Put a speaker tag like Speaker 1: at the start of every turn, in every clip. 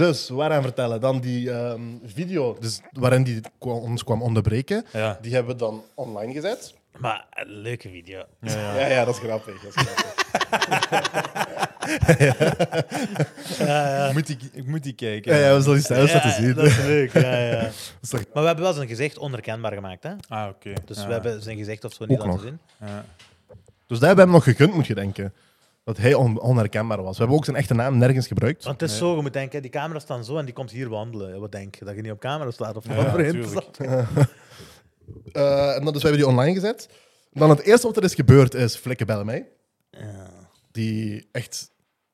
Speaker 1: Dus, waaraan vertellen? Dan die ehm, video dus, waarin die ons kwam onderbreken.
Speaker 2: Ja.
Speaker 1: Die hebben we dan online gezet.
Speaker 3: Maar een leuke video.
Speaker 2: Ja, ja.
Speaker 1: Ja, ja, dat is grappig. Dat is grappig.
Speaker 2: Ik, moet die, ik moet die kijken.
Speaker 1: ja, ja, we zullen die laten zien.
Speaker 3: dat is leuk. Ja, ja. Maar we hebben wel zijn gezicht onherkenbaar gemaakt. Hè?
Speaker 2: Ah, oké.
Speaker 3: Dus
Speaker 2: Ja,
Speaker 3: we hebben zijn gezicht of zo niet
Speaker 1: Ook
Speaker 3: laten
Speaker 1: nog.
Speaker 3: zien.
Speaker 2: ja.
Speaker 1: Dus dat hebben we hem nog gegund, moet je denken. Dat hij on- onherkenbaar was. We hebben ook zijn echte naam nergens gebruikt.
Speaker 3: Want het is
Speaker 2: Nee.
Speaker 3: zo, je moet denken, die camera's staan zo en die komt hier wandelen. Wat denk je? Dat je niet op camera staat of wat voor.
Speaker 1: Eh, en dan, dus we hebben die online gezet. Dan het eerste wat er is gebeurd is Flikken bellen mij.
Speaker 3: Ja.
Speaker 1: Die echt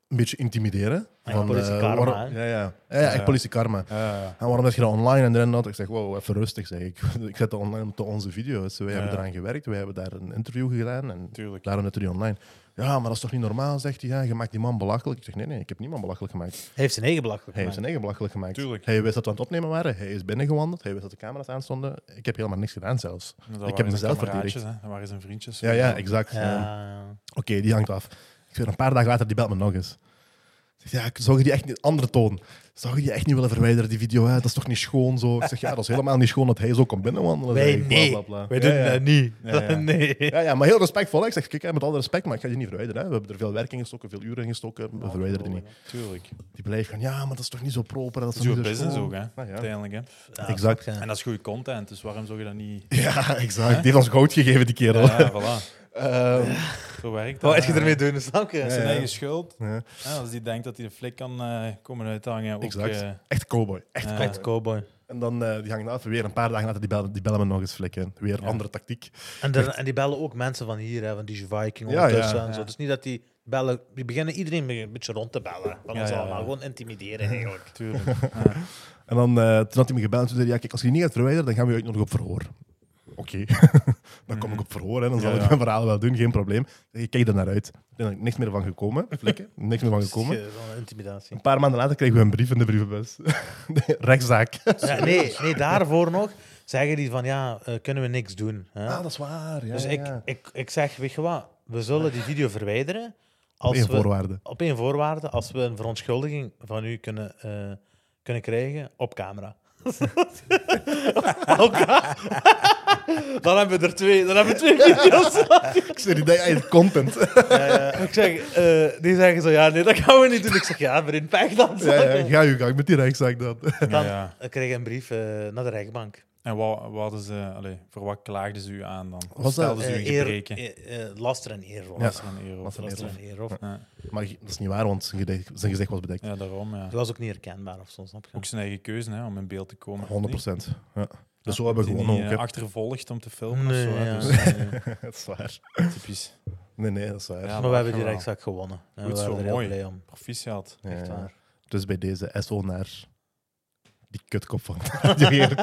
Speaker 1: een beetje intimideren.
Speaker 3: Ja, politie
Speaker 1: eh,
Speaker 3: karma,
Speaker 1: waarom-? Ja, ja. ja, ja, echt
Speaker 2: Ja.
Speaker 1: politie karma.
Speaker 2: Ja, ja.
Speaker 1: En waarom is je dat online en en dat? Ik zeg, wow, even rustig. Zeg. Ik, ik zet dat online op onze video's. Wij
Speaker 2: Ja.
Speaker 1: hebben eraan gewerkt. Wij hebben daar een interview gedaan. En
Speaker 2: Tuurlijk.
Speaker 1: daarom zetten die online. Ja, maar dat is toch niet normaal, zegt hij. Ja, je maakt die man belachelijk. Ik zeg, nee, nee, ik heb niemand belachelijk gemaakt.
Speaker 3: Hij heeft zijn eigen belachelijk
Speaker 1: Hij heeft
Speaker 3: gemaakt.
Speaker 1: zijn eigen belachelijk gemaakt.
Speaker 2: Tuurlijk.
Speaker 1: Hij wist dat we aan het opnemen waren. Hij is binnengewandeld. Hij wist dat de camera's aanstonden. Ik heb helemaal niks gedaan zelfs.
Speaker 2: Dat
Speaker 1: Ik
Speaker 2: waren
Speaker 1: heb
Speaker 2: zijn
Speaker 1: mezelf verdedigd.
Speaker 2: hè. Dat waren zijn vriendjes.
Speaker 1: Ja, ja, exact.
Speaker 3: Ja,
Speaker 1: Ja.
Speaker 3: ja.
Speaker 1: Oké, die hangt af. Ik zeg, een paar dagen later, die belt me nog eens. Ja, ik zou je die echt niet... Andere toon. Zou je die echt niet willen verwijderen, die video? Hè? Dat is toch niet schoon zo? Ik zeg, ja, dat is helemaal niet schoon dat hij zo komt binnenwandelen.
Speaker 3: Wij
Speaker 1: bla,
Speaker 3: nee.
Speaker 1: bla, bla.
Speaker 3: Wij
Speaker 1: Ja,
Speaker 3: doen
Speaker 1: ja.
Speaker 3: dat niet.
Speaker 2: Ja, ja.
Speaker 3: nee.
Speaker 1: Ja, ja, maar heel respectvol. hè. Ik zeg, kijk, hè, met alle respect, maar ik ga je niet verwijderen. Hè. We hebben er veel werk in gestoken, veel uren in gestoken. We verwijderen die niet.
Speaker 2: Tuurlijk.
Speaker 1: Die blijft gaan, ja, maar dat is toch niet zo proper? Dat is zo
Speaker 2: business
Speaker 1: schoon?
Speaker 2: ook, hè.
Speaker 1: Ah, ja.
Speaker 2: Uiteindelijk, hè.
Speaker 3: Ja,
Speaker 1: Exact.
Speaker 2: En dat is goede content, dus waarom zou je dat niet...
Speaker 1: Ja, exact. Die heeft ons goud gegeven, die kerel.
Speaker 2: Ja, voilà.
Speaker 1: Ehm,
Speaker 2: Zo werkt dat.
Speaker 3: Wat je ermee doen, snap je?
Speaker 2: Dat is
Speaker 1: Ja,
Speaker 2: zijn
Speaker 1: ja.
Speaker 2: eigen schuld.
Speaker 1: ja.
Speaker 2: Ja, als die denkt dat hij de flik kan eh, komen uithangen. Ook,
Speaker 1: Exact.
Speaker 2: eh,
Speaker 1: Echt cowboy. Echt cowboy.
Speaker 3: Echt cowboy.
Speaker 1: En dan uh, die hangt af, weer een paar dagen later, die bellen, die bellen me nog eens flikken. Weer
Speaker 2: Ja.
Speaker 1: andere tactiek.
Speaker 3: En, en die bellen ook mensen van hier, hè, van die Viking
Speaker 1: Ja,
Speaker 3: ondertussen
Speaker 1: ja,
Speaker 3: en zo. is niet dat die bellen... Die beginnen iedereen een beetje rond te bellen. Van
Speaker 2: Ja,
Speaker 3: ons
Speaker 2: ja,
Speaker 3: allemaal.
Speaker 2: ja.
Speaker 3: Gewoon intimideren, eigenlijk.
Speaker 2: tuurlijk. Ja.
Speaker 1: En dan, eh, toen had hij me gebeld en toen zei hij, ja, kijk, als je die niet gaat verwijderen, dan gaan we je uitnodigen op verhoor. Oké, dan kom ik op verhoor en dan zal
Speaker 2: Ja,
Speaker 1: ik mijn verhaal wel doen, geen probleem. Ik kijk er naar uit. Er is niks meer van gekomen, flikken. Niks meer van gekomen.
Speaker 3: Intimidatie.
Speaker 1: Een paar maanden later kregen we een brief in de brievenbus. Rechtszaak.
Speaker 3: Ja, nee, nee, daarvoor nog zeggen die van ja, eh, kunnen we niks doen. Hè?
Speaker 1: Ah, dat is waar. Ja,
Speaker 3: dus ik, ik, ik zeg, weet je wat, we zullen die video verwijderen. Als
Speaker 1: Eén
Speaker 3: we,
Speaker 1: voorwaarde.
Speaker 3: Op één voorwaarde, als we een verontschuldiging van u kunnen, eh, kunnen krijgen op camera. Ca- dan hebben we er twee, dan hebben we twee video's.
Speaker 1: Ik zeg, die denkt, content.
Speaker 3: ja, ja. Ik zeg, eh, die zeggen zo, ja, nee, dat gaan we niet doen. Ik zeg, ja, vriend, pech dan.
Speaker 1: ja, ja, ga je gang met die rechtszaak dan.
Speaker 3: Dan
Speaker 2: ja.
Speaker 3: ik kreeg een brief eh, naar de rechtbank.
Speaker 2: En wat, wat ze, allee, voor wat klaagden ze u aan dan? Of
Speaker 1: Was dat,
Speaker 2: stelden ze u
Speaker 3: Eh, eer-
Speaker 2: gebreken?
Speaker 3: eh, eh, laster en eerroof.
Speaker 1: Ja.
Speaker 2: Laster en eer, of-
Speaker 1: Laster en
Speaker 3: Laster
Speaker 1: eerroof.
Speaker 3: en eerroof.
Speaker 2: Ja.
Speaker 1: Maar dat is niet waar, want zijn gezicht, zijn gezicht was bedekt.
Speaker 2: ja, daarom. Ja.
Speaker 3: Dat was ook niet herkenbaar of zo, snap je?
Speaker 2: Ook zijn eigen keuze hè, om in beeld te komen.
Speaker 1: 100
Speaker 2: Nee?
Speaker 1: procent. Ja.
Speaker 2: Ja,
Speaker 1: Dus zo hebben we
Speaker 2: niet,
Speaker 1: ook.
Speaker 2: achtervolgd om te filmen
Speaker 3: Nee,
Speaker 2: of zo. hè.
Speaker 3: ja.
Speaker 2: Dus, eh,
Speaker 1: Dat is waar.
Speaker 2: typisch.
Speaker 1: Nee, nee, dat is waar.
Speaker 2: Ja,
Speaker 3: maar we hebben die rechtszaak gewonnen. En
Speaker 2: Goed
Speaker 3: we
Speaker 2: zo,
Speaker 3: waren er heel
Speaker 2: mooi.
Speaker 3: blij om.
Speaker 2: Proficiat.
Speaker 1: Ja,
Speaker 3: Echt
Speaker 1: ja.
Speaker 3: waar.
Speaker 1: Dus bij deze SO naar die kutkop van Radio GRK.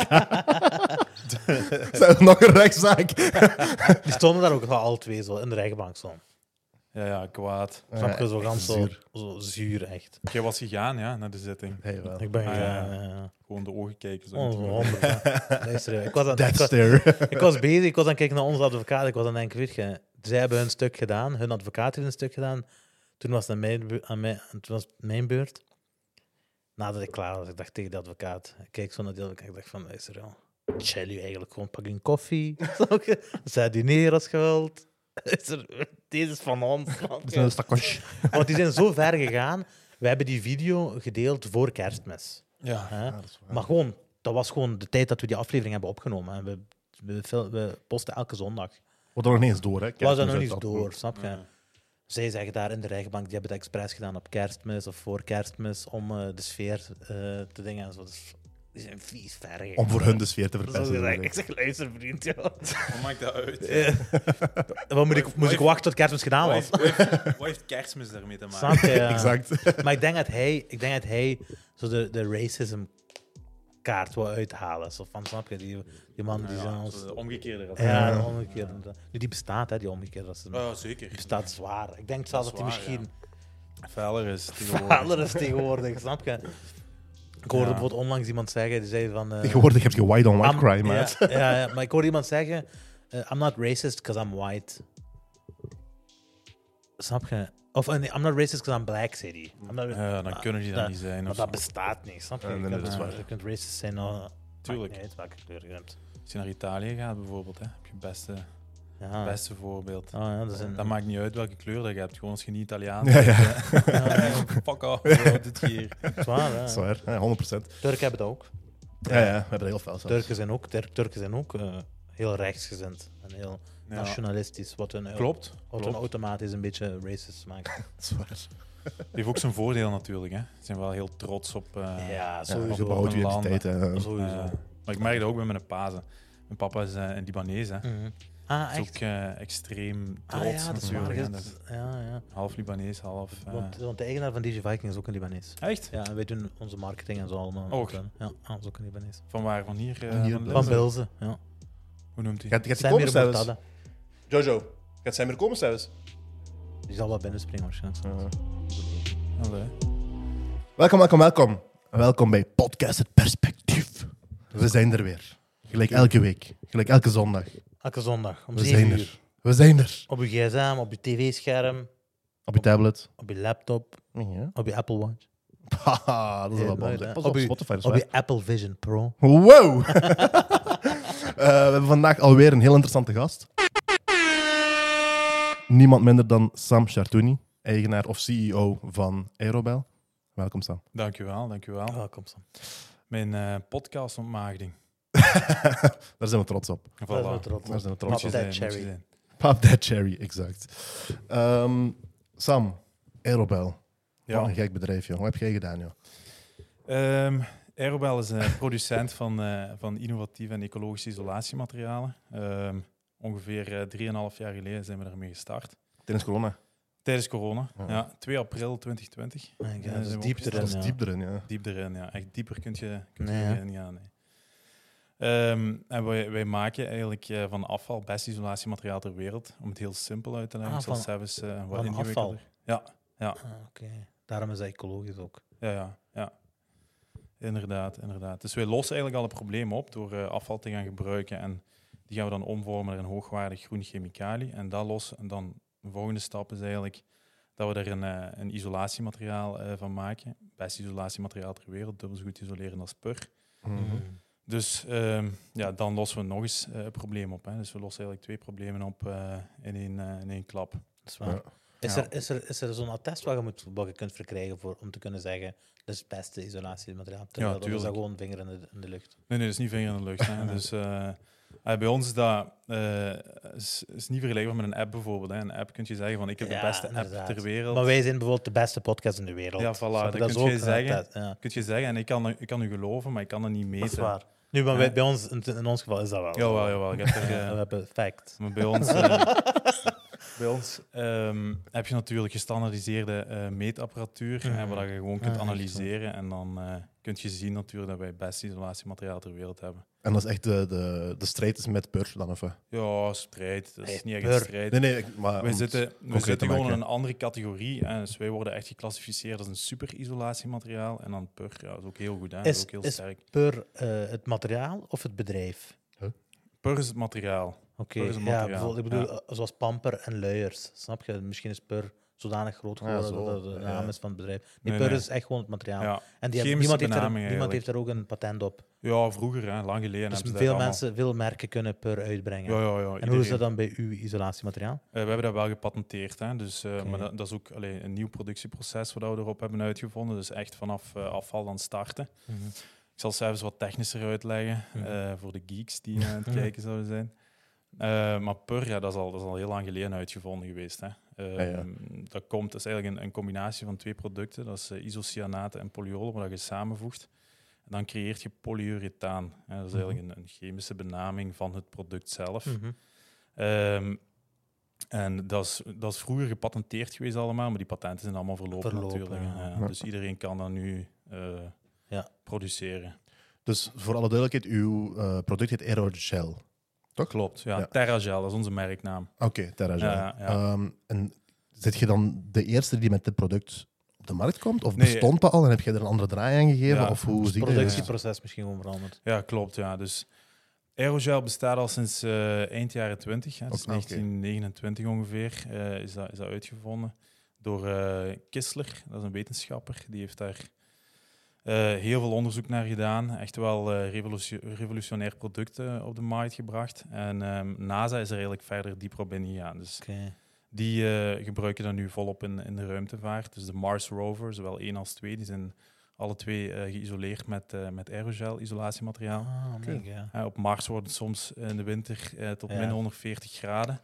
Speaker 1: Zijn er nog een rechtszaak?
Speaker 3: Die stonden daar ook al twee zo in de rechtbank. Zo.
Speaker 2: Ja, ja, kwaad.
Speaker 3: Snap je? Zo zo,
Speaker 1: zuur.
Speaker 3: zo zuur, echt.
Speaker 2: Jij was gegaan ja, naar de zitting.
Speaker 1: Hey, wel.
Speaker 3: Ik ben
Speaker 2: Ah, ja.
Speaker 3: ja, ja.
Speaker 2: Gewoon de ogen kijken. Zo.
Speaker 3: Oh, honderd. Luister, ik was, aan, ik,
Speaker 1: Death
Speaker 3: was,
Speaker 1: stare.
Speaker 3: ik was bezig, ik was aan het kijken naar onze advocaat. Ik was aan het denken, weet je, zij hebben hun stuk gedaan, hun advocaat heeft een stuk gedaan. Toen was het aan mijn, bu- aan mij, toen was het mijn beurt. Nadat ik klaar was, ik dacht tegen de advocaat, ik keek zo naar die advocaat, ik dacht van, luister, joh, chill u eigenlijk gewoon, pak een koffie. Je? Zij diner als je wilt. Luister, Deze is van ons.
Speaker 1: is.
Speaker 3: Want die zijn zo ver gegaan. We hebben die video gedeeld voor kerstmis.
Speaker 2: Ja.
Speaker 3: Hè?
Speaker 1: Is.
Speaker 3: Maar gewoon, dat was gewoon de tijd dat we die aflevering hebben opgenomen. En we, we, posten elke zondag.
Speaker 1: Wordt er nog niet eens door, hè?
Speaker 3: Was
Speaker 1: Kerstmis
Speaker 3: nog niet door, snap je?
Speaker 2: Ja.
Speaker 3: Zij zeggen daar in de rechtbank, die hebben het expres gedaan op kerstmis of voor kerstmis om eh, de sfeer eh, te dingen en zo. Dus die zijn vies ver gegaan.
Speaker 1: Om voor hun de sfeer te verpesten.
Speaker 3: Ik zeg, luister vriend, joh.
Speaker 2: Wat maakt dat uit?
Speaker 3: Wat moet ik, moest ik wachten tot kerstmis gedaan was?
Speaker 2: wat heeft- wat heeft kerstmis daarmee te maken?
Speaker 3: Snap je? ja.
Speaker 1: Exact.
Speaker 3: Maar ik denk dat hij, ik denk dat hij zo de, de racism kaart wil uithalen. Zo van, snap je? Die, die man die
Speaker 2: Ja,
Speaker 3: zijn
Speaker 2: ja,
Speaker 3: ons...
Speaker 2: de omgekeerde rat.
Speaker 3: Ja,
Speaker 1: Ja.
Speaker 3: de omgekeerde. Nu, die bestaat, hè, die omgekeerde racisme.
Speaker 2: Ja, zeker.
Speaker 3: Die bestaat zwaar. Ik denk zelfs dat die misschien
Speaker 2: Feller is tegenwoordig.
Speaker 3: is tegenwoordig, snap je? Ik hoorde
Speaker 2: Ja.
Speaker 3: bijvoorbeeld onlangs iemand zeggen, die zei van... eh,
Speaker 1: Tegenwoordig heb je white on white
Speaker 3: I'm-
Speaker 1: crime,
Speaker 3: ja, ja, maar ik hoorde iemand zeggen, eh, I'm not racist because I'm white. Snap je? Of eh, nee, I'm not racist because I'm black, zei. I'm not-
Speaker 2: Ja, dan kunnen die dat
Speaker 3: dat-
Speaker 2: niet zijn.
Speaker 3: Maar dat bestaat niet, snap je?
Speaker 1: Ja,
Speaker 3: je, kunt,
Speaker 1: dat is
Speaker 3: eh,
Speaker 1: waar.
Speaker 3: je kunt racist zijn, uh,
Speaker 2: Tuurlijk.
Speaker 3: niet uit welke kleur je bent.
Speaker 2: Als je naar Italië gaat bijvoorbeeld, hè, heb je het beste,
Speaker 3: Ja.
Speaker 2: beste voorbeeld.
Speaker 3: Oh, ja, dat een...
Speaker 2: Dat maakt niet uit welke kleur dat je hebt. Gewoon als je niet Italiaan
Speaker 1: Ja,
Speaker 2: bent.
Speaker 1: ja.
Speaker 2: Fuck off, bro, wat doet je hier?
Speaker 3: Zwaar, hè?
Speaker 1: Dat is waar, ja, 100%.
Speaker 3: Turken hebben dat ook.
Speaker 1: Ja, ja, we hebben er heel veel zelfs.
Speaker 3: Turken zijn ook, Tur- Turken zijn ook eh, heel rechtsgezind en heel nationalistisch, wat hun,
Speaker 2: Klopt.
Speaker 3: wat hun
Speaker 2: klopt.
Speaker 3: automatisch een beetje racist maakt.
Speaker 1: Dat is waar.
Speaker 2: heeft ook zijn voordeel natuurlijk. Hè. Ze zijn wel heel trots op, eh,
Speaker 3: ja, sowieso.
Speaker 2: Een land,
Speaker 1: identiteit.
Speaker 3: sowieso.
Speaker 2: maar ik merk dat ook bij mijn pazen. Mijn papa is eh, een Libanees. Hè.
Speaker 3: Mhm. Ah,
Speaker 2: is
Speaker 3: echt?
Speaker 2: ook eh, extreem
Speaker 3: Ah
Speaker 2: trots
Speaker 3: ja, dat is waar.
Speaker 2: natuurlijk.
Speaker 3: ja,
Speaker 2: Dat
Speaker 3: dat-
Speaker 2: is
Speaker 3: Ja, ja.
Speaker 2: half Libanees, half... eh,
Speaker 3: Want, want de eigenaar van DJ Viking is ook een Libanees.
Speaker 2: Echt?
Speaker 3: Ja, en wij doen onze marketing en zo allemaal.
Speaker 2: Oh.
Speaker 3: met hen. Ja, dat is ook een Libanees.
Speaker 2: Van waar? Van hier? eh,
Speaker 1: Hier,
Speaker 2: van
Speaker 1: Bilze.
Speaker 3: Van
Speaker 2: Bilze?
Speaker 3: Bilze, ja.
Speaker 2: Hoe noemt hij?
Speaker 1: Gaat, gaat die komen. Jojo, gaat Samir komen zelfs?
Speaker 3: Die zal wel binnenspringen waarschijnlijk.
Speaker 2: Allee.
Speaker 1: Welkom, welkom, welkom. Welkom bij Podcast Het Perspectief. We zijn er weer. Gelijk elke week. Gelijk elke zondag.
Speaker 3: Elke zondag om
Speaker 1: We
Speaker 3: 7
Speaker 1: zijn
Speaker 3: uur.
Speaker 1: er. We zijn er.
Speaker 3: Op je gsm, op je tv-scherm,
Speaker 1: Op je tablet.
Speaker 3: op je laptop,
Speaker 1: Ja.
Speaker 3: op je Apple Watch,
Speaker 1: Haha, dat is wel? Pas
Speaker 3: Op
Speaker 1: op,
Speaker 3: je-
Speaker 1: Spotify. is
Speaker 3: op je Apple Vision Pro.
Speaker 1: Wow! Eh, we hebben vandaag alweer een heel interessante gast. Niemand minder dan Sam Chartouni, eigenaar of CEO van Aerobel. Welkom Sam.
Speaker 2: Dankjewel, dankjewel.
Speaker 3: Welkom Sam.
Speaker 2: Mijn eh podcast ontmaagding.
Speaker 1: Daar zijn we trots op.
Speaker 2: Voilà.
Speaker 3: Daar zijn we trots
Speaker 1: Daar
Speaker 3: op.
Speaker 1: zijn we
Speaker 3: Pop
Speaker 1: trots op.
Speaker 3: that
Speaker 2: zijn,
Speaker 3: cherry.
Speaker 2: zijn.
Speaker 1: Pop that cherry, exact. Ehm, Sam, Aerobel.
Speaker 2: Ja.
Speaker 1: Wat een gek bedrijf, joh. Wat heb jij gedaan, joh?
Speaker 2: Ehm Aerobel is een producent van, eh, van innovatieve en ecologische isolatiematerialen. Ehm, ongeveer eh, 3,5 jaar geleden zijn we daarmee gestart.
Speaker 1: Tijdens corona.
Speaker 2: Tijdens corona,
Speaker 1: Ja.
Speaker 2: ja. 2 april 2020.
Speaker 3: My God,
Speaker 2: Ja,
Speaker 3: dat is diep erin.
Speaker 1: Dat is
Speaker 3: ja.
Speaker 1: diep erin, ja.
Speaker 2: Diep erin, ja. Echt dieper kun je, kun je
Speaker 3: Nee.
Speaker 2: Nee. Ehm, en wij, wij maken eigenlijk eh, van afval best isolatiemateriaal ter wereld. Om het heel simpel uit te leggen.
Speaker 3: Ah, van-
Speaker 2: zelfs eh, wat
Speaker 3: van
Speaker 2: ingewikkelder. Ja,
Speaker 3: Ah, Oké, daarom is dat ecologisch ook.
Speaker 2: ja, ja, ja. Inderdaad, inderdaad. Dus wij lossen eigenlijk al het probleem op door eh, afval te gaan gebruiken. En die gaan we dan omvormen naar een hoogwaardig groen chemicalië. En dat lossen. En dan de volgende stap is eigenlijk dat we er een, eh, een isolatiemateriaal eh, van maken. Best isolatiemateriaal ter wereld, dubbel zo goed isoleren als pur.
Speaker 1: Mhm.
Speaker 2: Dus ehm, ja, dan lossen we nog eens eh, een probleem op. Hè. Dus we lossen eigenlijk twee problemen op eh, in, één, in één klap.
Speaker 3: Dat is waar.
Speaker 1: Ja.
Speaker 3: Is,
Speaker 2: Ja.
Speaker 3: er, is, er, is er zo'n attest wat je, moet, wat je kunt verkrijgen voor, om te kunnen zeggen dat is het beste isolatiemateriaal? Terwijl dat is dat gewoon vinger in de, in de lucht.
Speaker 2: Nee, nee, dat is niet vinger in de lucht. Hè. Dus, eh, bij ons is dat eh, is, is niet vergelijkbaar met een app bijvoorbeeld. Hè. Een app kun je zeggen van ik heb
Speaker 3: Ja,
Speaker 2: de beste
Speaker 3: inderdaad.
Speaker 2: app ter wereld.
Speaker 3: Maar wij zijn bijvoorbeeld de beste podcast in de wereld.
Speaker 2: Ja, voilà, dat
Speaker 3: is
Speaker 2: kun je zeggen.
Speaker 3: Ja,
Speaker 2: kun je zeggen en ik kan, ik kan u geloven, maar ik kan dat niet meten.
Speaker 3: dat is waar. Nu, maar bij, bij ons, in, in ons geval is dat wel.
Speaker 2: Jawel, jawel. Ik heb er, eh,
Speaker 3: We hebben fact.
Speaker 2: Maar bij ons, bij ons ehm, heb je natuurlijk gestandaardiseerde eh, meetapparatuur,
Speaker 3: Mhm.
Speaker 2: hè, waar je gewoon kunt analyseren. En dan eh kun je zien natuurlijk dat wij het beste isolatiemateriaal ter wereld hebben.
Speaker 1: En dat is echt de, de, de strijd is met Pur dan, of?
Speaker 2: Ja, strijd. Dat is
Speaker 3: Hey,
Speaker 2: niet echt
Speaker 3: pur.
Speaker 2: een strijd.
Speaker 1: Nee, nee, ik- maar... om
Speaker 2: We zitten, we zitten gewoon in een andere categorie. Hè. Dus wij worden echt geclassificeerd als een super isolatiemateriaal. En dan PUR, ja, dat is ook heel goed. Hè. Dat is
Speaker 3: Is-
Speaker 2: ook heel
Speaker 3: is-
Speaker 2: sterk.
Speaker 3: Per eh, het materiaal of het bedrijf?
Speaker 2: PUR is het materiaal.
Speaker 3: Oké, ja, bijvoorbeeld, ik bedoel, eh, zoals pamper en luiers. Snap je? Misschien is per zodanig groot geworden
Speaker 1: zo,
Speaker 3: dat het de naam is van het bedrijf. Nee,
Speaker 2: Nee,
Speaker 3: per
Speaker 2: nee.
Speaker 3: is echt gewoon het materiaal. En die hebben, niemand, heeft er, niemand heeft er ook een patent op.
Speaker 2: ja vroeger, hè, lang geleden.
Speaker 3: Dus
Speaker 2: dat
Speaker 3: veel
Speaker 2: allemaal-
Speaker 3: mensen, veel merken kunnen per uitbrengen.
Speaker 2: Ja, ja, ja.
Speaker 3: en hoe is dat dan bij uw isolatiemateriaal?
Speaker 2: Eh, we hebben dat wel gepatenteerd, hè? Dus, eh, maar dat, dat is ook allee, een nieuw productieproces wat we erop hebben uitgevonden. Dus echt vanaf eh, afval dan starten. Ik zal zelfs wat technischer uitleggen
Speaker 3: Mhm.
Speaker 2: voor de geeks die aan het kijken zouden zijn. Eh, maar pur, ja, dat, is al, dat is al heel lang geleden uitgevonden geweest. Hè. Eh,
Speaker 1: Ja, ja.
Speaker 2: Dat, komt, dat is eigenlijk een, een combinatie van twee producten. Dat is eh, isocyanaten en polyolen, waar je samenvoegt. En dan creëert je polyurethaan. Hè. Dat is eigenlijk een, een chemische benaming van het product zelf.
Speaker 3: Mhm.
Speaker 2: Ehm, en dat is, dat is vroeger gepatenteerd geweest allemaal, maar die patenten zijn allemaal verlopen,
Speaker 3: Verlopen,
Speaker 2: natuurlijk.
Speaker 3: ja.
Speaker 2: Ja,
Speaker 1: Ja.
Speaker 2: Dus iedereen kan dat nu eh,
Speaker 3: Ja.
Speaker 2: produceren.
Speaker 1: Dus voor alle duidelijkheid, uw product heet Aerogel. Toch?
Speaker 2: Klopt, ja.
Speaker 1: Ja.
Speaker 2: Terragel, dat is onze merknaam.
Speaker 1: Oké, Terragel.
Speaker 2: Ja, ja.
Speaker 1: Ehm, en zit je dan de eerste die met dit product op de markt komt? Of
Speaker 2: Nee.
Speaker 1: bestond dat al en heb je er een andere draai aan gegeven?
Speaker 2: Ja,
Speaker 1: of hoe
Speaker 3: Het
Speaker 1: zie je
Speaker 3: productieproces misschien gewoon veranderd.
Speaker 2: Ja, klopt, ja. Dus Aerogel bestaat al sinds eh, eind jaren 20. Hè. Dus
Speaker 1: Oké, oké.
Speaker 2: 1929 ongeveer eh, is, dat, is dat uitgevonden door eh, Kistler. Dat is een wetenschapper. Die heeft daar heel veel onderzoek naar gedaan. Echt wel eh, revolutie- revolutionair product eh, op de markt gebracht. En ehm, NASA is er eigenlijk verder dieper op ingegaan. Dus
Speaker 3: Oké.
Speaker 2: die eh, gebruiken dat nu volop in, in de ruimtevaart. Dus de Mars rover, zowel één als twee, die zijn alle twee eh, geïsoleerd met, eh, met aerogel isolatiemateriaal.
Speaker 3: Ah, ja.
Speaker 2: Eh, op Mars wordt het soms in de winter eh, tot
Speaker 3: Ja.
Speaker 2: min 140 graden.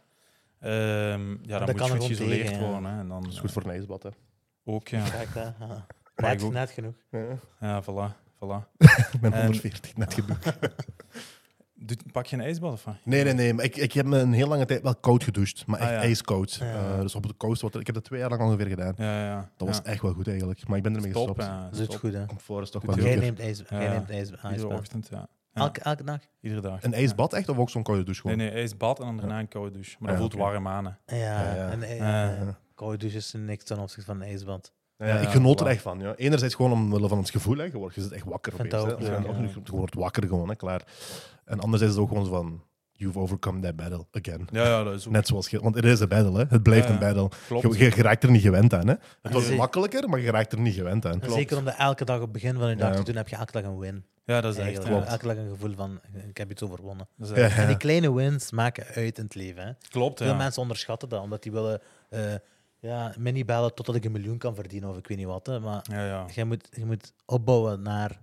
Speaker 2: Ehm, ja, dan
Speaker 3: dat
Speaker 2: moet
Speaker 3: kan
Speaker 2: je
Speaker 3: er
Speaker 2: geïsoleerd
Speaker 3: tegen, ja.
Speaker 2: worden. Hè. En dan,
Speaker 1: Dat is goed voor een ijsbad, hè.
Speaker 2: eh, ook, ja.
Speaker 3: Net, net genoeg.
Speaker 1: Ja.
Speaker 2: Ja, voilà. voilà.
Speaker 1: Ik ben
Speaker 2: En-
Speaker 1: 140, net genoeg.
Speaker 2: Doet- Pak je een ijsbad of wat?
Speaker 1: Nee, nee, nee. Maar ik, ik heb me een heel lange tijd wel koud gedoucht. Maar echt
Speaker 2: Ah, ja.
Speaker 1: ijskoud.
Speaker 3: Ja.
Speaker 1: Eh, dus op de coast, wordt, ik heb dat twee jaar lang ongeveer gedaan.
Speaker 2: Ja, ja.
Speaker 1: Dat was
Speaker 2: ja.
Speaker 1: echt wel goed eigenlijk. Maar ik ben ermee
Speaker 2: Top,
Speaker 1: gestopt.
Speaker 2: ja.
Speaker 3: Dat is goed, hè.
Speaker 1: Comfort is toch
Speaker 2: Doet
Speaker 1: wel
Speaker 3: Jij neemt ijs,
Speaker 2: Ja,
Speaker 3: jij
Speaker 2: ja.
Speaker 3: neemt ijs,
Speaker 2: Iedere
Speaker 3: ijsbad.
Speaker 2: ochtend, ja.
Speaker 3: Elke, elke dag?
Speaker 2: Iedere dag.
Speaker 1: Een ijsbad echt? Of ook zo'n koude douche
Speaker 2: Nee,
Speaker 1: gewoon?
Speaker 2: nee, ijsbad en dan daarna een koude douche. Maar dat
Speaker 1: Ja,
Speaker 2: voelt
Speaker 1: oké.
Speaker 2: warm aan. hè.
Speaker 3: Ja,
Speaker 1: Ja, ja.
Speaker 3: en eh, koude douche is niks ten opzichte van een ijsbad.
Speaker 1: Ja,
Speaker 2: Ja,
Speaker 1: ik genoot er echt van. Ja. Enerzijds gewoon omwille van het gevoel. Hè. Je, wordt, je zit echt wakker opeens.
Speaker 3: dat
Speaker 1: hè. Als je wordt wakker gewoon, hè, klaar. En anderzijds is het ook gewoon zo van... You've overcome that battle again.
Speaker 2: Ja, ja, dat is ook
Speaker 1: Net zoals je... Want het is een battle, hè. Het blijft
Speaker 2: Ja,
Speaker 1: een battle.
Speaker 2: klopt.
Speaker 1: Je, je raakt er niet gewend aan, hè. Het was makkelijker, maar je raakt er niet gewend aan.
Speaker 3: En zeker om dat elke dag op het begin van je dag
Speaker 1: Ja.
Speaker 3: te doen, heb je elke dag een win.
Speaker 2: Ja, dat is echt.
Speaker 1: Klopt.
Speaker 3: Elke dag een gevoel van, ik heb iets overwonnen.
Speaker 2: Dat is
Speaker 1: Ja,
Speaker 2: echt-
Speaker 3: En die kleine wins maken uit in het leven. Hè.
Speaker 2: Klopt,
Speaker 3: Veel
Speaker 2: ja.
Speaker 3: mensen onderschatten dat, omdat die willen eh ja, mini-bellen totdat ik een miljoen kan verdienen of ik weet niet wat. Hè. Maar
Speaker 2: Ja, ja.
Speaker 3: je moet, je moet opbouwen naar,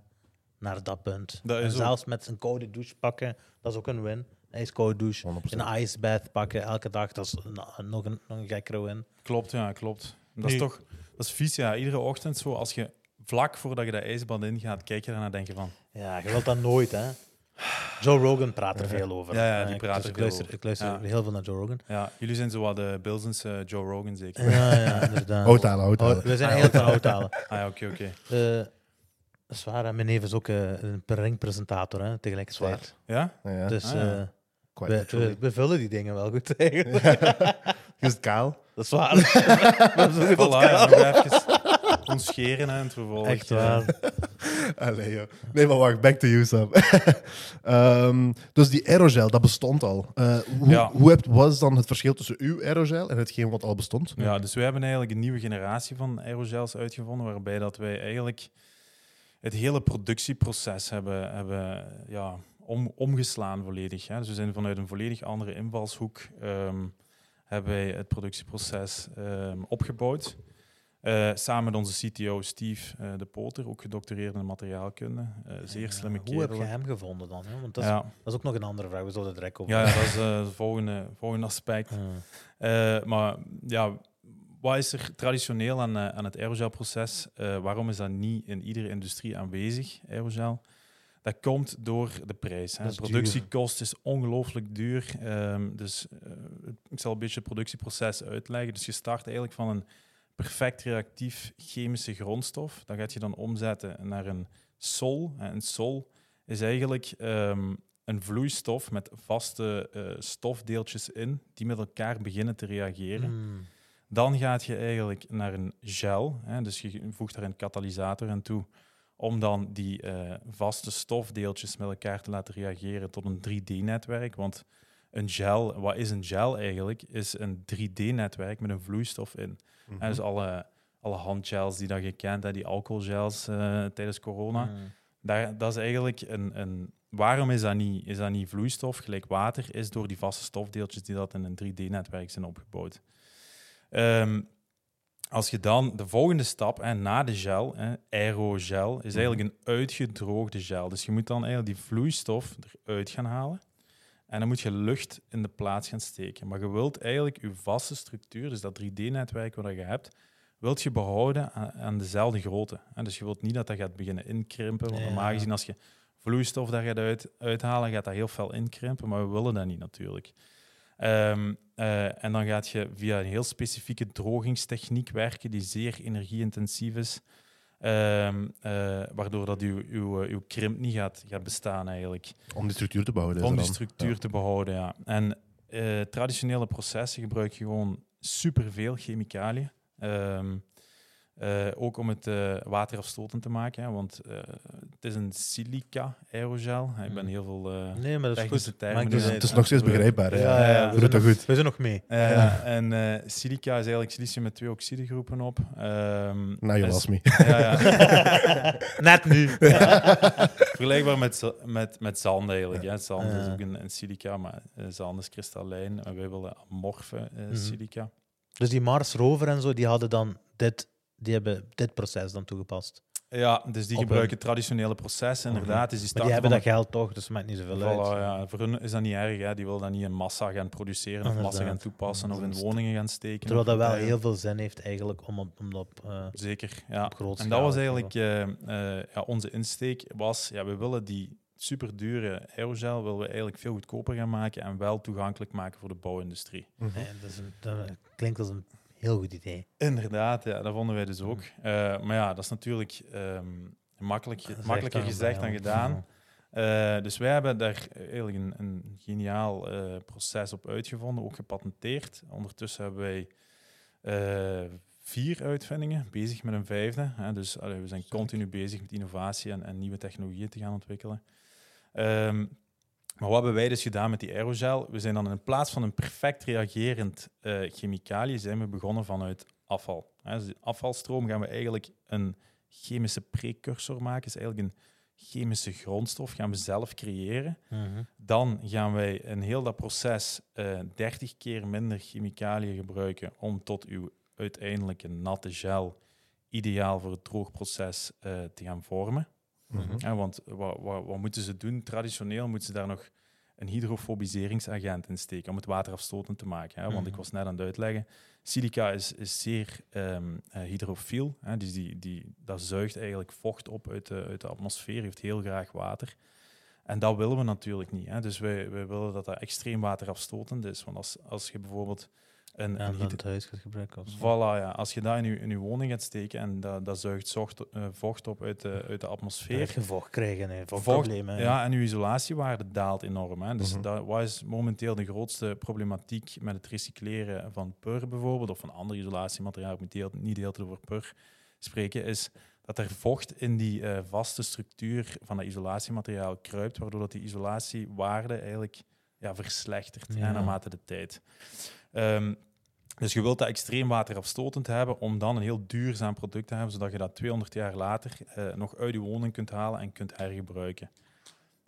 Speaker 3: naar dat punt.
Speaker 2: Dat
Speaker 3: en
Speaker 2: ook-
Speaker 3: zelfs met een koude douche pakken, dat is ook een win. Een ijskoude douche.
Speaker 1: 100%.
Speaker 3: Een ice bath pakken elke dag, dat is een- nog, een, nog een gekkere win.
Speaker 2: Klopt, ja, klopt. Dat is toch dat is vies, ja. Iedere ochtend zo, als je vlak voordat je dat ijsbad ingaat, kijk je ernaar en denk je van...
Speaker 3: Ja, je wilt dat nooit, hè. Joe Rogan praat er veel over.
Speaker 2: Ja, ja, die
Speaker 3: Eh,
Speaker 2: praat
Speaker 3: dus
Speaker 2: er
Speaker 3: ik
Speaker 2: veel
Speaker 3: luister,
Speaker 2: over.
Speaker 3: Ik luister
Speaker 2: Ja.
Speaker 3: heel veel naar Joe Rogan.
Speaker 2: Ja, jullie zijn zo wat de Bilzens eh, Joe Rogan zeker.
Speaker 3: Ja, ja, inderdaad.
Speaker 1: Uithalen.
Speaker 3: Oh, we zijn heel veel uithalen.
Speaker 2: Ah ja, oké, oké.
Speaker 3: Eh, dat is waar, hè. mijn neef is ook eh, een ringpresentator hè, tegelijkertijd.
Speaker 2: Ja?
Speaker 1: Ja,
Speaker 3: Dus
Speaker 2: Ah, ja.
Speaker 3: eh, we, we, we vullen die dingen wel goed eigenlijk.
Speaker 1: Is het kaal?
Speaker 3: Dat is waar. We
Speaker 2: Voilà, ja,
Speaker 3: kaal.
Speaker 2: even ons scheren hè, en het vervolg.
Speaker 3: Echt
Speaker 2: eh,
Speaker 3: waar.
Speaker 1: Allee, joh. Nee, maar wacht, back to you, Sam. Ehm, dus die aerogel, dat bestond al. Eh, hoe
Speaker 2: Ja.
Speaker 1: hoe hebt, was dan het verschil tussen uw aerogel en hetgeen wat al bestond?
Speaker 2: Ja, dus we hebben eigenlijk een nieuwe generatie van aerogels uitgevonden, waarbij dat wij eigenlijk het hele productieproces hebben, hebben ja, om, omgeslaan volledig. Hè. Dus we zijn vanuit een volledig andere invalshoek ehm, hebben wij het productieproces ehm, opgebouwd. Eh, samen met onze CTO Steve eh, de Poter, ook gedoctoreerd in materiaalkunde. Eh, zeer slimme
Speaker 3: Hoe heb
Speaker 2: kerel.
Speaker 3: je hem gevonden dan? Hè? Want dat is,
Speaker 2: Ja,
Speaker 3: dat is ook nog een andere vraag. We zullen het direct over
Speaker 2: ja, ja, dat is het volgende, volgende aspect. Maar ja, wat is er traditioneel aan, aan het aerogelproces? Waarom is dat niet in iedere industrie aanwezig, aerogel? Dat komt door de prijs. Hè. Productiekost is ongelooflijk duur. Ehm, dus ik zal een beetje het productieproces uitleggen. Dus je start eigenlijk van een perfect reactief chemische grondstof. Dat gaat je dan omzetten naar een sol. En een sol is eigenlijk ehm, een vloeistof met vaste eh, stofdeeltjes in, die met elkaar beginnen te reageren.
Speaker 3: hmm.
Speaker 2: Dan gaat je eigenlijk naar een gel, hè, dus je voegt daar een katalysator aan toe, om dan die eh, vaste stofdeeltjes met elkaar te laten reageren tot een 3D-netwerk. Want een gel, wat is een gel eigenlijk? Is een 3D-netwerk met een vloeistof in.
Speaker 1: Mhm.
Speaker 2: Dus alle, alle handgels die dat je kent, hè, die alcoholgels eh, tijdens corona,
Speaker 3: Hmm.
Speaker 2: daar, dat is eigenlijk een, een. Waarom is dat, niet, is dat niet vloeistof gelijk water? Is door die vaste stofdeeltjes die dat in een 3D-netwerk zijn opgebouwd. Ehm, als je dan de volgende stap, hè, na de gel, hè, aerogel, is eigenlijk een uitgedroogde gel. Dus je moet dan eigenlijk die vloeistof eruit gaan halen. En dan moet je lucht in de plaats gaan steken. Maar je wilt eigenlijk je vaste structuur, dus dat 3D-netwerk wat je hebt, wilt je behouden aan, dezelfde grootte. En dus je wilt niet dat dat gaat beginnen inkrimpen. Want normaal gezien, als je vloeistof daar gaat uit, uithalen, gaat dat heel veel inkrimpen. Maar we willen dat niet natuurlijk. Ehm, eh, en dan gaat je via een heel specifieke drogingstechniek werken, die zeer energieintensief is. Ehm, eh, waardoor dat uw, uw, uw krimp niet gaat, gaat bestaan eigenlijk.
Speaker 1: Om die structuur te behouden.
Speaker 2: Om die structuur
Speaker 1: Ja.
Speaker 2: te behouden, ja. En eh, traditionele processen gebruik je gewoon superveel chemicaliën. Ehm, Eh, ook om het eh, waterafstotend te maken, hè, want eh, het is een silica aerogel. Ik ben
Speaker 3: Mhm.
Speaker 2: heel veel eh,
Speaker 3: Nee, maar dat is goed.
Speaker 2: termen.
Speaker 3: Maakt
Speaker 1: Het is, het nog steeds begrijpbaar. hè.
Speaker 3: Ja, ja, we, zijn nog,
Speaker 1: goed.
Speaker 3: we zijn nog mee.
Speaker 2: Ja, en eh, silica is eigenlijk silicium met twee oxidegroepen op. Ehm,
Speaker 1: Nou, je was me.
Speaker 2: Ja, ja.
Speaker 3: Net nu.
Speaker 2: Vergelijkbaar met, met, met zand eigenlijk. Hè. Zand is ook een, een silica, maar zand is kristallijn. En wij willen amorfe
Speaker 3: Mhm.
Speaker 2: silica.
Speaker 3: Dus die Mars rover en zo, die hadden dan dit, die hebben dit proces dan toegepast.
Speaker 2: Ja, dus die
Speaker 3: Op
Speaker 2: gebruiken traditionele processen, inderdaad. Dus die
Speaker 3: Maar die hebben dat geld toch, dus het maakt niet zoveel uit.
Speaker 2: Ja. Voor hun is dat niet erg. Hè. Die willen dat niet in massa gaan produceren of massa gaan toepassen of in woningen gaan steken.
Speaker 3: Terwijl dat wel heel veel zin heeft eigenlijk om, op, om dat op, eh,
Speaker 2: Zeker, ja.
Speaker 3: op
Speaker 2: En dat was eigenlijk eh, eh, ja, onze insteek. Was, ja, we willen die super dure aerogel willen we eigenlijk veel goedkoper gaan maken en wel toegankelijk maken voor de bouwindustrie.
Speaker 3: Nee, dat, is een, dat klinkt als een heel goed idee.
Speaker 2: Inderdaad, ja, dat vonden wij dus ook. Eh, maar ja, dat is natuurlijk ehm, makkelijk,
Speaker 3: Dat is
Speaker 2: makkelijker gezegd dan gedaan. Eh, dus wij hebben daar eigenlijk een, een geniaal eh, proces op uitgevonden, ook gepatenteerd. Ondertussen hebben wij vier uitvindingen, bezig met een vijfde. Hè. Dus allee, we zijn continu bezig met innovatie en, en nieuwe technologieën te gaan ontwikkelen. Ehm, maar wat hebben wij dus gedaan met die aerogel? We zijn dan in plaats van een perfect reagerend eh chemicaliën, zijn we begonnen vanuit afval. Hè. Dus die afvalstroom gaan we eigenlijk een chemische precursor maken. is eigenlijk een chemische grondstof, gaan we zelf creëren.
Speaker 3: Mhm.
Speaker 2: Dan gaan wij in heel dat proces eh 30 keer minder chemicaliën gebruiken om tot uw uiteindelijke natte gel, ideaal voor het droogproces, eh te gaan vormen.
Speaker 1: Mhm.
Speaker 2: Ja, want wat, wat, wat moeten ze doen? Traditioneel moeten ze daar nog een hydrofobiseringsagent in steken om het water afstotend te maken. Hè? Want ik
Speaker 3: Mhm.
Speaker 2: was net aan het uitleggen, silica is, is zeer eh, hydrofiel. Hè? Dus die, die, dat zuigt eigenlijk vocht op uit de, uit de atmosfeer, heeft heel graag water. En dat willen we natuurlijk niet. Hè? Dus wij, wij willen dat dat extreem waterafstotend is. Want als, als je bijvoorbeeld een
Speaker 3: dan
Speaker 2: hyd-
Speaker 3: het huis gaat gebruiken. zo.
Speaker 2: Voilà, ja. Als je dat in je, in je woning gaat steken en dat, dat zuigt zocht, eh, vocht op uit de, uit de
Speaker 3: dat
Speaker 2: atmosfeer.
Speaker 3: je vocht krijgen, hè,
Speaker 2: Vocht,
Speaker 3: vochtproblemen.
Speaker 2: Ja, en uw isolatiewaarde daalt enorm. Hè. Dus
Speaker 1: Mhm.
Speaker 2: dat, wat is momenteel de grootste problematiek met het recycleren van pur bijvoorbeeld, of van andere isolatiemateriaal, ik moet deel, niet de hele tijd over pur spreken, is dat er vocht in die eh, vaste structuur van dat isolatiemateriaal kruipt, waardoor dat die isolatiewaarde eigenlijk ja, verslechtert
Speaker 3: Ja.
Speaker 2: naarmate de tijd. Ehm, dus je wilt dat extreem waterafstotend hebben om dan een heel duurzaam product te hebben, zodat je dat 200 jaar later eh, nog uit je woning kunt halen en kunt hergebruiken.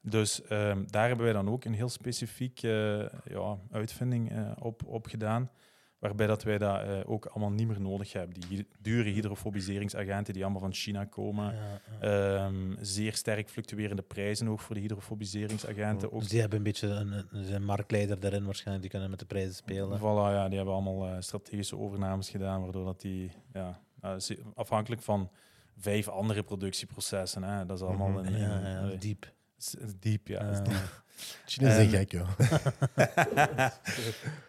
Speaker 2: Dus ehm, daar hebben wij dan ook een heel specifiek eh, ja, uitvinding eh, op, op gedaan, waarbij dat wij dat eh, ook allemaal niet meer nodig hebben. Die dure hydrofobiseringsagenten die allemaal van China komen.
Speaker 3: Ja, ja.
Speaker 2: Ehm, zeer sterk fluctuerende prijzen ook voor de hydrofobiseringsagenten. Ook
Speaker 3: Dus die hebben een beetje een, een, een marktleider daarin waarschijnlijk, die kunnen met de prijzen spelen.
Speaker 2: Voilà, ja, die hebben allemaal eh, strategische overnames gedaan, waardoor dat die ja, eh, afhankelijk van vijf andere productieprocessen, hè, dat is allemaal
Speaker 1: Mhm.
Speaker 2: een,
Speaker 3: Ja, ja, diep.
Speaker 2: is- is diep, ja. is.
Speaker 1: Chinezen zijn
Speaker 2: Ehm,
Speaker 1: gek, joh.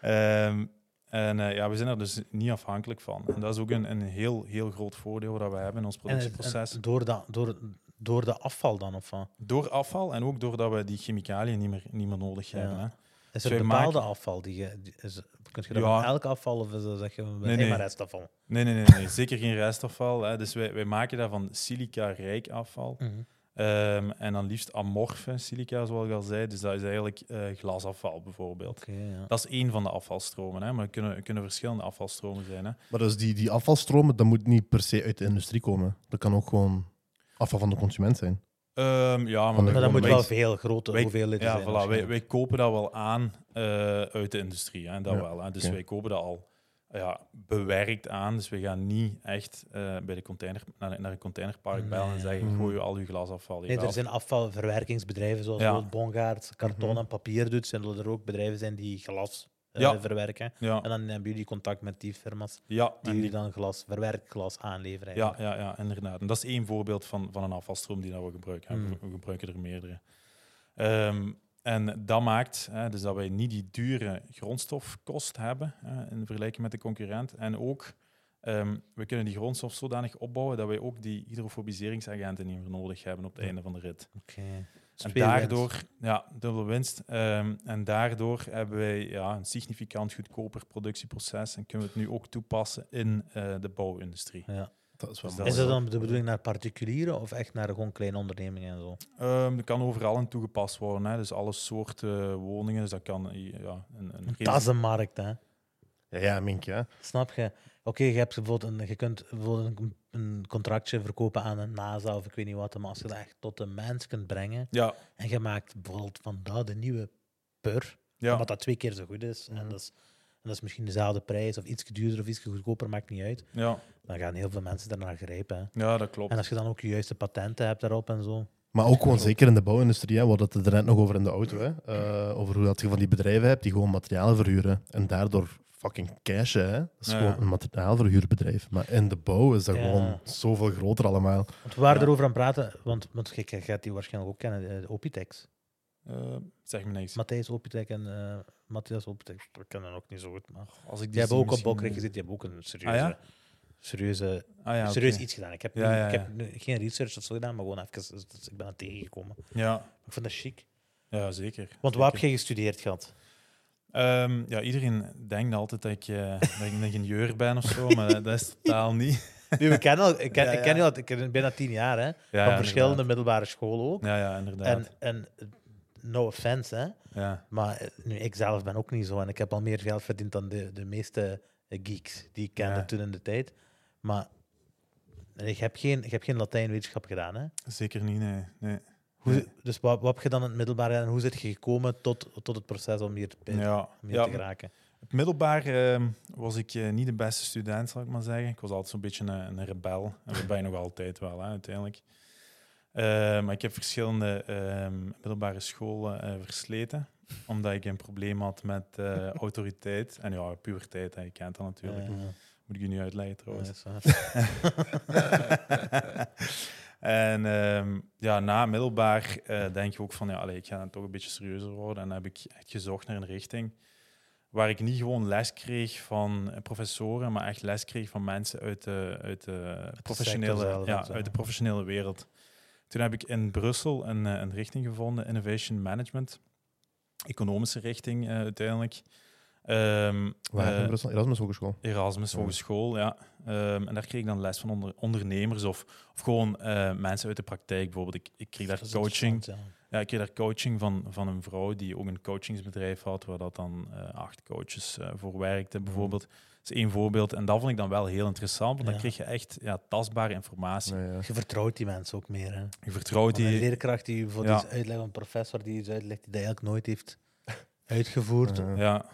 Speaker 2: Ehm, en eh, ja, we zijn er dus niet afhankelijk van. En dat is ook een, een heel, heel groot voordeel dat we hebben in ons productieproces.
Speaker 3: en door, dat, door, door de afval dan, of wat?
Speaker 2: Door afval en ook doordat we die chemicaliën niet meer, niet meer nodig
Speaker 3: Ja.
Speaker 2: hebben. Hè.
Speaker 3: Is er bepaalde
Speaker 2: maken-
Speaker 3: afval? Die je, die is, kun je dat
Speaker 2: Ja.
Speaker 3: elk afval of is dat zeg je
Speaker 2: Nee,
Speaker 3: maar restafval?
Speaker 2: Nee, nee, nee, nee, zeker geen restafval. Hè. Dus wij, wij maken dat van silica-rijk afval.
Speaker 3: Mhm.
Speaker 2: Ehm, en dan liefst amorfe silica, zoals ik al zei. Dus dat is eigenlijk eh, glasafval bijvoorbeeld.
Speaker 3: Ja.
Speaker 2: Dat is één van de afvalstromen, hè. maar er kunnen, er kunnen verschillende afvalstromen zijn. Hè.
Speaker 1: Maar dus die, die afvalstromen, dat moet niet per se uit de industrie komen. Dat kan ook gewoon afval van de consument zijn.
Speaker 2: Ehm, ja, maar,
Speaker 3: dat moet wel veel grote
Speaker 2: wij-
Speaker 3: hoeveelheden
Speaker 2: Ja,
Speaker 3: zijn.
Speaker 2: voilà, wij, wij kopen dat wel aan eh, uit de industrie. Hè, dat
Speaker 1: Ja,
Speaker 2: wel, hè. Dus wij kopen dat al ja, bewerkt aan. Dus we gaan niet echt eh, bij de container, naar, naar een containerpark bellen en zeggen:
Speaker 1: Mhm.
Speaker 2: gooi al uw glasafval
Speaker 3: Nee, er
Speaker 2: af."
Speaker 3: zijn afvalverwerkingsbedrijven zoals
Speaker 2: Ja.
Speaker 3: Bongaard, karton
Speaker 1: Mhm.
Speaker 3: en papier doet. Zullen er ook bedrijven zijn die glas eh,
Speaker 2: Ja.
Speaker 3: verwerken?
Speaker 2: Ja,
Speaker 3: En dan hebben jullie contact met die firma's
Speaker 2: ja,
Speaker 3: die
Speaker 2: die-
Speaker 3: dan glas, verwerkt glas aanleveren.
Speaker 2: ja,
Speaker 3: eigenlijk.
Speaker 2: ja, ja, inderdaad. En dat is één voorbeeld van, van een afvalstroom die dat we gebruiken.
Speaker 3: Mhm.
Speaker 2: We, we gebruiken er meerdere. Ehm, en dat maakt hè, dus dat wij niet die dure grondstofkost hebben hè, in vergelijking met de concurrent. En ook, ehm, we kunnen die grondstof zodanig opbouwen dat wij ook die hydrofobiseringsagenten niet meer nodig hebben op het
Speaker 3: Ja.
Speaker 2: einde van de rit.
Speaker 3: Oké.
Speaker 2: En daardoor, ja, dubbele winst. Ehm, en daardoor hebben wij ja, een significant goedkoper productieproces en kunnen we het nu ook toepassen in eh, de bouwindustrie.
Speaker 3: Ja.
Speaker 1: Dat is wel
Speaker 2: Dus
Speaker 1: mooi.
Speaker 3: Is dat dan de bedoeling naar particulieren of echt naar gewoon kleine ondernemingen en zo?
Speaker 2: Ehm, dat kan overal in toegepast worden. Hè. Dus alle soorten woningen. Dus dat kan ja, een, een
Speaker 3: Een tassenmarkt, hè?
Speaker 1: Ja, ja, Mink, ja.
Speaker 3: Snap je? Oké, je, hebt bijvoorbeeld een, je kunt bijvoorbeeld een, een contractje verkopen aan een NASA of ik weet niet wat, maar als je dat echt tot de mens kunt brengen
Speaker 2: Ja,
Speaker 3: en je maakt bijvoorbeeld van dat de nieuwe pur,
Speaker 2: ja.
Speaker 3: omdat dat twee keer zo goed is, en, dat is en dat is misschien dezelfde prijs of iets duurder of iets goedkoper, maakt niet uit,
Speaker 2: Ja,
Speaker 3: dan gaan heel veel mensen daarnaar grijpen. Hè.
Speaker 2: ja, dat klopt.
Speaker 3: En als je dan ook je juiste patenten hebt daarop en zo.
Speaker 1: Maar ook gewoon zeker in de bouwindustrie, hè, we hadden het er net nog over in de auto, hè, eh, over hoe dat je van die bedrijven hebt die gewoon materialen verhuren en daardoor fucking cashen. Hè. Dat is
Speaker 2: Ja.
Speaker 1: gewoon een materiaalverhuurbedrijf. Maar in de bouw is dat
Speaker 3: Ja.
Speaker 1: gewoon zoveel groter allemaal.
Speaker 3: Want we waren
Speaker 2: Ja.
Speaker 3: erover aan het praten, want, want je, gaat die waarschijnlijk ook kennen, eh, Opitex.
Speaker 2: Eh, zeg me niks.
Speaker 3: Matthijs Opitex en eh Matthias Opitex, ik ken hem ook niet zo goed, maar...
Speaker 2: Als ik
Speaker 3: Die hebben ook op Bokrek gezeten, die hebben ook een serieuze,
Speaker 2: Ah, ja?
Speaker 3: Serieuze,
Speaker 2: Ah, ja,
Speaker 3: serieus iets gedaan. Ik heb,
Speaker 2: Ja,
Speaker 3: nu-
Speaker 2: ja,
Speaker 3: ik heb geen research of zo gedaan, maar gewoon even, dus- dus ik ben er tegengekomen.
Speaker 2: Ja,
Speaker 3: Ik vind dat chic.
Speaker 2: ja, zeker.
Speaker 3: Want waar heb jij gestudeerd gehad?
Speaker 2: Ehm, ja, iedereen denkt altijd dat ik, eh, dat ik een ingenieur ben of zo, maar dat, is totaal niet.
Speaker 3: Nu, we kennen al, ik ken,
Speaker 2: Ja,
Speaker 3: ik ken je al ik ken bijna tien jaar, hè,
Speaker 2: Ja,
Speaker 3: van verschillende
Speaker 2: inderdaad.
Speaker 3: middelbare scholen ook.
Speaker 2: Ja, ja, inderdaad.
Speaker 3: En, en eh, no offense, hè,
Speaker 2: ja.
Speaker 3: maar eh, nu, ik zelf ben ook niet zo en ik heb al meer geld verdiend dan de, de meeste eh, geeks die ik kende toen in de tijd. Maar ik heb geen, ik heb geen Latijnwetenschap gedaan, hè.
Speaker 2: Zeker niet, nee. nee.
Speaker 3: Hoe. Dus wat, wat heb je dan in het middelbaar en hoe zit je gekomen tot, tot het proces om hier, te-
Speaker 2: Ja,
Speaker 3: om hier
Speaker 2: ja
Speaker 3: te geraken?
Speaker 2: Op middelbaar ehm, was ik eh, niet de beste student, zal ik maar zeggen. Ik was altijd zo'n beetje een, een rebel. En dat ben je nog altijd wel, hè, uiteindelijk. Eh, maar ik heb verschillende ehm, middelbare scholen eh, versleten. Omdat ik een probleem had met autoriteit. En ja, puberteit, hè, je kent dat natuurlijk.
Speaker 3: Eh,
Speaker 2: Moet ik je nu uitleggen trouwens. en ehm, ja, na middelbaar eh, denk je ook van, ja, allee, ik ga dan toch een beetje serieuzer worden. En dan heb ik echt gezocht naar een richting waar ik niet gewoon les kreeg van professoren, maar echt les kreeg van mensen uit de, uit de, professionele,
Speaker 3: zelf,
Speaker 2: ja, uit de professionele wereld. Toen heb ik in Brussel een, eh, een richting gevonden, Innovation Management. Economische richting eh, uiteindelijk. Ehm,
Speaker 1: Waar
Speaker 2: eh,
Speaker 1: in Brussel? Erasmus Hogeschool.
Speaker 2: Erasmus
Speaker 1: Ja.
Speaker 2: Hogeschool, ja. Ehm, en daar kreeg ik dan les van onder, ondernemers of, of gewoon eh, mensen uit de praktijk. Bijvoorbeeld, ik, ik kreeg daar coaching.
Speaker 3: ja.
Speaker 2: Ja, ik kreeg daar coaching van, van een vrouw die ook een coachingsbedrijf had, waar dat dan eh, acht coaches eh, voor werkte, bijvoorbeeld. Dat is één voorbeeld. En dat vond ik dan wel heel interessant, want dan
Speaker 3: Ja.
Speaker 2: kreeg je echt ja, tastbare informatie.
Speaker 1: Nee, ja.
Speaker 3: Je vertrouwt die mensen ook meer. Hè?
Speaker 2: Je vertrouwt
Speaker 3: Want Een
Speaker 2: die...
Speaker 3: leerkracht die bijvoorbeeld
Speaker 2: Ja.
Speaker 3: iets uitlegt, een professor die iets uitlegt die dat eigenlijk nooit heeft uitgevoerd.
Speaker 1: Ja.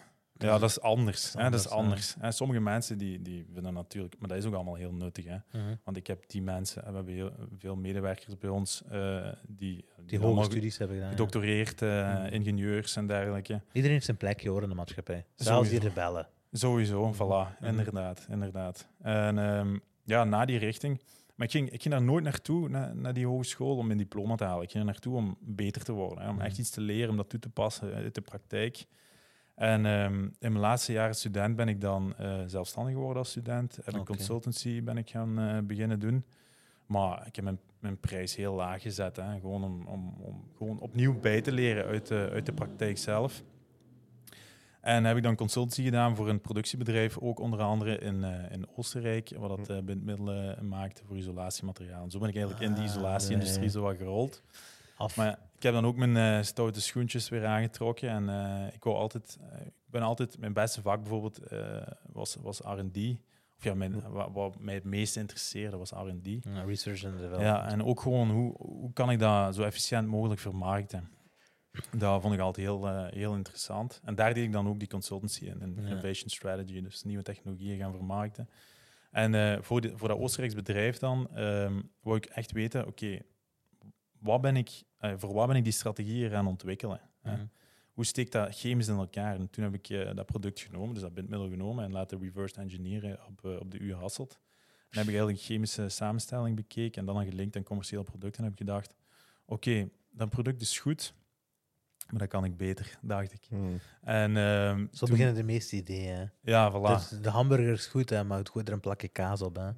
Speaker 2: Ja, dat is anders. hè, dat is
Speaker 3: anders.
Speaker 2: En sommige mensen die, die vinden natuurlijk... Maar dat is ook allemaal heel nuttig, hè.
Speaker 3: Mhm.
Speaker 2: Want ik heb die mensen... We hebben heel, veel medewerkers bij ons eh, die...
Speaker 3: Die hoge studies hebben gedaan.
Speaker 2: gedoctoreerd, eh,
Speaker 3: Mhm.
Speaker 2: ingenieurs en dergelijke.
Speaker 3: Iedereen heeft zijn plekje hoor in de maatschappij. Zelfs die rebellen.
Speaker 2: Sowieso,
Speaker 3: Mhm.
Speaker 2: voilà.
Speaker 3: Mhm.
Speaker 2: Inderdaad, inderdaad. En ehm, ja, na die richting... Maar ik ging, ik ging daar nooit naartoe, naar, naar die hogeschool, om mijn diploma te halen. Ik ging er naartoe om beter te worden. Hè, om echt iets te leren, om dat toe te passen uit de praktijk. En ehm, in mijn laatste jaren student ben ik dan eh, zelfstandig geworden als student. Heb ik
Speaker 3: Oké.
Speaker 2: consultancy ben ik gaan eh, beginnen doen. Maar ik heb mijn, mijn prijs heel laag gezet. Hè. Gewoon om, om, om gewoon opnieuw bij te leren uit de, uit de praktijk zelf. En heb ik dan consultancy gedaan voor een productiebedrijf, ook onder andere in, eh, in Oostenrijk, wat dat eh, bindmiddelen maakte voor isolatiemateriaal. En zo ben ik eigenlijk in die
Speaker 3: Ah,
Speaker 2: isolatieindustrie zo wat gerold.
Speaker 3: Af.
Speaker 2: Maar ik heb dan ook mijn eh, stoute schoentjes weer aangetrokken. En eh, ik, wou altijd, eh, ik ben altijd, mijn beste vak bijvoorbeeld was, was R&D. Of ja, mijn, wat, wat mij het meest interesseerde was R&D.
Speaker 3: Ja, research and development.
Speaker 2: Ja, en ook gewoon hoe, hoe kan ik dat zo efficiënt mogelijk vermarkten. Dat vond ik altijd heel, heel interessant. En daar deed ik dan ook die consultancy in, in
Speaker 3: Ja.
Speaker 2: innovation strategy, dus nieuwe technologieën gaan vermarkten. En voor, de, voor dat Oostenrijks bedrijf dan, ehm wou ik echt weten, oké, wat ben ik, voor wat ben ik die strategieën gaan ontwikkelen? hè?
Speaker 3: Mhm.
Speaker 2: Hoe steekt dat chemisch in elkaar? En toen heb ik eh, dat product genomen, dus dat bindmiddel genomen en laten reverse engineeren op, eh, op de U Hasselt. En heb ik eigenlijk een chemische samenstelling bekeken en dan gelinkt aan commerciële producten. En heb ik gedacht, oké, dat product is goed, maar dat kan ik beter, dacht ik.
Speaker 1: Hmm.
Speaker 2: En ehm,
Speaker 3: Zo
Speaker 2: toen-
Speaker 3: beginnen de meeste ideeën. hè.
Speaker 2: Ja, voilà.
Speaker 3: Dus de hamburger is goed, hè, maar het goed er een plakje kaas op. Hè. En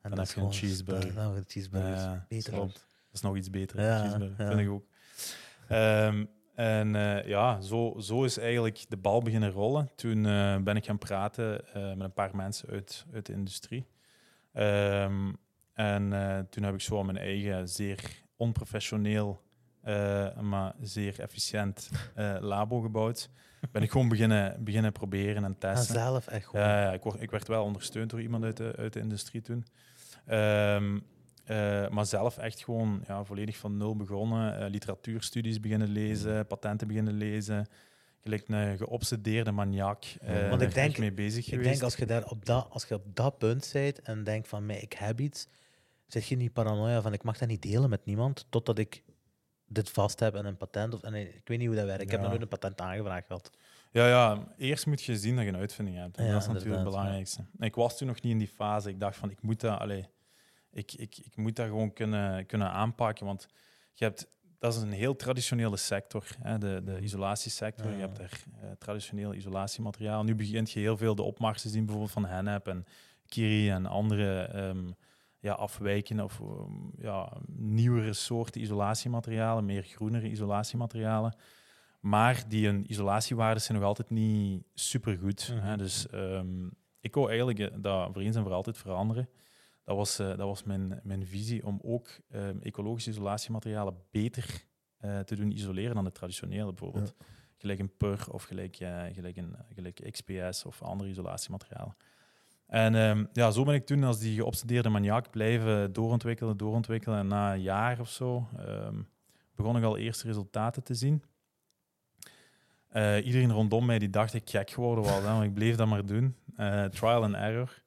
Speaker 2: heb
Speaker 3: dat is
Speaker 2: je een
Speaker 3: gewoon-
Speaker 2: cheeseburger.
Speaker 3: Dan een cheeseburger.
Speaker 2: Ja,
Speaker 3: beter.
Speaker 2: klopt. Dat is nog iets beter.
Speaker 3: Ja, ja.
Speaker 2: vind ik ook. Ehm, en eh, ja, zo, zo is eigenlijk de bal beginnen rollen. Toen eh, ben ik gaan praten eh, met een paar mensen uit, uit de industrie. Ehm, En toen heb ik zo mijn eigen zeer onprofessioneel, maar zeer efficiënt labo gebouwd. Ben ik gewoon beginnen, beginnen proberen en
Speaker 3: En
Speaker 2: testen.
Speaker 3: zelf echt gewoon.
Speaker 2: Ja, ja, ik, word, ik werd wel ondersteund door iemand uit de, uit de industrie toen. Ehm, eh, maar zelf echt gewoon ja, volledig van nul begonnen. eh, literatuurstudies beginnen lezen, patenten beginnen lezen. Gelijk een geobsedeerde maniak. eh,
Speaker 3: Want ik denk-
Speaker 2: mee bezig
Speaker 3: ik
Speaker 2: geweest.
Speaker 3: denk als je, daar op dat, als je op dat punt bent en denkt van, mij, ik heb iets, zit je niet paranoia van, ik mag dat niet delen met niemand, totdat ik dit vast heb en een patent. Of, en ik weet niet hoe dat werkt. Ik heb nog nooit een patent aangevraagd gehad.
Speaker 2: Ja, ja, eerst moet je zien dat je een uitvinding hebt. En
Speaker 3: Ja,
Speaker 2: dat is natuurlijk het belangrijkste. Ik was toen nog niet in die fase. Ik dacht van, ik moet dat, allee, ik, ik, ik moet dat gewoon kunnen, kunnen aanpakken. Want je hebt, dat is een heel traditionele sector, hè, de, de isolatiesector.
Speaker 3: Ja.
Speaker 2: Je hebt daar eh, traditioneel isolatiemateriaal. Nu begint je heel veel de opmars te zien, bijvoorbeeld van Hennep en Kiri en andere ehm, ja, afwijkende of ehm, ja, nieuwere soorten isolatiematerialen, meer groenere isolatiematerialen. Maar die hun isolatiewaarden zijn nog altijd niet supergoed.
Speaker 3: Mhm.
Speaker 2: hè. Dus ehm, ik wou eigenlijk eh, dat voor eens en voor altijd veranderen. Dat was, eh, dat was mijn, mijn visie om ook ehm, ecologische isolatiematerialen beter eh, te doen isoleren dan de traditionele bijvoorbeeld. Gelijk een PUR of gelijk, gelijk, een, gelijk XPS of andere isolatiematerialen. En ehm, ja, zo ben ik toen als die geobsedeerde maniak blijven doorontwikkelen, doorontwikkelen. En na een jaar of zo ehm, begon ik al eerste resultaten te zien. Eh, iedereen rondom mij die dacht ik gek geworden was, hè, want ik bleef dat maar doen. Trial and error.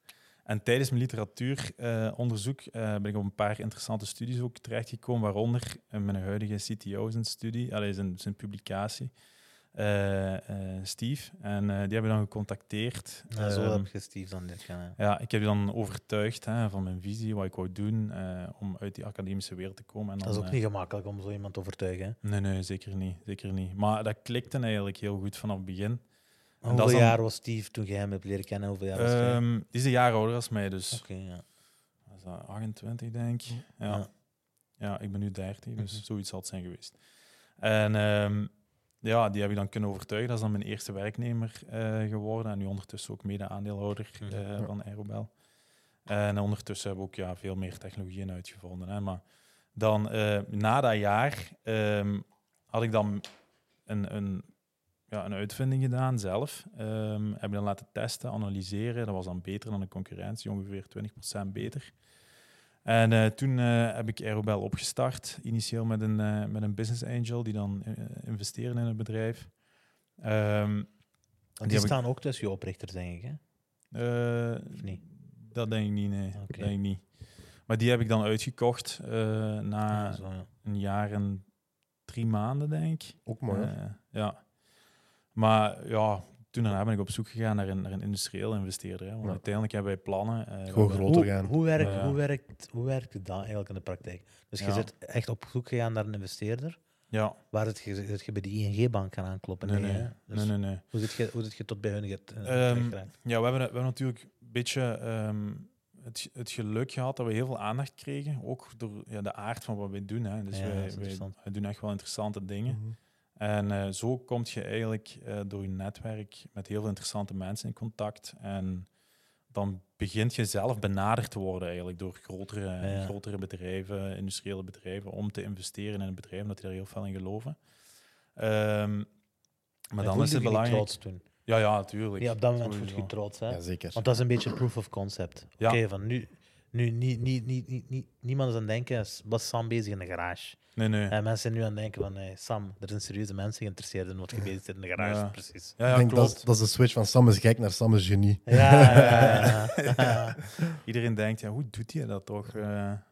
Speaker 2: En tijdens mijn literatuuronderzoek eh, ben ik op een paar interessante studies ook terechtgekomen, waaronder eh, mijn huidige CTO zijn studie, allee, zijn, zijn publicatie, eh, Steve. En die hebben dan gecontacteerd.
Speaker 3: Ja, zo
Speaker 2: Ehm,
Speaker 3: heb je Steve dan dit gaan.
Speaker 2: ja, ik heb die dan overtuigd hè, van mijn visie, wat ik wou doen, om uit die academische wereld te komen. En
Speaker 3: Dat
Speaker 2: dan,
Speaker 3: is ook niet gemakkelijk om zo iemand te overtuigen. hè.
Speaker 2: Nee, nee, zeker niet, zeker niet. Maar dat klikte eigenlijk heel goed vanaf het begin. En
Speaker 3: Hoeveel
Speaker 2: dan-
Speaker 3: jaar was Steve toen jij hem hebt leren kennen? Hoeveel jaar was hij?
Speaker 2: Ehm, die is een jaar ouder als mij, dus
Speaker 3: Oké, ja.
Speaker 2: wat is dat 28 denk ik. Ja.
Speaker 3: Ja.
Speaker 2: Ja. ik ben nu 30, dus
Speaker 3: Mhm.
Speaker 2: zoiets zal het zijn geweest. En ehm, ja, die heb ik dan kunnen overtuigen. Dat is dan mijn eerste werknemer eh, geworden. En nu ondertussen ook mede-aandeelhouder
Speaker 3: Mhm.
Speaker 2: eh,
Speaker 1: Ja.
Speaker 2: van Aerobel. En ondertussen hebben we ook ja, veel meer technologieën uitgevonden. Hè. Maar dan eh, na dat jaar ehm, had ik dan een, een, ja, een uitvinding gedaan zelf. Ehm heb ik dan laten testen, analyseren. Dat was dan beter dan de concurrentie, ongeveer 20% beter. En eh, toen eh, heb ik Aerobel opgestart, initieel met een, eh, met een business angel die dan investeren in het bedrijf. Ehm,
Speaker 3: Want
Speaker 2: die
Speaker 3: die
Speaker 2: heb ik-
Speaker 3: staan ook tussen je oprichters, denk ik. Hè?
Speaker 2: eh,
Speaker 3: Of niet?
Speaker 2: Dat denk ik niet, nee. Dat denk ik niet. Maar die heb ik dan uitgekocht eh, na
Speaker 3: Ja, zo, ja.
Speaker 2: een jaar en drie maanden, denk ik.
Speaker 1: Ook mooi.
Speaker 2: ja. Maar ja, toen daarna ben ik op zoek gegaan naar een, naar een industrieel investeerder. Hè. Want
Speaker 1: Ja.
Speaker 2: uiteindelijk hebben wij plannen. eh, we
Speaker 1: Gewoon groter
Speaker 3: Hoe,
Speaker 1: gaan.
Speaker 3: hoe, werkt,
Speaker 2: Ja.
Speaker 3: hoe, werkt, hoe werkt dat eigenlijk in de praktijk? Dus je zit echt op zoek gegaan naar een investeerder,
Speaker 2: Ja,
Speaker 3: waar het, je, dat je bij de ING-bank kan aankloppen.
Speaker 2: nee,
Speaker 3: Nee? Dus
Speaker 2: nee, nee, nee.
Speaker 3: Hoe, zit je, hoe zit je tot bij hun get, uh,
Speaker 2: Ehm, Ja, we hebben, we hebben natuurlijk een beetje ehm, het, het geluk gehad dat we heel veel aandacht kregen. Ook door ja, de aard van wat wij doen. Hè. Dus
Speaker 3: Ja,
Speaker 2: wij doen echt wel interessante dingen.
Speaker 1: Mhm.
Speaker 2: En eh, zo kom je eigenlijk eh, door je netwerk met heel veel interessante mensen in contact. En dan begint je zelf benaderd te worden eigenlijk door grotere,
Speaker 3: Ja.
Speaker 2: grotere bedrijven, industriële bedrijven, om te investeren in een bedrijf, omdat die daar heel veel in geloven. Ehm, maar dan is het belangrijk...
Speaker 3: trots toen.
Speaker 2: Ja, ja, natuurlijk.
Speaker 3: Ja, op dat moment voel
Speaker 2: Sowieso.
Speaker 3: je trots. Hè?
Speaker 1: Ja, zeker.
Speaker 3: Want dat is een beetje proof of concept. Oké, van nu, nu niet, niet, niet, niet, niet, niemand is aan het denken, was Sam bezig in de garage?
Speaker 2: Nee, nee.
Speaker 3: En mensen zijn nu aan het denken van, hey, Sam, er zijn serieuze mensen geïnteresseerd in wat je bezig zit in de garage.
Speaker 2: Ja.
Speaker 3: Precies.
Speaker 2: Ja,
Speaker 1: ik
Speaker 2: ja,
Speaker 1: denk dat,
Speaker 2: klopt.
Speaker 1: is- dat is de switch van Sam is gek naar Sam is genie.
Speaker 3: Ja, ja, ja, ja.
Speaker 2: Iedereen denkt, ja, hoe doet hij dat toch? Eh,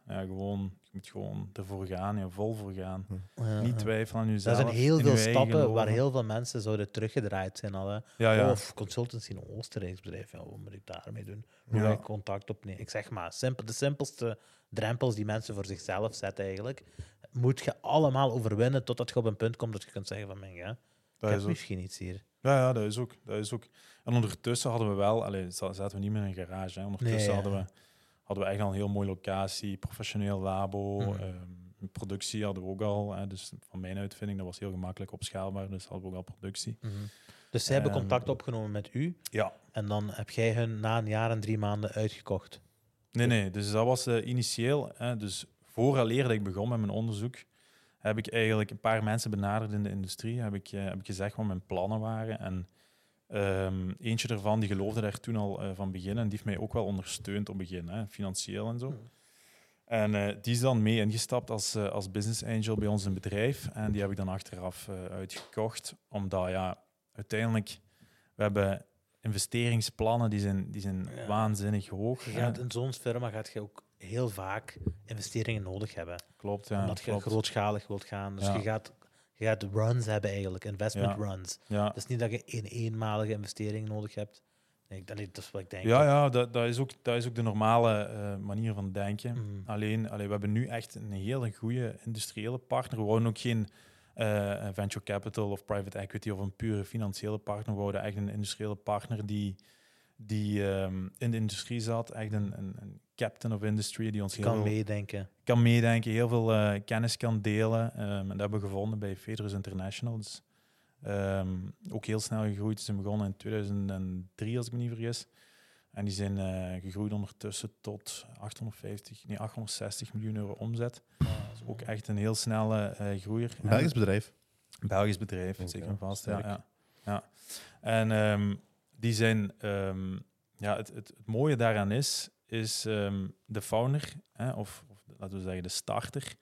Speaker 2: ja, gewoon, je moet gewoon ervoor gaan, ja, vol voor gaan.
Speaker 3: Ja,
Speaker 2: Niet twijfelen aan
Speaker 3: Er
Speaker 2: jezelf.
Speaker 3: zijn heel veel stappen waar heel veel mensen zouden teruggedraaid zijn. Al, hè.
Speaker 2: Ja, ja.
Speaker 3: Of consultancy in een Oostenrijks bedrijf. Ja, wat moet ik daarmee doen? Hoe
Speaker 2: Ja.
Speaker 3: ga ik contact opnemen? Ik zeg maar, simpel, de simpelste drempels die mensen voor zichzelf zetten eigenlijk, moet je allemaal overwinnen totdat je op een punt komt dat je kunt zeggen van, ja, ik
Speaker 2: dat
Speaker 3: heb
Speaker 2: is
Speaker 3: misschien iets hier.
Speaker 2: Ja, ja, dat is ook. Dat is ook. En ondertussen hadden we wel, allee, za- zaten we niet meer in een garage. Hè. Ondertussen
Speaker 3: Nee,
Speaker 2: hadden, we, hadden we echt al een heel mooie locatie, professioneel labo,
Speaker 3: Mhm.
Speaker 2: ehm, productie hadden we ook al. Hè. Dus van mijn uitvinding, dat was heel gemakkelijk opschaalbaar, dus hadden we ook al productie.
Speaker 3: Dus zij hebben
Speaker 2: Ehm,
Speaker 3: contact opgenomen met u
Speaker 2: Ja.
Speaker 3: en dan heb jij hun na een jaar en drie maanden uitgekocht.
Speaker 2: Nee, nee. Dus dat was eh, initieel. Hè, dus vooraleer dat ik begon met mijn onderzoek, heb ik eigenlijk een paar mensen benaderd in de industrie. Heb ik, eh, heb ik gezegd wat mijn plannen waren. En ehm, eentje daarvan die geloofde daar toen al eh, van begin. En die heeft mij ook wel ondersteund op begin, hè, financieel en zo.
Speaker 3: Hmm.
Speaker 2: En eh, die is dan mee ingestapt als, als business angel bij ons in bedrijf. En die heb ik dan achteraf uitgekocht. Omdat ja, uiteindelijk, we hebben investeringsplannen die zijn, die zijn
Speaker 3: Ja.
Speaker 2: waanzinnig hoog.
Speaker 3: Je
Speaker 2: hè.
Speaker 3: gaat in zo'n firma gaat je ook heel vaak investeringen nodig hebben.
Speaker 2: Klopt, ja.
Speaker 3: omdat je grootschalig wilt gaan. Dus
Speaker 2: Ja.
Speaker 3: je, gaat, je gaat runs hebben eigenlijk, investment
Speaker 2: Ja.
Speaker 3: runs.
Speaker 2: Ja.
Speaker 3: Het is niet dat je een eenmalige investering nodig hebt. Nee, dat, is wat ik denk.
Speaker 2: Ja, ja dat, dat, is ook, dat is ook de normale eh, manier van denken.
Speaker 3: Mm.
Speaker 2: Alleen, allee, we hebben nu echt een hele goede industriële partner. We wouden ook geen eh, venture capital of private equity of een pure financiële partner. We wouden echt een industriële partner die, die ehm, in de industrie zat. Echt een, een, een captain of industry die ons heel
Speaker 3: kan
Speaker 2: veel
Speaker 3: meedenken.
Speaker 2: kan meedenken, heel veel eh, kennis kan delen. Ehm, en dat hebben we gevonden bij Federus International. Dus, ehm, ook heel snel gegroeid. Ze zijn begonnen in 2003, als ik me niet vergis. En die zijn eh, gegroeid ondertussen tot 850, nee, 860 miljoen euro omzet. Dat is ook echt een heel snelle eh groeier.
Speaker 1: Een Belgisch bedrijf.
Speaker 2: Een Belgisch bedrijf, zeker en vast. Ja, ja, ja. En ehm, die zijn, ehm, ja, het, het, het mooie daaraan is, is ehm, de founder, hè, of, of laten we zeggen de starter,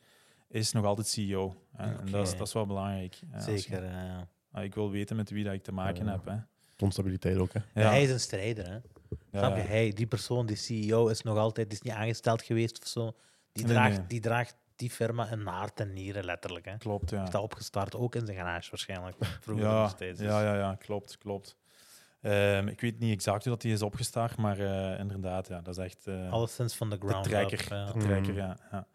Speaker 2: is nog altijd CEO. Hè, En dat is, dat is wel belangrijk. hè, als je-
Speaker 3: Zeker.
Speaker 2: ah, ik wil weten met wie dat ik te maken
Speaker 1: Ja.
Speaker 2: heb. Hè.
Speaker 1: Toonstabiliteit ook. Hè.
Speaker 2: Ja,
Speaker 3: Hij is een strijder. Hè?
Speaker 2: ja,
Speaker 3: Snap je?
Speaker 2: ja.
Speaker 3: Hij, die persoon, die CEO, is nog altijd die is niet aangesteld geweest of zo. Die, draagt,
Speaker 2: nee.
Speaker 3: die draagt die firma in hart en nieren, letterlijk. Hè?
Speaker 2: Klopt, ja.
Speaker 3: Is dat opgestart ook in zijn garage waarschijnlijk. Vroeger
Speaker 2: Ja,
Speaker 3: nog steeds. dus-
Speaker 2: ja, ja, ja, klopt, klopt. Ehm, ik weet niet exact hoe dat die is opgestart, maar eh, inderdaad, ja, dat is echt... eh,
Speaker 3: Alleszins van de
Speaker 2: de
Speaker 3: ground
Speaker 2: trekker.
Speaker 3: up. ja.
Speaker 2: De trekker,
Speaker 1: Mm.
Speaker 2: ja, ja.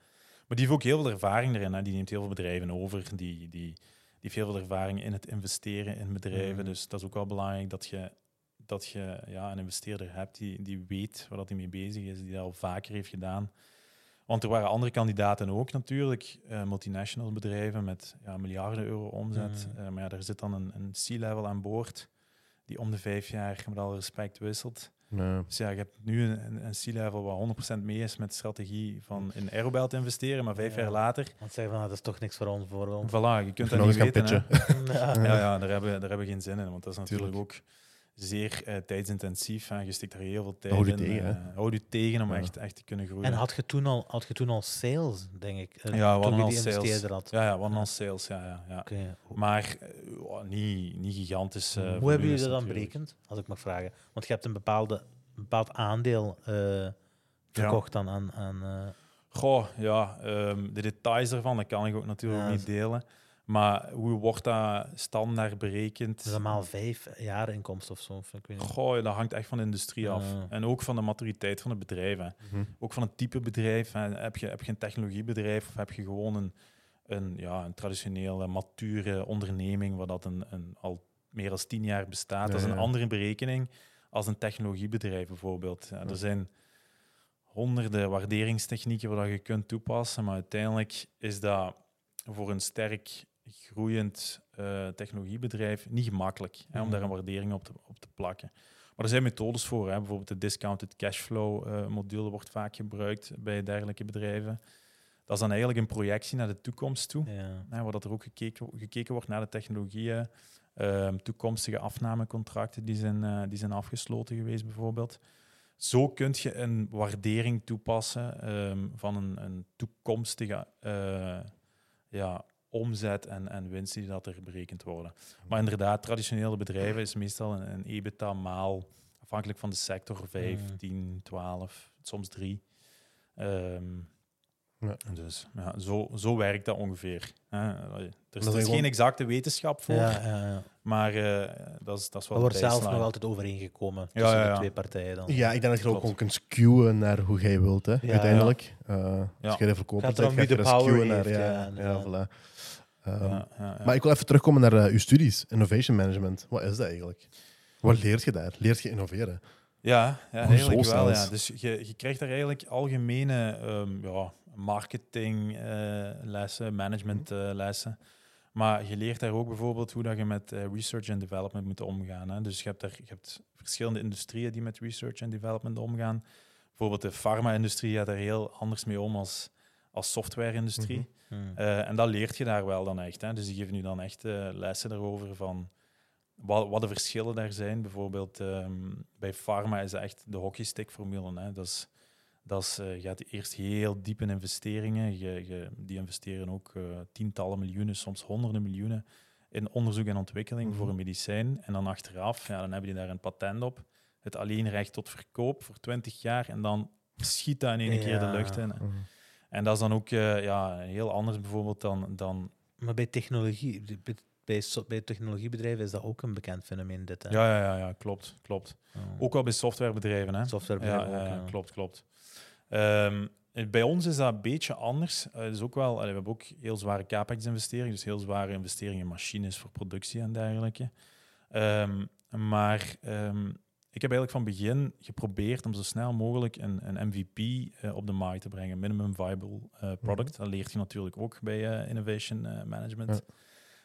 Speaker 2: Maar die heeft ook heel veel ervaring erin. Hè. Die neemt heel veel bedrijven over. Die, die, die heeft heel veel ervaring in het investeren in bedrijven.
Speaker 3: Mm.
Speaker 2: Dus dat is ook wel belangrijk dat je, dat je ja, een investeerder hebt die, die weet waar dat hij mee bezig is, die dat al vaker heeft gedaan. Want er waren andere kandidaten ook natuurlijk, eh, multinational bedrijven met ja, miljarden euro omzet.
Speaker 3: Mm.
Speaker 2: Maar ja, daar zit dan een, een C-level aan boord die om de vijf jaar met alle respect wisselt.
Speaker 1: Nee.
Speaker 2: Dus ja, je hebt nu een, een- een C-level waar 100% mee is met de strategie van in Aerobel te investeren, maar vijf
Speaker 3: Ja.
Speaker 2: jaar later,
Speaker 3: Want zeggen van, ah, dat is toch niks voor ons. Voor ons.
Speaker 2: voilà, je kunt dat
Speaker 1: nog
Speaker 2: niet
Speaker 1: eens gaan
Speaker 2: weten. hè.
Speaker 3: ja.
Speaker 2: Ja, ja daar, hebben, daar hebben we geen zin in, want dat is natuurlijk
Speaker 1: Tuurlijk.
Speaker 2: ook zeer eh, tijdsintensief. Hè. Je steekt daar heel veel tijd
Speaker 1: Houd
Speaker 2: in.
Speaker 1: tegen,
Speaker 2: eh, houd je tegen om
Speaker 1: Ja.
Speaker 2: echt, echt te kunnen groeien.
Speaker 3: En had je, toen al, had je toen al sales, denk ik? eh,
Speaker 2: Ja, we
Speaker 3: toen
Speaker 2: hadden
Speaker 3: je
Speaker 2: al
Speaker 3: die
Speaker 2: sales.
Speaker 3: had?
Speaker 2: Ja, ja, one on sales, ja, ja. ja. Maar niet, niet gigantisch.
Speaker 3: hoe hebben jullie dat dan berekend, als ik mag vragen? Want je hebt een, bepaalde, een bepaald aandeel eh, verkocht aan... aan, aan eh,
Speaker 2: Goh, ja, ehm, de details daarvan, dat kan ik ook natuurlijk
Speaker 3: Ja,
Speaker 2: niet delen. Maar hoe wordt dat standaard berekend?
Speaker 3: is normaal vijf jaar inkomst of zo. Of, ik weet niet.
Speaker 2: Goh, ja, dat hangt echt van de industrie af. En ook van de maturiteit van het bedrijf. Hè.
Speaker 1: Mhm.
Speaker 2: Ook van het type bedrijf. Hè. Heb, je, heb je een technologiebedrijf of heb je gewoon een, een, ja, een traditionele, mature onderneming waar dat een, een, al meer dan tien jaar bestaat? dat is een
Speaker 1: ja.
Speaker 2: andere berekening als een technologiebedrijf bijvoorbeeld. Ja,
Speaker 1: Ja.
Speaker 2: er zijn honderden waarderingstechnieken waar dat je kunt toepassen, maar uiteindelijk is dat voor een sterk groeiend eh, technologiebedrijf niet gemakkelijk hè, om daar een
Speaker 3: Mhm.
Speaker 2: waardering op te, op te plakken. Maar er zijn methodes voor. Hè. Bijvoorbeeld de discounted cashflow eh module wordt vaak gebruikt bij dergelijke bedrijven. Dat is dan eigenlijk een projectie naar de toekomst toe.
Speaker 3: Ja.
Speaker 2: Hè, waar dat er ook gekeken, gekeken wordt naar de technologieën, ehm, toekomstige afnamecontracten die zijn, eh, die zijn afgesloten geweest bijvoorbeeld. Zo kun je een waardering toepassen ehm, van een, een toekomstige ja, omzet en, en winst die dat er berekend worden. Maar inderdaad, traditionele bedrijven is meestal een, een EBITDA maal, afhankelijk van de sector, 5,
Speaker 3: Mhm.
Speaker 2: 10, 12, soms 3. Ehm,
Speaker 1: Ja.
Speaker 2: Dus ja, zo, zo werkt dat ongeveer. Hè. Er is,
Speaker 1: is
Speaker 2: er is
Speaker 1: gewoon-
Speaker 2: geen exacte wetenschap voor,
Speaker 3: Ja, ja, ja.
Speaker 2: maar eh, dat, is, dat is wel
Speaker 3: Er wordt zelf nog altijd overeengekomen
Speaker 2: Ja,
Speaker 3: tussen
Speaker 2: ja,
Speaker 3: de twee partijen. Dan.
Speaker 1: Ja, ik denk dat je ook kunt skewen naar hoe jij wilt, hè,
Speaker 3: Ja,
Speaker 1: uiteindelijk. Eh,
Speaker 2: Ja.
Speaker 1: Als jij de verkoper
Speaker 3: Gaat
Speaker 1: bent, ga je
Speaker 3: wie
Speaker 1: er
Speaker 3: de
Speaker 1: een
Speaker 3: power
Speaker 1: skewen naar.
Speaker 3: heeft,
Speaker 1: Ja,
Speaker 3: ja,
Speaker 1: ja,
Speaker 3: ja.
Speaker 1: voilà. Ehm,
Speaker 2: Ja, ja, ja.
Speaker 1: Maar ik wil even terugkomen naar eh, uw studies, innovation management. Wat is dat eigenlijk? Wat leert je daar? Leert je innoveren?
Speaker 2: Ja, ja eigenlijk wel. Ja. Dus je, je krijgt daar eigenlijk algemene ehm, ja, marketinglessen, managementlessen. maar je leert daar ook bijvoorbeeld hoe dat je met eh, research en development moet omgaan. Hè. Dus je hebt, daar, je hebt verschillende industrieën die met research en development omgaan. bijvoorbeeld de farma-industrie gaat er heel anders mee om als, als software-industrie.
Speaker 1: Mhm.
Speaker 3: Hmm.
Speaker 2: Eh, en dat leert je daar wel dan echt. Hè. Dus die geven nu dan echt eh, lessen daarover van wat, wat de verschillen daar zijn. Bijvoorbeeld ehm, bij pharma is dat echt de hockeystick-formule. Hè. Dat is, dat is, eh, je gaat eerst heel diep in investeringen. Je, je- die investeren ook eh, tientallen miljoenen, soms honderden miljoenen in onderzoek en ontwikkeling
Speaker 1: Mhm.
Speaker 2: voor een medicijn. En dan achteraf, ja, dan heb je daar een patent op. Het alleenrecht tot verkoop voor 20 jaar. En dan schiet dat in één keer de lucht in.
Speaker 1: Mhm.
Speaker 2: En dat is dan ook eh, ja, heel anders bijvoorbeeld dan, dan
Speaker 3: Maar bij technologie, bij, bij, technologiebedrijven is dat ook een bekend fenomeen, dit. Hè?
Speaker 2: Ja, ja, ja, ja, klopt, klopt.
Speaker 3: Ja.
Speaker 2: Ook wel bij softwarebedrijven, hè?
Speaker 3: Softwarebedrijven
Speaker 2: ja,
Speaker 3: ook,
Speaker 2: ja,
Speaker 3: ja.
Speaker 2: klopt, klopt. Ehm, bij ons is dat een beetje anders. Het is ook wel, allee, we hebben ook heel zware capex-investeringen, dus heel zware investeringen in machines voor productie en dergelijke. Ehm, maar ehm, ik heb eigenlijk van begin geprobeerd om zo snel mogelijk een, een MVP eh, op de markt te brengen, minimum viable eh, product. Dat leert je natuurlijk ook bij eh, innovation management.
Speaker 1: Ja.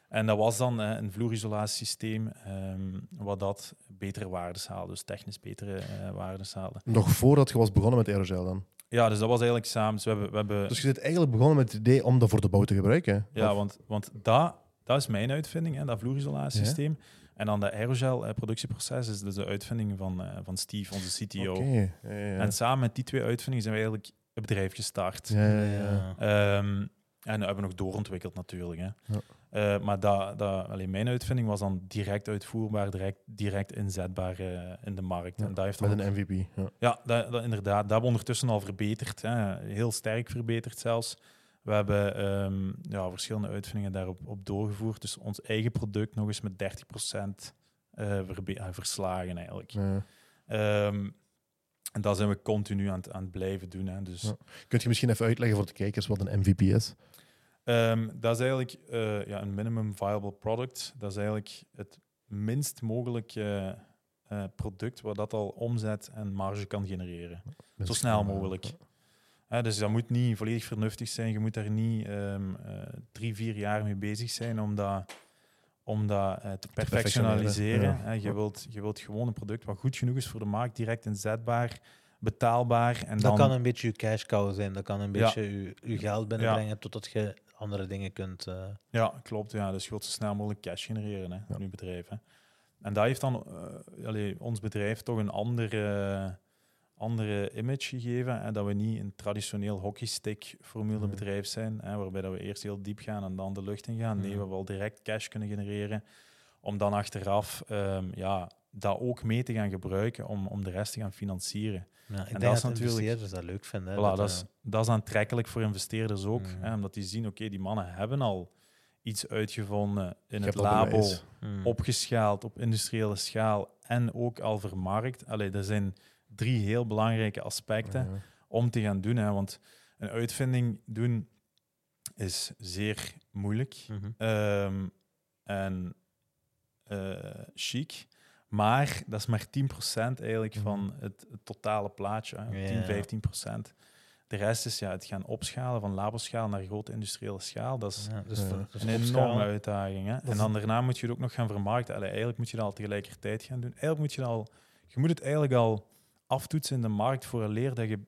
Speaker 2: En dat was dan een vloerisolatiesysteem, ehm wat dat betere waardes haalde, dus technisch betere waardes haalde.
Speaker 1: Nog voordat je was begonnen met aerogel dan.
Speaker 2: Ja, dus dat was eigenlijk samen. Dus we hebben, we hebben
Speaker 1: Dus je zit eigenlijk begonnen met het idee om dat voor de bouw te gebruiken.
Speaker 2: ja,
Speaker 1: Of-
Speaker 2: want, want dat, dat is mijn uitvinding, hè, dat vloerisolatiesysteem. En dan dat aerogel-productieproces is dus de uitvinding van, eh, van Steve, onze CTO.
Speaker 1: Oké, ja, ja, ja.
Speaker 2: En samen met die twee uitvindingen zijn we eigenlijk het bedrijf gestart.
Speaker 1: Ja, ja, ja.
Speaker 2: Ehm, en dat hebben we nog doorontwikkeld natuurlijk. Hè.
Speaker 1: Ja.
Speaker 2: Eh, maar dat, dat, alleen mijn uitvinding was dan direct uitvoerbaar, direct, direct inzetbaar eh, in de markt.
Speaker 1: Ja,
Speaker 2: en dat heeft
Speaker 1: Met een MVP. Ja.
Speaker 2: ja, dat, dat, inderdaad. Dat hebben we ondertussen al verbeterd. Hè. Heel sterk verbeterd zelfs. We hebben ehm, ja, verschillende uitvindingen daarop op doorgevoerd. Dus ons eigen product nog eens met 30% eh eh, verslagen eigenlijk.
Speaker 1: Ja.
Speaker 2: Ehm, en dat zijn we continu aan het, aan het blijven doen. Hè. Dus,
Speaker 1: Ja. Kunt je misschien even uitleggen voor de kijkers wat een MVP is?
Speaker 2: ehm, dat is eigenlijk eh, ja, een minimum viable product. Dat is eigenlijk het minst mogelijke product waar dat al omzet en marge kan genereren. Zo snel mogelijk. Dus dat moet niet volledig vernuftig zijn. Je moet daar niet ehm, eh, drie, vier jaar mee bezig zijn om dat, om dat eh, te perfectionaliseren. je, wilt, je wilt gewoon een product wat goed genoeg is voor de markt, direct inzetbaar, betaalbaar. En
Speaker 3: Dat
Speaker 2: dan,
Speaker 3: kan een beetje je cash cow zijn. Dat kan een beetje je, geld binnenbrengen totdat je andere dingen kunt. eh,
Speaker 2: Ja, klopt. Ja. Dus je wilt zo snel mogelijk cash genereren hè, in je bedrijf. Hè. En dat heeft dan allee, ons bedrijf toch een andere, andere image gegeven. En dat we niet een traditioneel hockeystick-formule
Speaker 1: Mhm.
Speaker 2: bedrijf zijn, hè, waarbij dat we eerst heel diep gaan en dan de lucht in gaan. Nee, we wel direct cash kunnen genereren. Om dan achteraf ehm, ja, dat ook mee te gaan gebruiken om, om de rest te gaan financieren.
Speaker 3: ja, ik
Speaker 2: dat
Speaker 3: denk
Speaker 2: is
Speaker 3: dat
Speaker 2: natuurlijk-
Speaker 3: investeerders dat leuk vinden.
Speaker 2: Voilà, dat,
Speaker 3: eh,
Speaker 2: is, dat is aantrekkelijk voor investeerders ook.
Speaker 3: Mhm.
Speaker 2: Hè, omdat die zien, oké, die mannen hebben al iets uitgevonden in het labo,
Speaker 3: hmm.
Speaker 2: opgeschaald op industriële schaal en ook al vermarkt. Allee, dat zijn drie heel belangrijke aspecten
Speaker 1: Ja.
Speaker 2: om te gaan doen. Hè, want een uitvinding doen is zeer moeilijk
Speaker 3: Mhm.
Speaker 2: ehm, en eh, chic. Maar dat is maar 10% eigenlijk
Speaker 1: Mhm.
Speaker 2: van het, het totale plaatje. Hè.
Speaker 3: Ja.
Speaker 2: 10, 15%. De rest is ja, het gaan opschalen van laboschaal naar grote industriële schaal. Dat is
Speaker 3: Ja, dus
Speaker 1: Ja.
Speaker 3: dus
Speaker 2: een
Speaker 3: opschalen.
Speaker 2: enorme uitdaging. Hè? En dan daarna moet je het ook nog gaan vermarkten. Allee, eigenlijk moet je dat al tegelijkertijd gaan doen. Eigenlijk moet je al... Je moet het eigenlijk al aftoetsen in de markt vooraleer dat je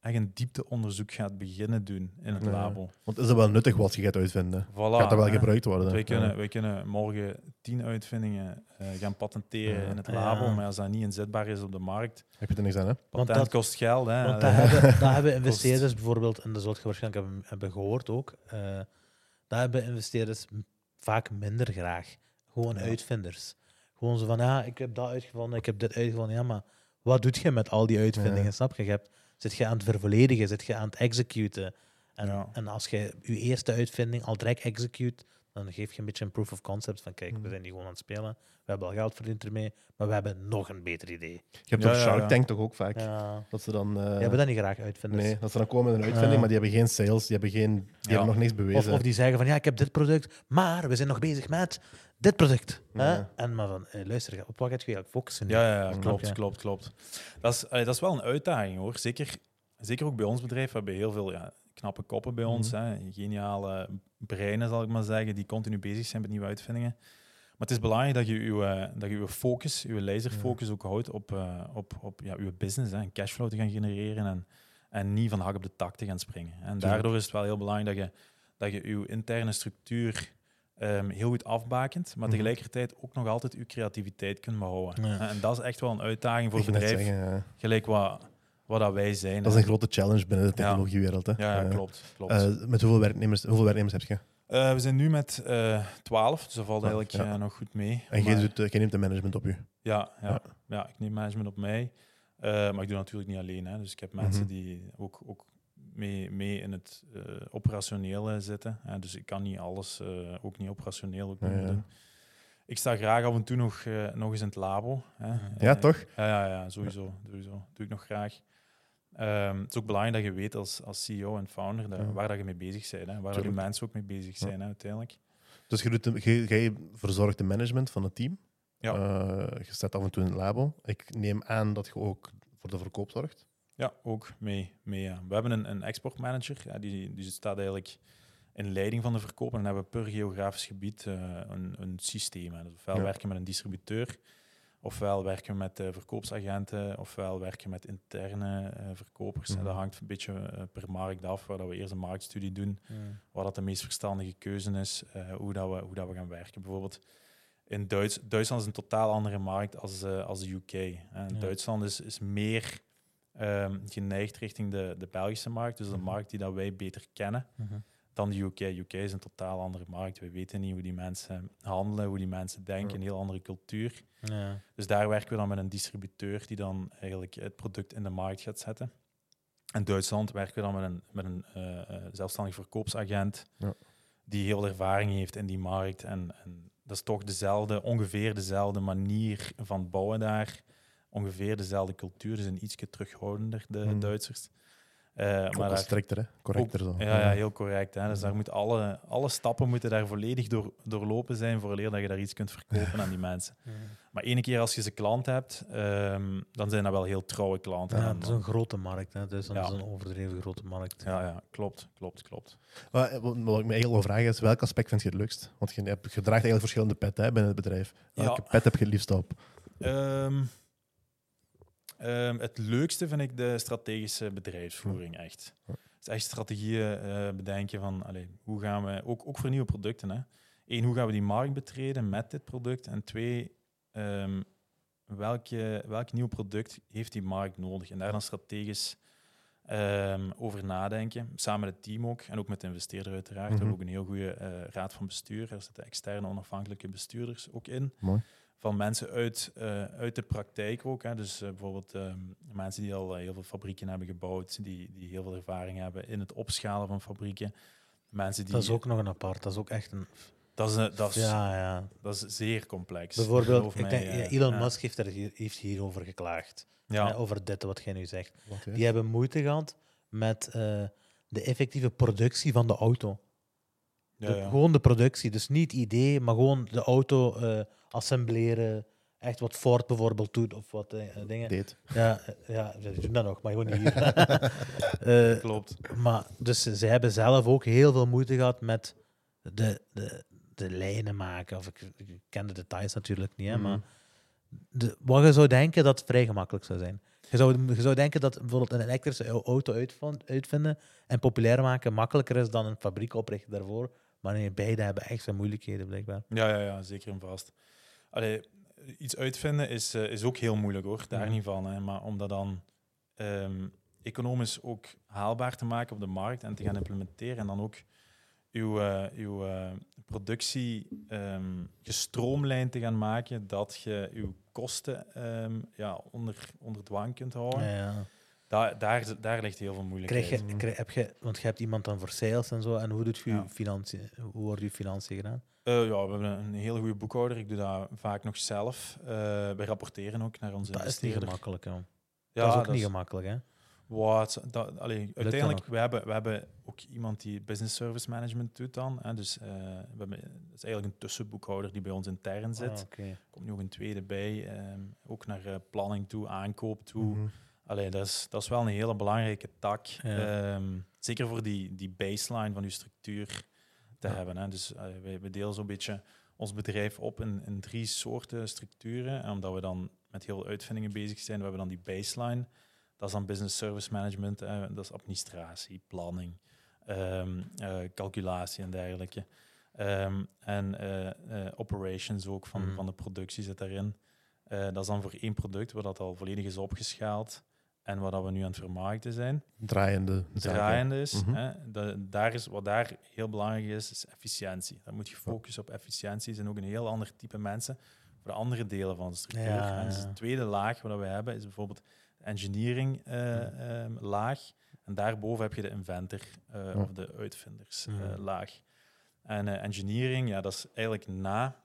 Speaker 2: echt een diepteonderzoek gaat beginnen doen in het
Speaker 1: Ja.
Speaker 2: labo.
Speaker 1: Want is dat wel nuttig wat je gaat uitvinden?
Speaker 2: Voilà,
Speaker 1: gaat dat wel
Speaker 2: hè.
Speaker 1: gebruikt worden?
Speaker 2: Wij kunnen, wij kunnen morgen tien uitvindingen eh, gaan patenteren
Speaker 1: Ja.
Speaker 2: in het
Speaker 3: Ja.
Speaker 2: labo, maar als dat niet inzetbaar is op de markt,
Speaker 1: Heb je er niks aan, hè?
Speaker 3: Want dat-
Speaker 2: kost geld. Hè.
Speaker 3: Want dat hebben, dat hebben investeerders bijvoorbeeld, en dat zult je waarschijnlijk hebben, hebben gehoord ook, eh dat hebben investeerders vaak minder graag. Gewoon
Speaker 2: Ja.
Speaker 3: uitvinders. Gewoon zo van, ja, ik heb dat uitgevonden, ik heb dit uitgevonden. Ja, maar wat doet je met al die uitvindingen?
Speaker 1: Ja.
Speaker 3: Snap je? je hebt, zit je aan het vervolledigen? Zit je aan het executen? En,
Speaker 2: Ja.
Speaker 3: en als je je eerste uitvinding al direct execute, dan geef je een beetje een proof of concept van, kijk, we
Speaker 1: Mhm.
Speaker 3: zijn hier gewoon aan het spelen. We hebben al geld verdiend ermee, maar we hebben nog een beter idee.
Speaker 1: Je hebt
Speaker 2: Ja, ja,
Speaker 1: Shark
Speaker 2: ja.
Speaker 1: Tank toch ook vaak?
Speaker 3: Ja.
Speaker 1: Dat ze dan... eh,
Speaker 3: Die hebben dat niet graag uitvinders.
Speaker 1: Nee, dat ze dan komen met een uitvinding, maar die hebben geen sales, die hebben, geen, die
Speaker 2: Ja.
Speaker 1: hebben nog niks
Speaker 3: Of,
Speaker 1: bewezen.
Speaker 3: of die zeggen van ja, ik heb dit product, maar we zijn nog bezig met dit product. Hè? En maar van eh, luister, op wat gaat je eigenlijk focussen? nu?
Speaker 2: Ja, ja, ja,
Speaker 1: Snap
Speaker 2: klopt,
Speaker 3: je?
Speaker 2: klopt, klopt. Dat is, allee, dat is wel een uitdaging hoor. Zeker, zeker ook bij ons bedrijf. We hebben heel veel ja, knappe koppen bij ons.
Speaker 1: Mhm.
Speaker 2: hè. Geniale breinen, zal ik maar zeggen, die continu bezig zijn met nieuwe uitvindingen. Maar het is belangrijk dat je je, eh, dat je, je focus, je laserfocus ook houdt op, eh, op, op ja, je business hè, en cashflow te gaan genereren en, en niet van hak op de tak te gaan springen. En daardoor is het wel heel belangrijk dat je, dat je je interne structuur ehm, heel goed afbakent, maar
Speaker 1: Mhm.
Speaker 2: tegelijkertijd ook nog altijd je creativiteit kunt behouden.
Speaker 3: Ja.
Speaker 2: En dat is echt wel een uitdaging voor het bedrijf,
Speaker 1: zeggen,
Speaker 2: gelijk wat, wat dat wij zijn.
Speaker 1: Dat is een grote challenge binnen de technologiewereld. Hè.
Speaker 2: Ja, ja, klopt. klopt.
Speaker 1: eh, met hoeveel werknemers, hoeveel werknemers heb je?
Speaker 2: Eh, we zijn nu met eh 12, dus dat valt
Speaker 1: Ja,
Speaker 2: eigenlijk
Speaker 1: ja.
Speaker 2: nog goed mee.
Speaker 1: En jij,
Speaker 2: Maar-
Speaker 1: doet, jij neemt de management op je.
Speaker 2: Ja, ja,
Speaker 1: Ja.
Speaker 2: ik neem management op mij. Maar ik doe natuurlijk niet alleen. Hè. Dus ik heb mensen
Speaker 1: Mhm.
Speaker 2: die ook, ook mee, mee in het eh, operationele zitten. Hè. Dus ik kan niet alles, eh, ook niet operationeel ook
Speaker 1: Ja,
Speaker 2: niet
Speaker 1: ja.
Speaker 2: doen. Ik sta graag af en toe nog, eh, nog eens in het labo. Hè.
Speaker 1: Ja,
Speaker 2: Eh,
Speaker 1: toch?
Speaker 2: Ja, ja, ja sowieso, sowieso. Doe ik nog graag. Ehm, het is ook belangrijk dat je weet als, als CEO en founder dat, waar dat je mee bezig bent. Hè. Waar je
Speaker 1: Tuurlijk.
Speaker 2: mensen ook mee bezig zijn hè, uiteindelijk.
Speaker 1: Dus je doet de- jij, jij verzorgt de management van het team.
Speaker 2: Ja.
Speaker 1: Eh, je staat af en toe in het labo. Ik neem aan dat je ook voor de verkoop zorgt.
Speaker 2: Ja, ook mee. mee ja. We hebben een, een exportmanager, ja, die, die staat eigenlijk in leiding van de verkoop. En dan hebben we per geografisch gebied eh, een, een systeem. Dus ofwel
Speaker 1: Ja.
Speaker 2: werken we met een distributeur, ofwel werken we met eh, verkoopsagenten, ofwel werken we met interne eh, verkopers. En
Speaker 1: Mhm.
Speaker 2: dat hangt een beetje per markt af, waar dat we eerst een marktstudie doen, wat dat de meest verstandige keuze is, hoe, dat we, hoe dat we gaan werken. Bijvoorbeeld in Duits, Duitsland is een totaal andere markt als, als de UK. En
Speaker 3: Ja.
Speaker 2: Duitsland is, is meer ehm, geneigd richting de, de Belgische markt, dus een
Speaker 1: Mhm.
Speaker 2: markt die dat wij beter kennen
Speaker 3: Mhm.
Speaker 2: dan de UK. UK is een totaal andere markt. We weten niet hoe die mensen handelen, hoe die mensen denken, een heel andere cultuur.
Speaker 3: Ja.
Speaker 2: Dus daar werken we dan met een distributeur die dan eigenlijk het product in de markt gaat zetten. In Duitsland werken we dan met een, met een eh, eh, zelfstandig verkoopsagent
Speaker 1: Ja.
Speaker 2: die heel ervaring heeft in die markt. En, en dat is toch dezelfde, ongeveer dezelfde manier van bouwen daar. Ongeveer dezelfde cultuur, dus een ietsje terughoudender, de
Speaker 1: Hmm.
Speaker 2: Duitsers. Eh,
Speaker 1: Maar
Speaker 2: maar daar,
Speaker 1: strikter, hè? correcter zo.
Speaker 2: ja, ja, heel correct. Hè? Dus daar moeten alle, alle stappen moeten daar volledig door, doorlopen zijn voor dat je daar iets kunt verkopen aan die mensen. Maar ene keer als je ze klant hebt, ehm, dan zijn dat wel heel trouwe klanten.
Speaker 3: Ja, het is een grote markt. Hè. Dus dat
Speaker 2: Ja.
Speaker 3: is een overdreven grote markt.
Speaker 2: ja, ja, klopt, klopt, klopt.
Speaker 1: Wat, wat wat ik me eigenlijk wil vragen is, welk aspect vind je het leukst? Want je, hebt, je draagt eigenlijk verschillende petten hè, binnen het bedrijf. Welke
Speaker 2: Ja.
Speaker 1: pet heb je het liefst op?
Speaker 2: Ehm, ehm, het leukste vind ik de strategische bedrijfsvoering, echt. Het is echt strategieën eh, bedenken van, allee, hoe gaan we, ook, ook voor nieuwe producten, hè. Eén, hoe gaan we die markt betreden met dit product? En twee, ehm, welke, welk nieuw product heeft die markt nodig? En daar dan strategisch ehm, over nadenken, samen met het team ook, en ook met de investeerder uiteraard. We
Speaker 1: Mhm.
Speaker 2: hebben ook een heel goede eh, raad van bestuur. Er zitten externe onafhankelijke bestuurders ook in
Speaker 1: Mooi.
Speaker 2: Van mensen uit, eh, uit de praktijk ook. Hè. Dus eh, bijvoorbeeld ehm, mensen die al eh, heel veel fabrieken hebben gebouwd, die, die heel veel ervaring hebben in het opschalen van fabrieken. Mensen die,
Speaker 3: Dat is ook nog een apart. Dat is ook echt een...
Speaker 2: dat is, eh, dat is,
Speaker 3: Ja, ja.
Speaker 2: dat is zeer complex.
Speaker 3: Bijvoorbeeld,
Speaker 2: mij,
Speaker 3: denk, Elon
Speaker 2: ja.
Speaker 3: Musk heeft, er hier, heeft hierover geklaagd.
Speaker 2: Ja,
Speaker 3: Hè, over dit wat jij nu zegt. Die hebben moeite gehad met eh, de effectieve productie van de auto.
Speaker 2: Ja,
Speaker 3: De-
Speaker 2: ja.
Speaker 3: Gewoon de productie. Dus niet het idee, maar gewoon de auto eh, assembleren. Echt wat Ford bijvoorbeeld doet of wat eh, dingen.
Speaker 1: Date.
Speaker 3: Ja, eh, ja, ze doen dat nog, maar gewoon niet hier. Eh,
Speaker 2: klopt.
Speaker 3: maar dus ze hebben zelf ook heel veel moeite gehad met de, de, de lijnen maken. Of ik, ik ken de details natuurlijk niet, hè,
Speaker 1: Mhm.
Speaker 3: maar de, wat je zou denken dat het vrij gemakkelijk zou zijn. Je zou, je zou denken dat bijvoorbeeld een elektrische au- auto uitvinden en populair maken makkelijker is dan een fabriek oprichten daarvoor. Maar nee, beide hebben echt zijn moeilijkheden, blijkbaar.
Speaker 2: Ja, ja, ja, zeker en vast. Allee, iets uitvinden is, eh, is ook heel moeilijk hoor, daar
Speaker 3: Mhm.
Speaker 2: niet van. Hè. Maar om dat dan ehm, economisch ook haalbaar te maken op de markt en te gaan implementeren en dan ook uw, eh, uw eh, productie ehm gestroomlijnd te gaan maken, dat je uw kosten ehm, ja, onder, onder dwang kunt houden.
Speaker 3: Ja, ja.
Speaker 2: Daar, daar, daar ligt heel veel moeilijkheid.
Speaker 3: Krijg je, krijg- heb je, want je hebt iemand dan voor sales en zo. En hoe, doet je
Speaker 2: Ja.
Speaker 3: financiën, hoe worden je financiën gedaan?
Speaker 2: Eh, ja, we hebben een hele goede boekhouder. Ik doe dat vaak nog zelf. Eh wij rapporteren ook naar onze
Speaker 3: Dat is niet gemakkelijk, joh.
Speaker 2: Ja,
Speaker 3: dat is ook niet gemakkelijk, hè?
Speaker 2: Wat, dat, allee, uiteindelijk, we hebben, we hebben ook iemand die business service management doet dan. Hè, dus eh, we hebben, dat is eigenlijk een tussenboekhouder die bij ons intern zit.
Speaker 3: Ah, oké.
Speaker 2: Er komt nu ook een tweede bij, ehm, ook naar planning toe, aankoop toe.
Speaker 1: Mhm.
Speaker 2: Allee, dat, is, dat is wel een hele belangrijke tak.
Speaker 3: Ja.
Speaker 2: Ehm, zeker voor die, die baseline van je structuur te
Speaker 1: Ja.
Speaker 2: hebben. Hè. Dus wij, wij delen zo'n beetje ons bedrijf op in, in drie soorten structuren. En omdat we dan met heel veel uitvindingen bezig zijn, we hebben dan die baseline. Dat is dan business service management, eh, dat is administratie, planning, ehm, eh, calculatie en dergelijke. Ehm, en eh, eh, operations ook van,
Speaker 3: Mhm.
Speaker 2: van de productie zit daarin. Dat is dan voor één product, waar dat al volledig is opgeschaald en waar dat we nu aan het vermarkten zijn
Speaker 1: Draaiende zaken.
Speaker 2: draaiende is.
Speaker 1: Mhm.
Speaker 2: hè, daar is. Wat daar heel belangrijk is, is efficiëntie. Dan moet je focussen op efficiëntie. Er zijn ook een heel ander type mensen voor de andere delen van de structuur.
Speaker 3: Ja,
Speaker 2: En dus de tweede laag wat we hebben is bijvoorbeeld de engineering eh, ehm, laag. En daarboven heb je de inventor eh,
Speaker 1: Ja.
Speaker 2: of de uitvinders eh,
Speaker 3: Mhm.
Speaker 2: laag. En engineering, ja, dat is eigenlijk na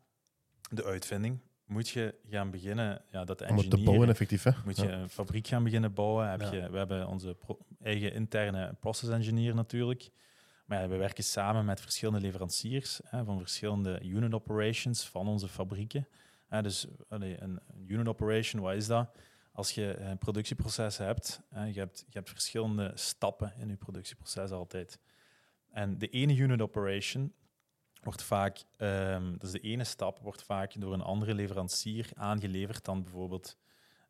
Speaker 2: de uitvinding moet je gaan beginnen. Ja, dat
Speaker 1: Om het te bouwen, effectief. Hè?
Speaker 2: moet
Speaker 1: Ja.
Speaker 2: je een fabriek gaan beginnen bouwen. Heb
Speaker 3: Ja.
Speaker 2: je, we hebben onze eigen interne process engineer natuurlijk. Maar ja, we werken samen met verschillende leveranciers hè, van verschillende unit operations van onze fabrieken. Hè, dus allee, een unit operation, wat is dat? Als je een productieproces hebt, hè, je hebt, je hebt verschillende stappen in je productieproces altijd. En de ene unit operation wordt vaak, ehm, dus de ene stap wordt vaak door een andere leverancier aangeleverd dan bijvoorbeeld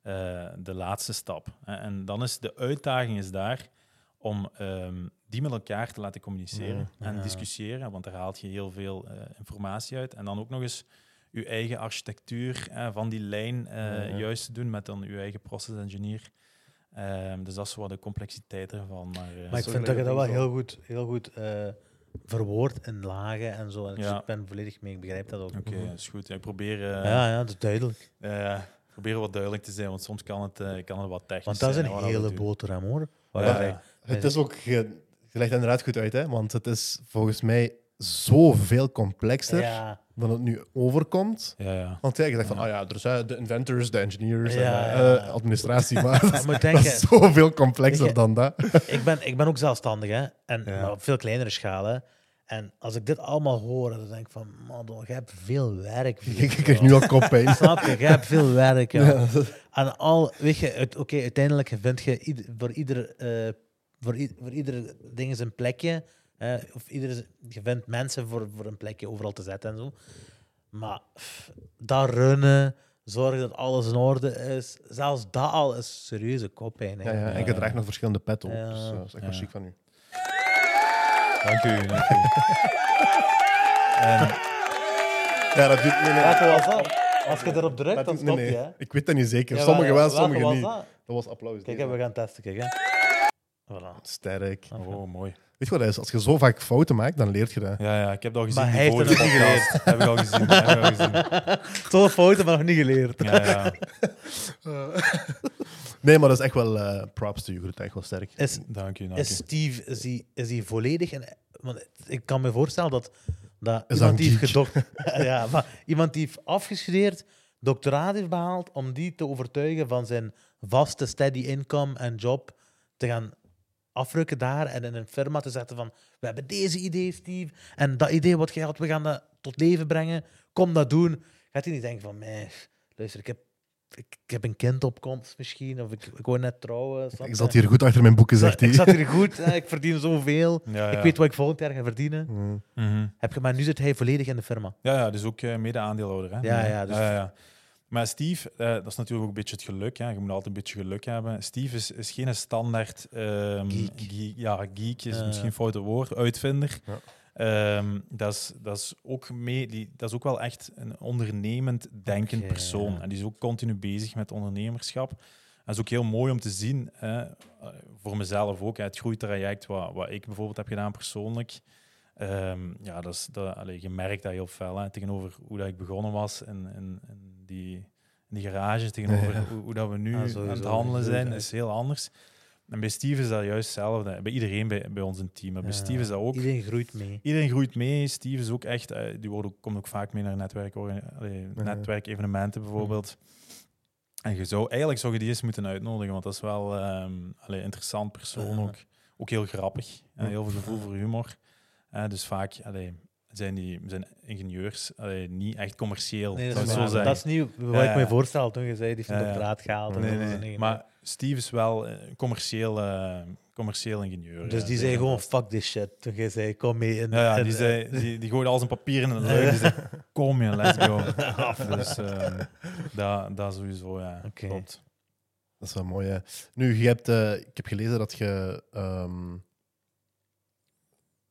Speaker 2: eh, de laatste stap. hè. En dan is de uitdaging is daar om ehm, die met elkaar te laten communiceren
Speaker 3: Ja.
Speaker 2: en
Speaker 3: Ja.
Speaker 2: discussiëren, want daar haalt je heel veel eh, informatie uit. En dan ook nog eens je eigen architectuur eh, van die lijn eh,
Speaker 1: Ja, ja.
Speaker 2: juist te doen met dan je eigen process engineer. Ehm, dus dat is wat de complexiteit ervan. Maar, eh,
Speaker 3: Maar ik vind dat je dat wel heel goed, heel goed eh, verwoord in lagen en zo. En dus
Speaker 2: Ja.
Speaker 3: ik ben volledig mee, ik begrijp dat ook.
Speaker 2: Oké, dat is goed. Ik probeer, eh,
Speaker 3: Ja, ja, dat is duidelijk.
Speaker 2: probeer wat duidelijk te zijn, want soms kan het, eh, kan het wat technisch
Speaker 3: Want dat is
Speaker 2: zijn.
Speaker 3: een
Speaker 2: we
Speaker 3: hele boterham hoor.
Speaker 2: Ja.
Speaker 1: Het is ook, je legt inderdaad goed uit, hè? want het is volgens mij zoveel complexer
Speaker 3: Ja,
Speaker 1: dan het nu overkomt.
Speaker 2: Ja, ja.
Speaker 1: Want ja, van, oh ja, er zijn de inventors, de engineers,
Speaker 3: Ja,
Speaker 1: en,
Speaker 3: ja.
Speaker 1: eh, administratie, maar dat dat is zoveel complexer
Speaker 3: je-
Speaker 1: dan dat.
Speaker 3: ik, ben, ik ben ook zelfstandig, hè. En,
Speaker 2: Ja.
Speaker 3: maar op veel kleinere schaal, hè. En als ik dit allemaal hoor, dan denk ik van, man, je hebt veel werk.
Speaker 1: Ik, ik krijg nu al koppijn.
Speaker 3: Snap je? Je hebt veel werk, ja. En al, weet je, oké, uiteindelijk vind je ieder- voor ieder, eh, voor, voor ieder ding is een plekje. Hè, of ieder, je vindt mensen voor, voor een plekje overal te zetten en zo. Maar pff, dat runnen, zorgen dat alles in orde is, zelfs dat al is serieuze koppijn. hè.
Speaker 1: Ja, ja. En je draagt nog verschillende petten op,
Speaker 3: Ja.
Speaker 1: dus eh, dat is echt wel
Speaker 2: Ja.
Speaker 1: chic van u.
Speaker 2: Dank u. Dank u. En,
Speaker 1: Ja, dat doet... Nee, nee,
Speaker 3: Welke was dat? Als je erop drukt, dan stop je.
Speaker 1: nee.
Speaker 3: hè.
Speaker 1: Ik weet dat niet zeker. Sommigen wel, sommigen niet.
Speaker 3: dat?
Speaker 1: Was applaus.
Speaker 3: Kijk, we gaan testen. Kijk, hè. Voilà.
Speaker 1: Sterk.
Speaker 2: oh, mooi.
Speaker 1: Weet je wat dat is? Als je zo vaak fouten maakt, dan leert je dat.
Speaker 2: Ja, ja, ik heb dat al gezien.
Speaker 3: Maar hij heeft het nog niet
Speaker 2: podcast. Heb ik al gezien. Heb ik al gezien.
Speaker 3: Zo'n fouten, maar nog niet geleerd.
Speaker 2: Ja, ja.
Speaker 1: Nee, maar dat is echt wel eh, props to you. Dat is echt wel sterk.
Speaker 3: Is,
Speaker 2: Dank u. Dank
Speaker 3: is. Steve is hij, is hij volledig... En, want ik kan me voorstellen dat, dat
Speaker 1: Is
Speaker 3: iemand die heeft ja, maar iemand die heeft afgestudeerd, doctoraat heeft behaald, om die te overtuigen van zijn vaste steady income en job te gaan afrukken daar en in een firma te zetten van we hebben deze idee, Steve, en dat idee wat jij had, we gaan dat tot leven brengen. Kom dat doen. Gaat hij niet denken van, nee, luister, ik heb, ik, ik heb een kind op komst misschien, of ik, ik word net trouwen. snap
Speaker 1: Ik zat hier goed achter mijn boeken, zegt
Speaker 3: Ik
Speaker 1: hij.
Speaker 3: zat hier goed, hè, ik verdien zoveel.
Speaker 2: Ja, ja.
Speaker 3: Ik weet wat ik volgend jaar ga verdienen.
Speaker 1: Mm.
Speaker 2: Mhm.
Speaker 3: Heb je, maar nu zit hij volledig in de firma.
Speaker 2: Ja, ja, dus ook eh, mede-aandeelhouder. Hè?
Speaker 3: Ja, ja, dus-
Speaker 2: ja, ja. Maar Steve, eh, dat is natuurlijk ook een beetje het geluk. Hè? Je moet altijd een beetje geluk hebben. Steve is, is geen standaard ehm,
Speaker 3: Geek.
Speaker 2: Ja, geek is misschien een foute woord. Uitvinder.
Speaker 1: Ja.
Speaker 2: Ehm, dat, is, dat, is ook mee, die, dat is ook wel echt een ondernemend denkend persoon.
Speaker 3: ja.
Speaker 2: En die is ook continu bezig met ondernemerschap. En dat is ook heel mooi om te zien, hè, eh, voor mezelf ook, hè, het groeitraject wat, wat ik bijvoorbeeld heb gedaan persoonlijk. Ehm, ja, dat is, dat, allee, je merkt dat heel fel hè, tegenover hoe dat ik begonnen was in die, in die garage, tegenover
Speaker 1: Ja.
Speaker 2: hoe, hoe dat we nu
Speaker 3: Ah,
Speaker 2: aan het handelen zijn, is heel anders. En bij Steve is dat juist hetzelfde. Bij iedereen bij, bij ons in het team. Maar bij
Speaker 3: Ja.
Speaker 2: Steve is dat ook.
Speaker 3: Iedereen groeit mee.
Speaker 2: Iedereen groeit mee. Steve is ook echt, eh, die wordt ook, komt ook vaak mee naar netwerk, allee,
Speaker 1: Ja.
Speaker 2: netwerkevenementen bijvoorbeeld. En je zou, eigenlijk zou je die eens moeten uitnodigen, want dat is wel ehm allee, interessant persoon
Speaker 3: Ja.
Speaker 2: ook. Ook heel grappig. en heel veel gevoel voor humor. Eh, dus vaak, allee, zijn, die, zijn ingenieurs allee, niet echt commercieel.
Speaker 3: Nee, dat is,
Speaker 2: zo zeggen.
Speaker 3: dat is niet wat
Speaker 2: Ja,
Speaker 3: ik me voorstel toen je zei, die heeft een
Speaker 2: Ja, ja.
Speaker 3: doctoraat gehaald. en
Speaker 2: Nee. Maar Steve is wel eh, commercieel, eh, commercieel ingenieur.
Speaker 3: dus
Speaker 2: ja,
Speaker 3: die zei gewoon, fuck this shit. Toen jij zei, kom mee. In,
Speaker 2: Ja, die, zei, die, die gooide al zijn papieren in de lucht. Die zei, kom je, let's go. dus eh, dat, dat sowieso, ja. Klopt.
Speaker 1: Dat is wel mooi, hè. Nu, je hebt, eh, ik heb gelezen dat je ehm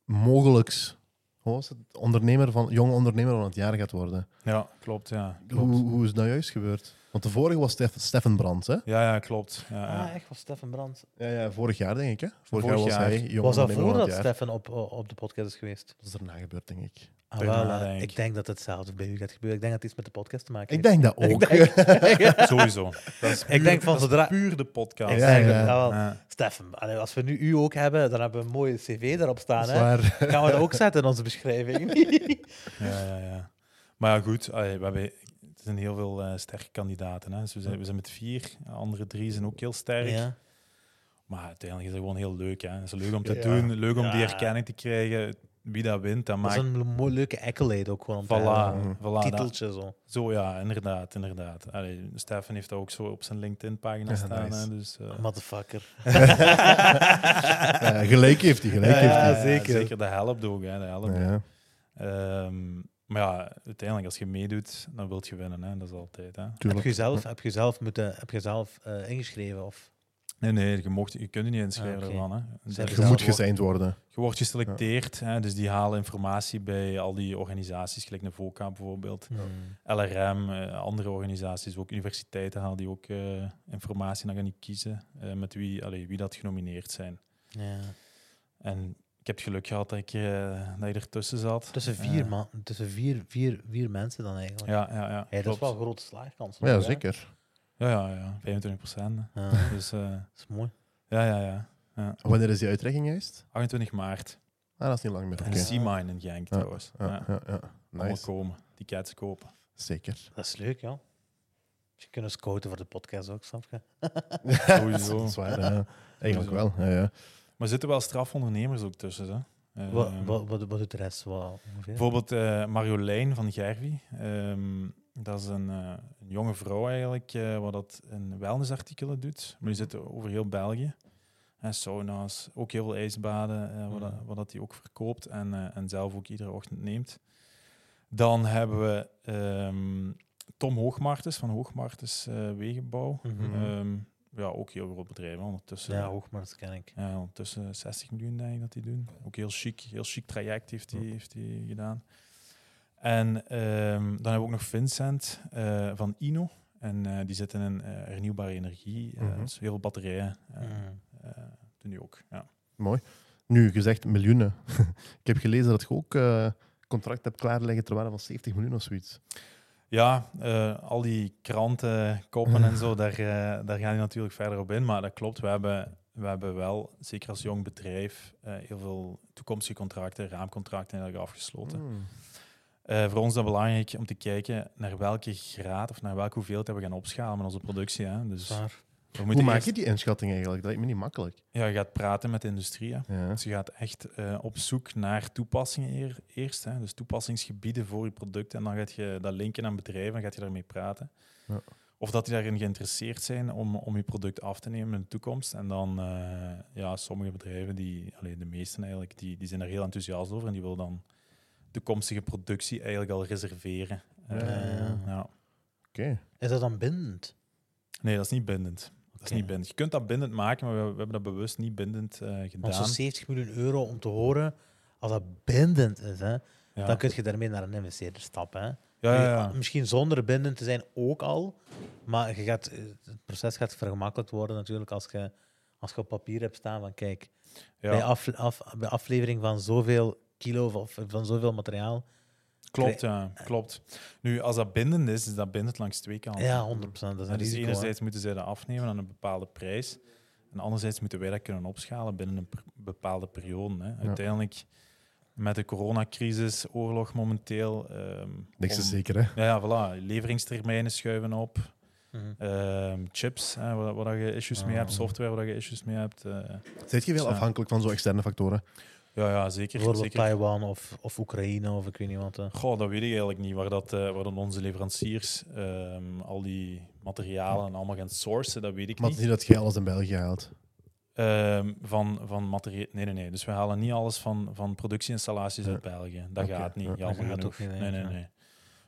Speaker 1: mogelijk hoe het? ondernemer van, jong ondernemer van het jaar gaat worden.
Speaker 2: Ja, klopt, ja. Klopt.
Speaker 1: Hoe, hoe is dat juist gebeurd? Want de vorige was Stef, Steffen Brands, hè?
Speaker 2: Ja, ja, klopt. Ja, ja.
Speaker 3: Ah, echt, was Stefan Brandt.
Speaker 1: Ja, ja, vorig jaar denk ik, hè? Vorig,
Speaker 2: Vorig
Speaker 1: jaar was hij jong
Speaker 3: Was dat voordat. Stefan op, op de podcast is geweest?
Speaker 1: Dat is erna gebeurd, denk ik.
Speaker 3: Ah,
Speaker 2: Daarna, denk ik.
Speaker 3: ik denk dat hetzelfde bij u gaat gebeuren. Ik denk dat het iets met de podcast te maken
Speaker 1: Ik
Speaker 3: heeft.
Speaker 1: denk dat ook.
Speaker 2: Sowieso. Dat is
Speaker 3: Ik denk van
Speaker 2: dat is
Speaker 3: zodra-
Speaker 2: puur de podcast.
Speaker 3: Ik
Speaker 1: Ja,
Speaker 3: denk. Stefan, allee, als we nu u ook hebben, dan hebben we een mooie cv erop staan. Hè?
Speaker 1: Zwaar.
Speaker 3: Gaan we dat ook zetten in onze beschrijving?
Speaker 2: Ja, ja, ja. Maar ja, goed, we hebben, er zijn heel veel eh, sterke kandidaten. Hè. Dus we, zijn, we zijn met vier, de andere drie zijn ook heel sterk.
Speaker 3: ja.
Speaker 2: Maar uiteindelijk is het gewoon heel leuk. Hè. Het is leuk om te
Speaker 1: Ja.
Speaker 2: doen, leuk om die erkenning te krijgen. Wie dat wint, dat
Speaker 3: Dat is
Speaker 2: maakt...
Speaker 3: een mooi, leuke accolade ook gewoon. om te
Speaker 2: Voilà,
Speaker 3: hebben.
Speaker 1: Mhm.
Speaker 2: voilà dat-
Speaker 3: Titeltje zo.
Speaker 2: zo ja, inderdaad, inderdaad. Allee, Stefan heeft dat ook zo op zijn LinkedIn-pagina
Speaker 1: Ja,
Speaker 2: staan.
Speaker 1: nice.
Speaker 2: Hè, dus, eh,
Speaker 3: Motherfucker.
Speaker 1: Ja, gelijk heeft hij, gelijk
Speaker 3: Ja,
Speaker 1: heeft
Speaker 3: ja,
Speaker 1: hij.
Speaker 3: zeker.
Speaker 2: Zeker, dat helpt ook. Hè, dat helpt.
Speaker 1: Ja.
Speaker 2: Maar ja, uiteindelijk, als je meedoet, dan wil je winnen. Hè. Dat is altijd. Hè.
Speaker 3: Heb je zelf, heb je zelf, moeten, heb je zelf eh, ingeschreven? Of?
Speaker 2: Nee, nee, je, mocht, je kunt je niet inschrijven
Speaker 3: Ah,
Speaker 2: ervan. Hè. Dat-
Speaker 3: hebben
Speaker 1: Je moet gezeind worden.
Speaker 2: Je wordt geselecteerd, hè, dus die halen informatie bij al die organisaties, gelijk de VOCA bijvoorbeeld, LRM, eh, andere organisaties, ook universiteiten halen die ook eh, informatie. Dan gaan die kiezen eh, met wie, allee, wie dat genomineerd zijn.
Speaker 3: Ja.
Speaker 2: En ik heb het geluk gehad dat, ik, eh, dat je ertussen zat.
Speaker 3: Tussen vier,
Speaker 2: Eh,
Speaker 3: man, tussen vier, vier, vier mensen dan eigenlijk.
Speaker 2: Ja, ja, ja.
Speaker 3: Ja, dat is wel een grote slaagkans.
Speaker 1: Ja, zeker.
Speaker 2: Ja, ja, ja, 25 procent.
Speaker 3: Ja,
Speaker 2: Dus eh,
Speaker 3: dat is mooi.
Speaker 2: ja, ja, ja.
Speaker 1: Wanneer is die uitreiking juist?
Speaker 2: 28 maart.
Speaker 1: Ah, dat is niet lang meer.
Speaker 2: En
Speaker 1: Oké.
Speaker 3: Ja.
Speaker 2: Sea-Mine in Genk trouwens. Ja,
Speaker 1: Ja, ja, ja.
Speaker 2: Allemaal
Speaker 1: Nice.
Speaker 2: komen, tickets kopen.
Speaker 1: Zeker.
Speaker 3: Dat is leuk, ja. Je kunnen scouten voor de podcast ook, snap je?
Speaker 2: Sowieso.
Speaker 1: Dat is waar, ja. Eigenlijk wel. Ja, ja.
Speaker 2: Maar er zitten wel strafondernemers ook tussen. Hè.
Speaker 3: Wat, wat, wat, wat doet de rest? Ongeveer?
Speaker 2: Bijvoorbeeld eh, Marjolein van Gervi. Ehm, dat is een, eh, een jonge vrouw eigenlijk, eh, wat dat in wellnessartikelen doet. Maar die zit over heel België. En sauna's, ook heel veel ijsbaden, wat, dat,
Speaker 3: Mhm.
Speaker 2: wat dat die ook verkoopt en, en zelf ook iedere ochtend neemt. Dan hebben we ehm, Tom Hoogmartens van Hoogmartens Wegenbouw.
Speaker 3: Mhm.
Speaker 2: Ehm, ja, ook heel groot bedrijf. hè, Ondertussen,
Speaker 3: ja, Hoogmars ken ik.
Speaker 2: ja, ondertussen 60 miljoen denk ik dat die doen. Ook heel chic, heel chic traject heeft hij heeft hij gedaan. En ehm, dan hebben we ook nog Vincent eh, van Ino. En eh, die zitten in eh, hernieuwbare energie. eh,
Speaker 1: Mhm.
Speaker 2: dus heel veel batterijen.
Speaker 3: Mhm.
Speaker 2: eh, doen die ook. Ja.
Speaker 1: Mooi. Nu, gezegd miljoenen. ik heb gelezen dat je ook eh contract hebt klaarleggen ter waarde van 70 miljoen of zoiets.
Speaker 2: Ja, eh, al die kranten, koppen en zo, daar, eh, daar gaan die natuurlijk verder op in. Maar dat klopt, we hebben, we hebben wel, zeker als jong bedrijf, eh, heel veel toekomstige contracten, raamcontracten eigenlijk afgesloten.
Speaker 1: Hmm.
Speaker 2: Voor ons is dat belangrijk om te kijken naar welke graad of naar welke hoeveelheid we gaan opschalen met onze productie. Hè. Dus
Speaker 3: Zwaar.
Speaker 1: Hoe maak
Speaker 2: eerst-
Speaker 1: je die inschatting eigenlijk? Dat lijkt me niet makkelijk.
Speaker 2: ja, je gaat praten met de industrie. Hè.
Speaker 1: Ja.
Speaker 2: Dus je gaat echt eh, op zoek naar toepassingen eer- eerst. Hè. Dus toepassingsgebieden voor je product. En dan gaat je dat linken aan bedrijven en gaat je daarmee praten.
Speaker 1: Ja.
Speaker 2: Of dat die daarin geïnteresseerd zijn om, om je product af te nemen in de toekomst. En dan, eh, ja, sommige bedrijven, die, allee, de meesten eigenlijk, die, die zijn daar heel enthousiast over. En die willen dan toekomstige productie eigenlijk al reserveren.
Speaker 1: Ja,
Speaker 2: Eh,
Speaker 3: ja, ja.
Speaker 2: ja.
Speaker 1: Oké.
Speaker 3: Is dat dan bindend?
Speaker 2: Nee, dat is niet bindend. Dat is niet bindend. Je kunt dat bindend maken, maar we, we hebben dat bewust niet bindend eh,
Speaker 3: Want
Speaker 2: gedaan.
Speaker 3: zo'n 70 miljoen euro om te horen, als dat bindend is, hè,
Speaker 2: Ja.
Speaker 3: dan kun je daarmee naar een investeerder stappen. Hè.
Speaker 2: ja,
Speaker 3: Misschien zonder bindend te zijn ook al, maar je gaat, eh, het proces gaat vergemakkelijkt worden natuurlijk als je, als je op papier hebt staan van kijk, bij, af, af, bij aflevering van zoveel kilo of van zoveel materiaal,
Speaker 2: Klopt, ja, klopt. Nu, als dat bindend is, is dat bindend langs twee kanten.
Speaker 3: ja, 100%. Dat is een
Speaker 2: dus
Speaker 3: risico. hè.
Speaker 2: enerzijds moeten zij dat afnemen aan een bepaalde prijs. En anderzijds moeten wij dat kunnen opschalen binnen een bepaalde periode. Hè. Uiteindelijk, met de coronacrisis, oorlog momenteel... ehm,
Speaker 1: Niks is
Speaker 2: om-
Speaker 1: zeker, hè?
Speaker 2: Ja, ja, voilà. Leveringstermijnen schuiven op.
Speaker 3: Mhm.
Speaker 2: Ehm, chips, hè, waar, waar je issues mee hebt.
Speaker 3: Ah.
Speaker 2: Software waar je issues mee hebt. eh.
Speaker 1: Zit je veel afhankelijk van zo externe factoren?
Speaker 2: Ja, ja zeker.
Speaker 3: Bijvoorbeeld
Speaker 2: zeker.
Speaker 3: Taiwan of, of Oekraïne of ik weet niet wat.
Speaker 2: Goh, dat weet ik eigenlijk niet. Waar, dat, eh, waar dan onze leveranciers ehm, al die materialen allemaal gaan sourcen, dat weet ik
Speaker 1: Maar
Speaker 2: niet.
Speaker 1: is niet dat jij alles in België haalt.
Speaker 2: Ehm, van van materiaal. Nee, nee, nee. Dus we halen niet alles van, van productieinstallaties
Speaker 1: Ja.
Speaker 2: uit België. Dat gaat niet.
Speaker 1: ja.
Speaker 2: Jammer
Speaker 3: Dat gaat
Speaker 2: genoeg.
Speaker 3: ook niet,
Speaker 2: nee, nee, nee.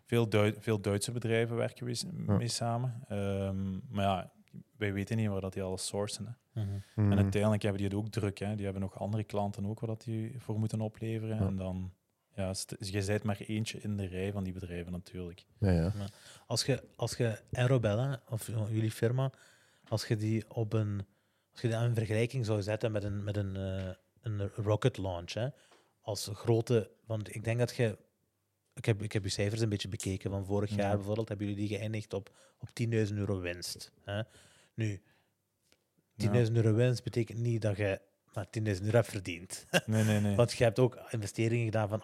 Speaker 2: Veel, veel Duitse bedrijven werken we mee samen. Ehm, maar ja, wij weten niet waar dat die alles sourcen. Hè.
Speaker 3: Mhm.
Speaker 1: Mhm.
Speaker 2: En uiteindelijk hebben die het ook druk. Hè. Die hebben nog andere klanten ook waar dat die voor moeten opleveren.
Speaker 1: Ja.
Speaker 2: En dan, ja, st- je bent maar eentje in de rij van die bedrijven natuurlijk.
Speaker 1: Ja, ja.
Speaker 3: Als je, als je Aerobella, of jullie firma, als je die op een, als je die aan een vergelijking zou zetten met een, met een, eh, een rocket launch, hè, als grote, want ik denk dat je, ik heb, ik heb je cijfers een beetje bekeken van vorig
Speaker 2: Ja.
Speaker 3: jaar bijvoorbeeld, hebben jullie die geëindigd op, op 10.000 euro winst. Hè. Nu, 10.000 euro winst betekent niet dat je maar 10.000 euro hebt verdiend.
Speaker 2: Nee, nee, nee.
Speaker 3: Want je hebt ook investeringen gedaan van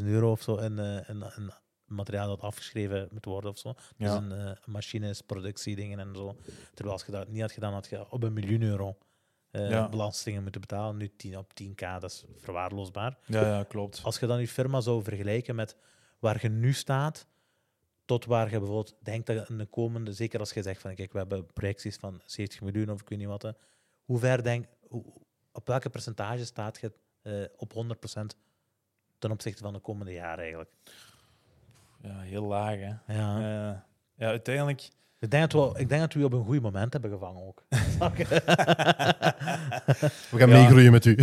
Speaker 3: 880.000 euro of zo in, eh, in, in materiaal dat afgeschreven moet worden of zo. Dus
Speaker 2: Ja.
Speaker 3: in eh, machines, productiedingen en zo. Terwijl als je dat niet had gedaan, had je op een miljoen euro
Speaker 2: Ja.
Speaker 3: belastingen moeten betalen. Nu 10 op 10k, dat is verwaarloosbaar.
Speaker 2: Ja, ja, klopt.
Speaker 3: Als je dan je firma zou vergelijken met waar je nu staat, tot waar je bijvoorbeeld denkt dat in de komende, zeker als je zegt van kijk, we hebben projecties van 70 miljoen of ik weet niet wat, hoe ver denk, hoe, op welke percentage staat je eh, op 100% ten opzichte van de komende jaren eigenlijk?
Speaker 2: Ja, heel laag, hè.
Speaker 3: Ja.
Speaker 2: Eh, ja, uiteindelijk...
Speaker 3: Ik, denk dat we, ik denk dat we je op een goed moment hebben gevangen ook.
Speaker 1: We gaan
Speaker 2: Ja.
Speaker 1: meegroeien met u.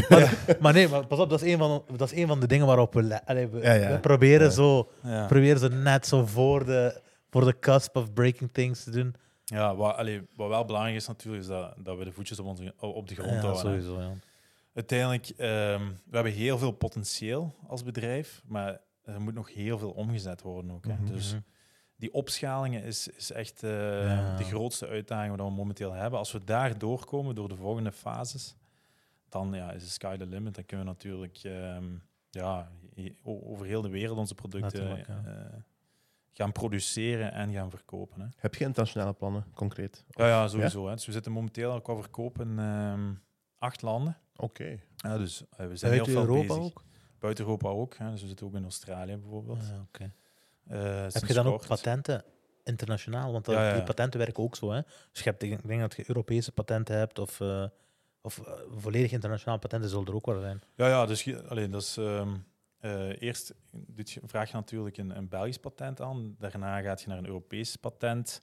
Speaker 3: maar nee, maar pas op, dat is een van, dat is een van de dingen waarop we, allee, we,
Speaker 1: Ja, ja.
Speaker 3: we proberen
Speaker 1: Ja.
Speaker 3: zo
Speaker 2: Ja,
Speaker 3: proberen ze net zo voor de, voor de cusp of breaking things te doen.
Speaker 2: ja wat, allee, wat wel belangrijk is natuurlijk, is dat, dat we de voetjes op, onze, op de grond
Speaker 3: Ja,
Speaker 2: houden.
Speaker 3: sowieso. Ja.
Speaker 2: Uiteindelijk, ehm, we hebben heel veel potentieel als bedrijf, maar er moet nog heel veel omgezet worden ook. Hè.
Speaker 1: Mhm.
Speaker 2: Dus
Speaker 3: Mhm.
Speaker 2: Die opschalingen is, is echt eh,
Speaker 3: Ja.
Speaker 2: de grootste uitdaging die we momenteel hebben. Als we daar doorkomen door de volgende fases, dan ja, is de sky the limit. Dan kunnen we natuurlijk ehm, ja, over heel de wereld onze producten
Speaker 3: ja.
Speaker 2: eh, gaan produceren en gaan verkopen. Hè.
Speaker 1: Heb je internationale plannen, concreet?
Speaker 2: Ja, ja, sowieso. Hè. Dus we zitten momenteel al qua verkoop in ehm, acht landen.
Speaker 1: Oké.
Speaker 2: Ja, dus eh, we zijn heel
Speaker 3: Buiten
Speaker 2: veel
Speaker 3: Europa
Speaker 2: bezig.
Speaker 3: ook?
Speaker 2: Buiten Europa ook. Hè. Dus we zitten ook in Australië bijvoorbeeld.
Speaker 3: Ah, oké. Heb
Speaker 2: sinds
Speaker 3: je dan ook patenten internationaal? Want
Speaker 2: Ja, ja,
Speaker 3: die patenten werken ook zo. Hè? Dus je hebt, ik denk dat je Europese patenten hebt of, eh, of eh, volledig internationale patenten zullen er ook wel zijn.
Speaker 2: Ja, ja, dus je- allee, dat is, ehm, eh, eerst vraag je natuurlijk een, een Belgisch patent aan. Daarna gaat je naar een Europees patent.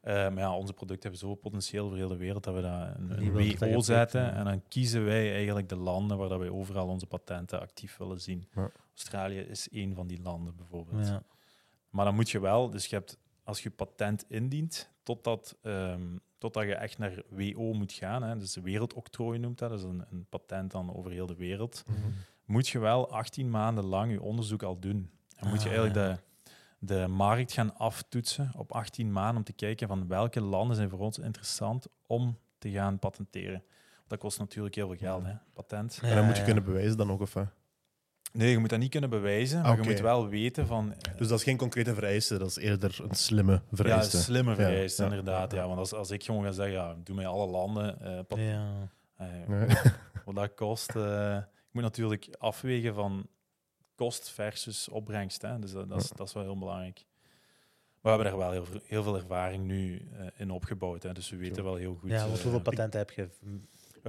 Speaker 2: Eh, maar ja, onze producten hebben zoveel potentieel voor heel de wereld dat we daar een, WO zetten.
Speaker 3: ja.
Speaker 2: En dan kiezen wij eigenlijk de landen waar dat wij overal onze patenten actief willen zien.
Speaker 1: Ja.
Speaker 2: Australië is één van die landen bijvoorbeeld.
Speaker 3: Ja.
Speaker 2: Maar dan moet je wel, dus je hebt, als je patent indient, totdat, ehm totdat je echt naar WO moet gaan, hè, dus de wereldoctrooi noemt dat, dat is een, een patent dan over heel de wereld, moet je wel 18 maanden lang je onderzoek al doen. En moet je
Speaker 3: Ah,
Speaker 2: eigenlijk
Speaker 3: ja.
Speaker 2: de, de markt gaan aftoetsen op 18 maanden om te kijken van welke landen zijn voor ons interessant om te gaan patenteren. Dat kost natuurlijk heel veel geld, hè, patent.
Speaker 3: Ja,
Speaker 1: en dan moet je
Speaker 3: ja.
Speaker 1: kunnen bewijzen dan ook, of?
Speaker 2: Nee, je moet dat niet kunnen bewijzen, maar je moet wel weten van...
Speaker 1: Dus dat is geen concrete vereiste, dat is eerder een slimme
Speaker 2: Ja,
Speaker 1: vereiste.
Speaker 2: slimme vereisten,
Speaker 1: ja,
Speaker 2: inderdaad.
Speaker 1: ja.
Speaker 2: Ja, want als, als ik gewoon ga zeggen, ja, doe mij alle landen, eh, pat-
Speaker 3: Ja.
Speaker 2: eh,
Speaker 1: Nee.
Speaker 2: wat dat kost. eh, ik moet natuurlijk afwegen van kost versus opbrengst. Hè. Dus dat, dat, is, dat is wel heel belangrijk. Maar we hebben er wel heel, veel- heel veel ervaring nu eh, in opgebouwd. Hè. Dus we weten wel heel goed.
Speaker 3: ja,
Speaker 2: eh,
Speaker 3: want hoeveel patenten heb je?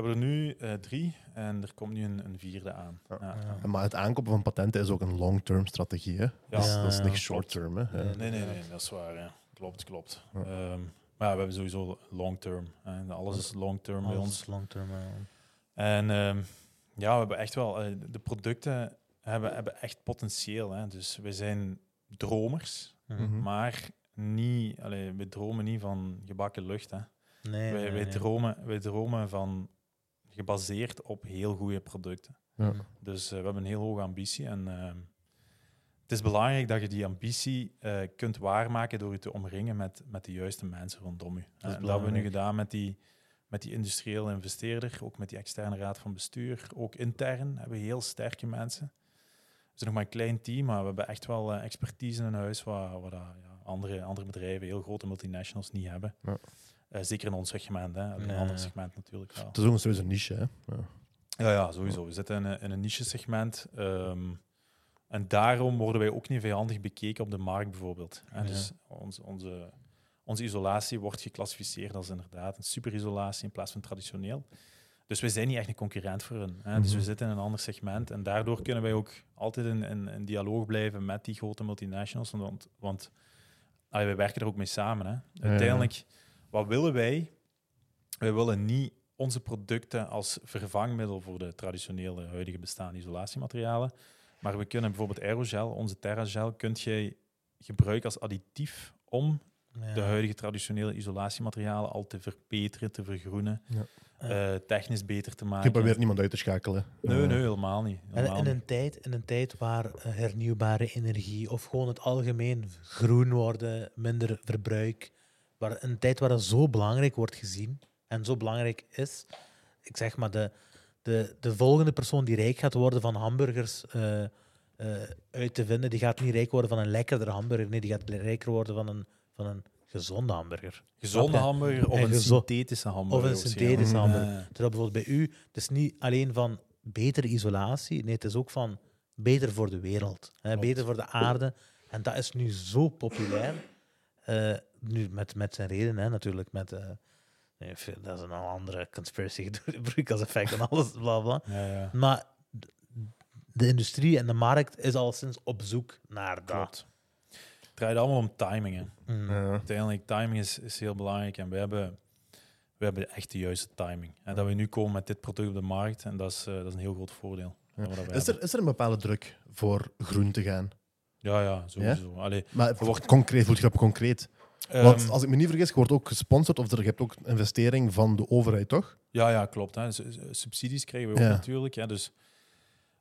Speaker 2: We hebben er nu eh, drie en er komt nu een, een vierde aan.
Speaker 1: Ja.
Speaker 2: Ja.
Speaker 3: Ja.
Speaker 1: Maar het aankopen van patenten is ook een long-term strategie. Hè? dat, is,
Speaker 3: Ja,
Speaker 1: dat is short-term.
Speaker 3: Nee,
Speaker 2: Nee, nee, nee, dat is waar. Klopt, klopt.
Speaker 1: Ja.
Speaker 2: Ehm, maar ja, we hebben sowieso long-term. hè. Alles is long-term bij
Speaker 3: Alles
Speaker 2: ons.
Speaker 3: is long term. ja.
Speaker 2: En ehm, ja, we hebben echt wel, eh, de producten hebben, hebben echt potentieel. Hè. Dus we zijn dromers,
Speaker 3: Mhm.
Speaker 2: Maar niet, allee, we dromen niet van gebakken lucht. Hè.
Speaker 3: Nee,
Speaker 2: wij,
Speaker 3: nee,
Speaker 2: wij,
Speaker 3: nee.
Speaker 2: dromen, wij dromen van gebaseerd op heel goede producten.
Speaker 1: Ja.
Speaker 2: Dus eh, we hebben een heel hoge ambitie. En ehm, het is belangrijk dat je die ambitie eh, kunt waarmaken door je te omringen met, met de juiste mensen rondom je. En dat hebben we nu gedaan met die, met die industriële investeerder, ook met die externe raad van bestuur. Ook intern hebben we heel sterke mensen. We zijn nog maar een klein team, maar we hebben echt wel eh, expertise in huis dat, ja, andere, andere bedrijven, heel grote multinationals, niet hebben.
Speaker 1: Ja.
Speaker 2: Eh, zeker in ons segment, hè. in een
Speaker 3: Ja,
Speaker 2: ander
Speaker 3: ja.
Speaker 2: segment natuurlijk wel.
Speaker 1: Het is ook een sowieso een niche. Hè? Ja.
Speaker 2: Ja, ja, sowieso. We zitten in een, in een niche-segment. ehm, en daarom worden wij ook niet vijandig bekeken op de markt, bijvoorbeeld. En
Speaker 3: Ja.
Speaker 2: Dus onze, onze, onze isolatie wordt geclassificeerd als inderdaad een superisolatie in plaats van traditioneel. Dus wij zijn niet echt een concurrent voor hun. Hè. Dus we
Speaker 1: Mhm.
Speaker 2: zitten in een ander segment. En daardoor kunnen wij ook altijd in, in, in dialoog blijven met die grote multinationals. Want, want allee, wij werken er ook mee samen. Hè.
Speaker 1: ja.
Speaker 2: Uiteindelijk, wat willen wij? Wij willen niet onze producten als vervangmiddel voor de traditionele huidige bestaande isolatiematerialen. Maar we kunnen bijvoorbeeld aerogel, onze TerraGel, kunt jij gebruiken als additief om
Speaker 3: Ja.
Speaker 2: de huidige traditionele isolatiematerialen al te verbeteren, te vergroenen,
Speaker 1: Ja.
Speaker 2: eh, technisch beter te
Speaker 1: Je
Speaker 2: maken.
Speaker 1: probeert niemand uit te schakelen.
Speaker 2: Nee, nee, helemaal niet.
Speaker 3: En in
Speaker 2: niet.
Speaker 3: een, tijd, in een tijd waar eh, hernieuwbare energie of gewoon het algemeen groen worden, minder verbruik, waar, een tijd waar dat zo belangrijk wordt gezien en zo belangrijk is, ik zeg maar, de, de, de volgende persoon die rijk gaat worden van hamburgers eh, eh, uit te vinden, die gaat niet rijk worden van een lekkerder hamburger, nee, die gaat rijker worden van een, van een gezonde hamburger.
Speaker 2: Gezonde hamburger of
Speaker 3: En
Speaker 2: een synthetische hamburger.
Speaker 3: Of een synthetische hamburger.
Speaker 2: Ja.
Speaker 3: Terwijl bijvoorbeeld bij u, het is niet alleen van betere isolatie, nee, het is ook van beter voor de wereld, hè, beter voor de aarde. En dat is nu zo populair. eh, nu met, met zijn reden, hè, natuurlijk. Met, eh, nee, dat is een andere conspiracy, broeikaseffect en alles, bla bla.
Speaker 2: Ja, ja.
Speaker 3: Maar de industrie en de markt is al sinds op zoek naar dat.
Speaker 2: Klopt. Het draait allemaal om timing. Hè.
Speaker 3: Mm.
Speaker 1: ja.
Speaker 2: Uiteindelijk, timing is, is heel belangrijk en we hebben, we hebben echt de juiste timing. En dat we nu komen met dit product op de markt, en dat is, eh, dat is een heel groot voordeel.
Speaker 1: Is, er, is er een bepaalde druk voor groen te gaan?
Speaker 2: Ja, ja, sowieso. Allee,
Speaker 1: Maar
Speaker 2: wordt-
Speaker 1: concreet, voelt je dat concreet?
Speaker 2: Ehm,
Speaker 1: Want als ik me niet vergis, je wordt ook gesponsord of er, je hebt ook investering van de overheid, toch?
Speaker 2: Ja, ja, klopt. Hè. Subsidies krijgen we ook
Speaker 1: Ja.
Speaker 2: natuurlijk. Hè. Dus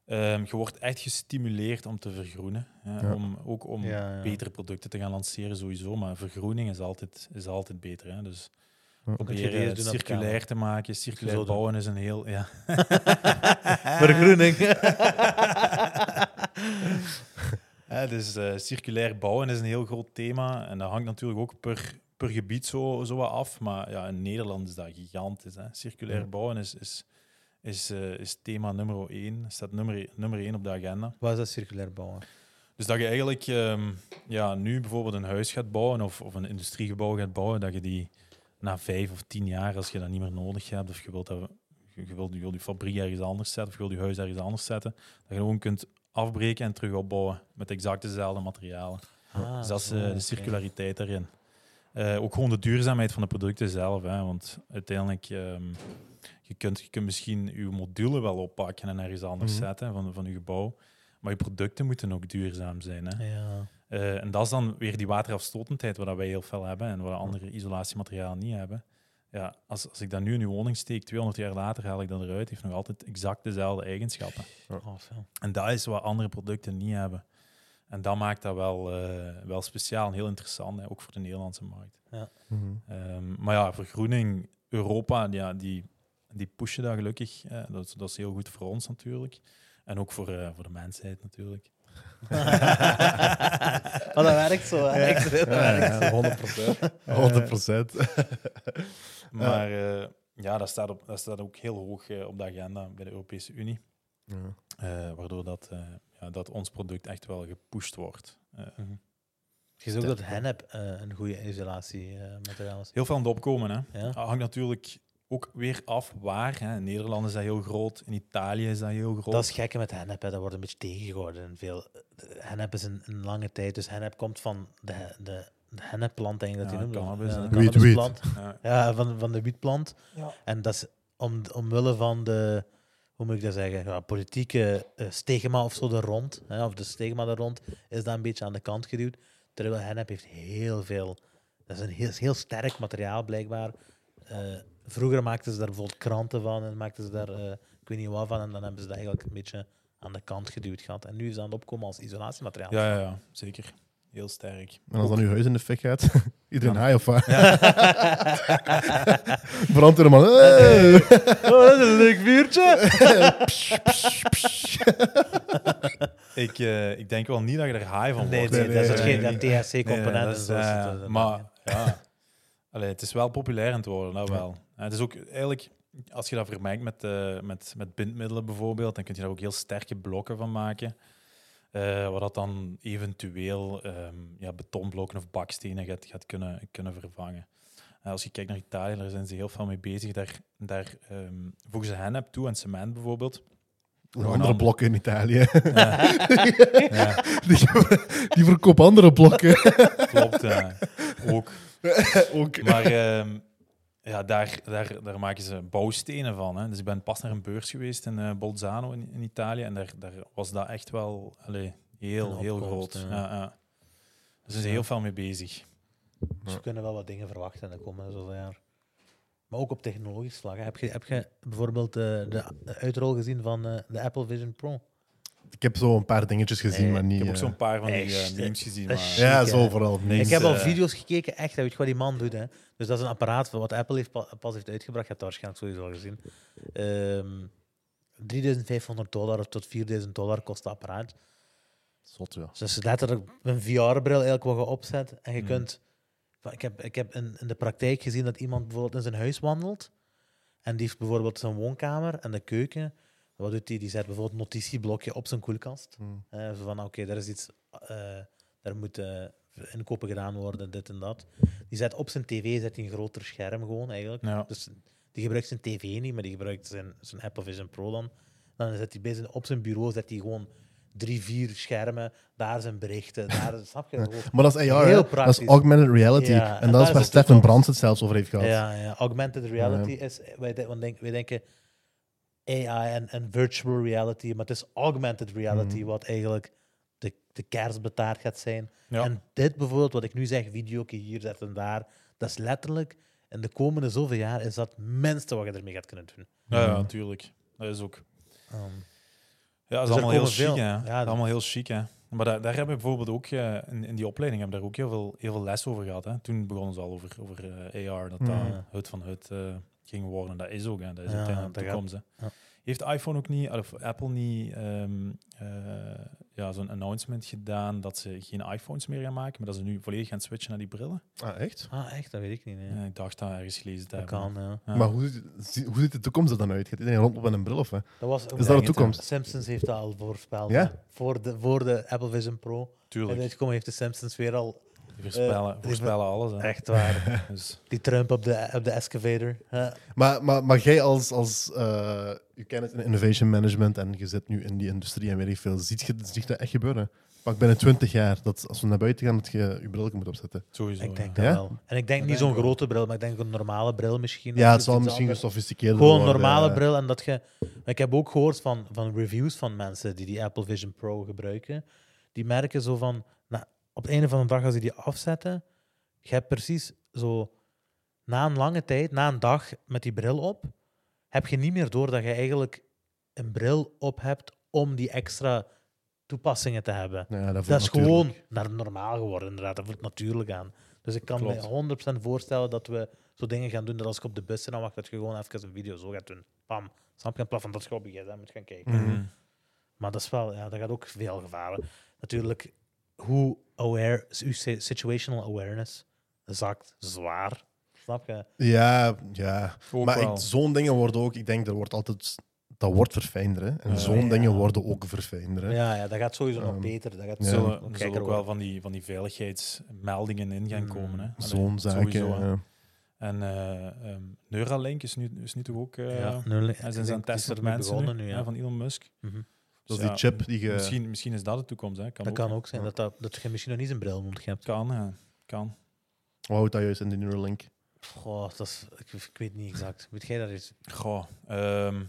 Speaker 2: ehm, je wordt echt gestimuleerd om te vergroenen. Hè.
Speaker 1: Ja.
Speaker 2: Om, ook om
Speaker 3: Ja, ja.
Speaker 2: betere producten te gaan lanceren sowieso. Maar vergroening is altijd, is altijd beter. Hè. Dus proberen het circulair te maken. Circulair
Speaker 3: Zo doen.
Speaker 2: bouwen is een heel... Ja.
Speaker 3: Vergroening.
Speaker 2: Dus eh, circulair bouwen is een heel groot thema. En dat hangt natuurlijk ook per, per gebied zo, zo wat af. Maar ja, in Nederland is dat gigantisch. Hè. Circulair
Speaker 1: Ja.
Speaker 2: bouwen is, is, is, eh, is thema nummer één. Staat nummer, nummer één op de agenda.
Speaker 3: Wat is dat circulair bouwen?
Speaker 2: Dus dat je eigenlijk ehm, ja, nu bijvoorbeeld een huis gaat bouwen of, of een industriegebouw gaat bouwen, dat je die na vijf of tien jaar, als je dat niet meer nodig hebt, of je wilt, dat, je, je wilt, je wilt je fabriek ergens anders zetten, of je wilt je huis ergens anders zetten, dat je gewoon kunt afbreken en terug opbouwen met exact dezelfde materialen.
Speaker 3: Ah,
Speaker 2: dus dat is eh, de circulariteit daarin. Eh, ook gewoon de duurzaamheid van de producten zelf. Hè, want uiteindelijk, ehm, je, kunt, je kunt misschien je module wel oppakken en ergens anders
Speaker 1: Mhm.
Speaker 2: zetten van, van je gebouw. Maar je producten moeten ook duurzaam zijn. Hè.
Speaker 3: Ja.
Speaker 2: Eh, en dat is dan weer die waterafstotendheid, wat wij heel veel hebben en wat andere isolatiematerialen niet hebben. Ja, als, als ik dat nu in uw woning steek, 200 jaar later haal ik dat eruit, heeft nog altijd exact dezelfde eigenschappen.
Speaker 3: Oh, veel.
Speaker 2: En dat is wat andere producten niet hebben. En dat maakt dat wel, eh, wel speciaal en heel interessant, hè, ook voor de Nederlandse markt.
Speaker 1: Mhm.
Speaker 2: Ehm, maar ja, vergroening, Europa, ja, die, die pushen dat gelukkig. eh, dat, is- dat is heel goed voor ons natuurlijk. En ook voor, eh, voor de mensheid natuurlijk.
Speaker 3: Maar dat werkt zo. Hè. Ik zeg, dat
Speaker 1: Ja,
Speaker 3: werkt
Speaker 1: ja,
Speaker 3: zo.
Speaker 1: 100 procent. 100 procent.
Speaker 2: Maar eh, ja, dat staat, op, dat staat ook heel hoog eh, op de agenda bij de Europese Unie. eh, waardoor dat, eh, ja, dat ons product echt wel gepusht wordt. Eh,
Speaker 3: Je ziet ook dat hennep een goede isolatiemateriaal is.
Speaker 2: heel veel aan het opkomen. Hè.
Speaker 3: Ja?
Speaker 2: Dat hangt natuurlijk ook weer af waar. Hè. In Nederland is dat heel groot, in Italië is dat heel groot.
Speaker 3: Dat is gekke met hennep, hè. dat wordt een beetje tegengehouden. Veel. Hennep is een, een lange tijd, dus hennep komt van de, de, de hennepplant, denk ik dat
Speaker 2: Ja,
Speaker 3: die noemt.
Speaker 2: cannabis,
Speaker 3: Ja, de cannabisplant.
Speaker 2: Ja.
Speaker 3: Ja, van, van de wietplant.
Speaker 2: Ja.
Speaker 3: En dat is om, omwille van de, hoe moet ik dat zeggen, ja, politieke eh, stigma of zo er rond, hè, of de stigma er rond, is dat een beetje aan de kant geduwd. Terwijl hennep heeft heel veel, dat is een heel, heel sterk materiaal blijkbaar. Eh, vroeger maakten ze daar bijvoorbeeld kranten van en maakten ze daar, eh, ik weet niet wat van, en dan hebben ze dat eigenlijk een beetje aan de kant geduwd gehad. En nu is het aan het opkomen als isolatiemateriaal.
Speaker 2: Ja, ja, ja, zeker. Heel sterk.
Speaker 1: En als dan uw huis in de fik gaat, iedereen
Speaker 2: Ja.
Speaker 1: haai of wat? Brandweer man. Hey.
Speaker 3: Oh, dat is een leuk vuurtje!
Speaker 2: Ik, eh, ik denk wel niet dat je er high van
Speaker 3: Nee,
Speaker 2: wordt.
Speaker 3: nee,
Speaker 1: nee,
Speaker 3: dat is
Speaker 1: nee,
Speaker 3: geen
Speaker 1: nee.
Speaker 3: dat
Speaker 2: Nee,
Speaker 3: THC-component.
Speaker 2: dat
Speaker 3: en
Speaker 2: is,
Speaker 3: zo.
Speaker 2: eh,
Speaker 3: er
Speaker 2: maar ja, Allee, het is wel populair aan het worden, dat
Speaker 1: Ja.
Speaker 2: wel. Eh, Het is ook eigenlijk, als je dat vermengt met, eh, met, met bindmiddelen bijvoorbeeld, dan kun je daar ook heel sterke blokken van maken. eh waar dat dan eventueel ehm, ja, betonblokken of bakstenen gaat, gaat kunnen, kunnen vervangen. Als je kijkt naar Italië, daar zijn ze heel veel mee bezig. Daar, daar ehm, voegen ze hennep toe en cement bijvoorbeeld.
Speaker 1: Andere blokken in Italië.
Speaker 2: Ja,
Speaker 1: die, die verkopen andere blokken.
Speaker 2: klopt. ja. ook.
Speaker 1: Ook.
Speaker 2: Maar ehm, ja, daar, daar, daar maken ze bouwstenen van. Hè. Dus ik ben pas naar een beurs geweest in eh, Bolzano in, in Italië. En daar, daar was dat echt wel allee, heel, heel groot.
Speaker 3: ja.
Speaker 2: Ja. Ja, Dus er zijn heel veel mee bezig.
Speaker 3: Dus we kunnen wel wat dingen verwachten in de komende zoveel jaar. Maar ook op technologisch vlak. Heb je, heb je bijvoorbeeld eh, de uitrol gezien van eh, de Apple Vision Pro?
Speaker 1: Ik heb zo een paar dingetjes gezien,
Speaker 3: Nee,
Speaker 1: maar niet...
Speaker 2: Ik heb ook
Speaker 1: eh,
Speaker 2: zo'n paar van die
Speaker 3: Echt,
Speaker 2: eh, memes gezien.
Speaker 3: dat
Speaker 2: Maar,
Speaker 1: Ja, zo vooral.
Speaker 2: Nee,
Speaker 3: ik heb al
Speaker 2: eh,
Speaker 3: video's gekeken, echt, weet je wat die man doet. Hè? Dus dat is een apparaat wat Apple heeft, pa- pas heeft uitgebracht. Je hebt dat waarschijnlijk sowieso al gezien. Ehm 3500 dollar tot 4000 dollar kost dat apparaat.
Speaker 1: Zot, ja.
Speaker 3: Dus dat is letterlijk een VR-bril eigenlijk wat je opzet. En je
Speaker 2: Hmm.
Speaker 3: kunt... van, Ik heb, ik heb in, in de praktijk gezien dat iemand bijvoorbeeld in zijn huis wandelt. En die heeft bijvoorbeeld zijn woonkamer en de keuken. Wat doet die? Die zet bijvoorbeeld een notitieblokje op zijn koelkast.
Speaker 1: Hmm.
Speaker 3: Van, oké, daar is iets... eh daar moeten inkopen gedaan worden, dit en dat. Die zet op zijn tv zet hij een groter scherm gewoon, eigenlijk.
Speaker 2: Ja.
Speaker 3: Dus die gebruikt zijn tv niet, maar die gebruikt zijn, zijn Apple Vision Pro dan. Dan zet hij bij zijn, op zijn bureau zet hij gewoon drie, vier schermen. Daar zijn berichten, daar snap je?
Speaker 1: Maar dat is AR,
Speaker 3: Heel
Speaker 1: dat is augmented reality.
Speaker 3: Ja,
Speaker 1: en
Speaker 3: en
Speaker 1: dat is waar Stefan. Brands het zelfs over heeft gehad.
Speaker 3: Ja, ja, augmented reality is... Wij, de- wij denken AI en, en virtual reality, maar het is augmented reality
Speaker 1: Mhm.
Speaker 3: wat eigenlijk de, de kerstbetaard gaat zijn.
Speaker 2: Ja.
Speaker 3: En dit bijvoorbeeld, wat ik nu zeg, video hier zetten en daar, dat is letterlijk... In de komende zoveel jaar is dat het minste wat je ermee gaat kunnen doen.
Speaker 2: ja, ja, natuurlijk. Dat is ook...
Speaker 3: Um,
Speaker 2: Ja, dat
Speaker 3: Dus
Speaker 2: is
Speaker 3: er
Speaker 2: allemaal heel chic, hè.
Speaker 3: ja,
Speaker 2: dat is allemaal heel chic, hè. Maar daar, daar hebben we bijvoorbeeld ook, eh, in, in die opleiding, hebben we daar ook heel veel, heel veel les over gehad. Hè. Toen begonnen ze al over, over eh, AR, dat dat
Speaker 3: Ja.
Speaker 2: hut van hut eh, ging worden. Dat is ook, hè. Dat is
Speaker 3: Ja,
Speaker 2: uiteindelijk de
Speaker 3: gaat-
Speaker 2: toekomst, hè.
Speaker 3: ja.
Speaker 2: Heeft iPhone ook niet, of Apple niet, ehm, eh, ja, zo'n announcement gedaan dat ze geen iPhones meer gaan maken, maar dat ze nu volledig gaan switchen naar die brillen?
Speaker 1: Ah, echt?
Speaker 3: ah, echt? Dat weet ik niet. Nee.
Speaker 2: Ja, ik dacht dat ergens gelezen te
Speaker 3: dat
Speaker 2: hebben.
Speaker 3: kan, ja.
Speaker 2: Ja.
Speaker 1: Maar hoe, ziet- zie- hoe ziet de toekomst er dan uit? Gaat iedereen rondlopen met een bril of hè?
Speaker 3: Dat was,
Speaker 1: Is dat de
Speaker 2: het,
Speaker 1: toekomst?
Speaker 3: Simpsons heeft dat al voorspeld.
Speaker 1: Ja?
Speaker 3: Voor, de, voor de Apple Vision Pro. En
Speaker 2: Tuurlijk,
Speaker 3: uitgekomen heeft de Simpsons weer al
Speaker 2: die voorspellen,
Speaker 3: eh,
Speaker 2: voorspellen alles. Hè.
Speaker 3: echt waar.
Speaker 2: Dus,
Speaker 3: Die Trump op de, op de excavator.
Speaker 1: Maar, maar, maar jij als, als eh, je kent het in innovation management en je zit nu in die industrie en weet ik veel, ziet je, ziet dat echt gebeuren? Pak binnen 20 jaar, dat als we naar buiten gaan, dat je je bril moet opzetten.
Speaker 2: sowieso.
Speaker 3: Ik denk
Speaker 2: ja.
Speaker 3: dat
Speaker 1: Ja?
Speaker 3: wel. En ik denk
Speaker 2: Dat
Speaker 3: niet zo'n grote bril, maar ik denk een normale bril misschien.
Speaker 1: Ja, het zal misschien gesofisticeerder
Speaker 3: Gewoon een normale bril. En dat je... Ik heb ook gehoord van, van reviews van mensen die die Apple Vision Pro gebruiken. Die merken zo van... Op het einde van de dag, als ze die afzetten, je hebt precies zo... Na een lange tijd, na een dag met die bril op, heb je niet meer door dat je eigenlijk een bril op hebt om die extra toepassingen te hebben.
Speaker 1: Ja, dat,
Speaker 3: is gewoon naar normaal geworden, inderdaad. Dat voelt natuurlijk aan. Dus ik kan
Speaker 2: Klopt.
Speaker 3: me 100% voorstellen dat we zo dingen gaan doen dat als ik op de bus zit, dan mag dat je gewoon even een video zo gaat doen. Pam. Snap je? In plaats van dat je op je moet gaan kijken.
Speaker 1: Mhm.
Speaker 3: Maar dat is wel, ja, dat gaat ook veel gevaren. Natuurlijk, hoe aware, uw situational awareness zakt zwaar. Snap je?
Speaker 1: Ja, ja.
Speaker 2: Ook
Speaker 1: maar zo'n dingen worden ook, ik denk, er wordt altijd, dat wordt verfijnder. Hè? En
Speaker 2: Ja.
Speaker 1: zo'n
Speaker 3: Ja.
Speaker 1: dingen worden ook verfijnder. Hè?
Speaker 3: Ja, ja, dat gaat sowieso nog
Speaker 1: Ehm,
Speaker 3: beter. Dat gaat
Speaker 1: ja.
Speaker 2: Er
Speaker 3: zo
Speaker 2: zullen, er ook wel van die, van die veiligheidsmeldingen in gaan
Speaker 3: Mm,
Speaker 2: komen.
Speaker 1: Zo'n zaken.
Speaker 2: sowieso, hè.
Speaker 1: ja.
Speaker 2: En eh, ehm, Neuralink is nu, is nu toch ook... eh
Speaker 3: ja,
Speaker 2: zijn ze aan het testen op mensen nu,
Speaker 3: Ja.
Speaker 2: van Elon Musk.
Speaker 3: Mhm.
Speaker 1: Dat
Speaker 2: Dus
Speaker 1: die chip die je...
Speaker 2: Misschien, misschien is dat de toekomst. Hè. Kan
Speaker 3: Dat
Speaker 2: ook,
Speaker 3: kan ook zijn
Speaker 1: Ja.
Speaker 3: dat, dat, dat je misschien nog niet zijn bril nodig hebt.
Speaker 2: Kan, ja. Kan.
Speaker 1: Hoe houdt dat juist in die Neuralink?
Speaker 3: Goh, dat is, ik, ik weet niet exact. Weet jij dat eens?
Speaker 2: Goh, ehm,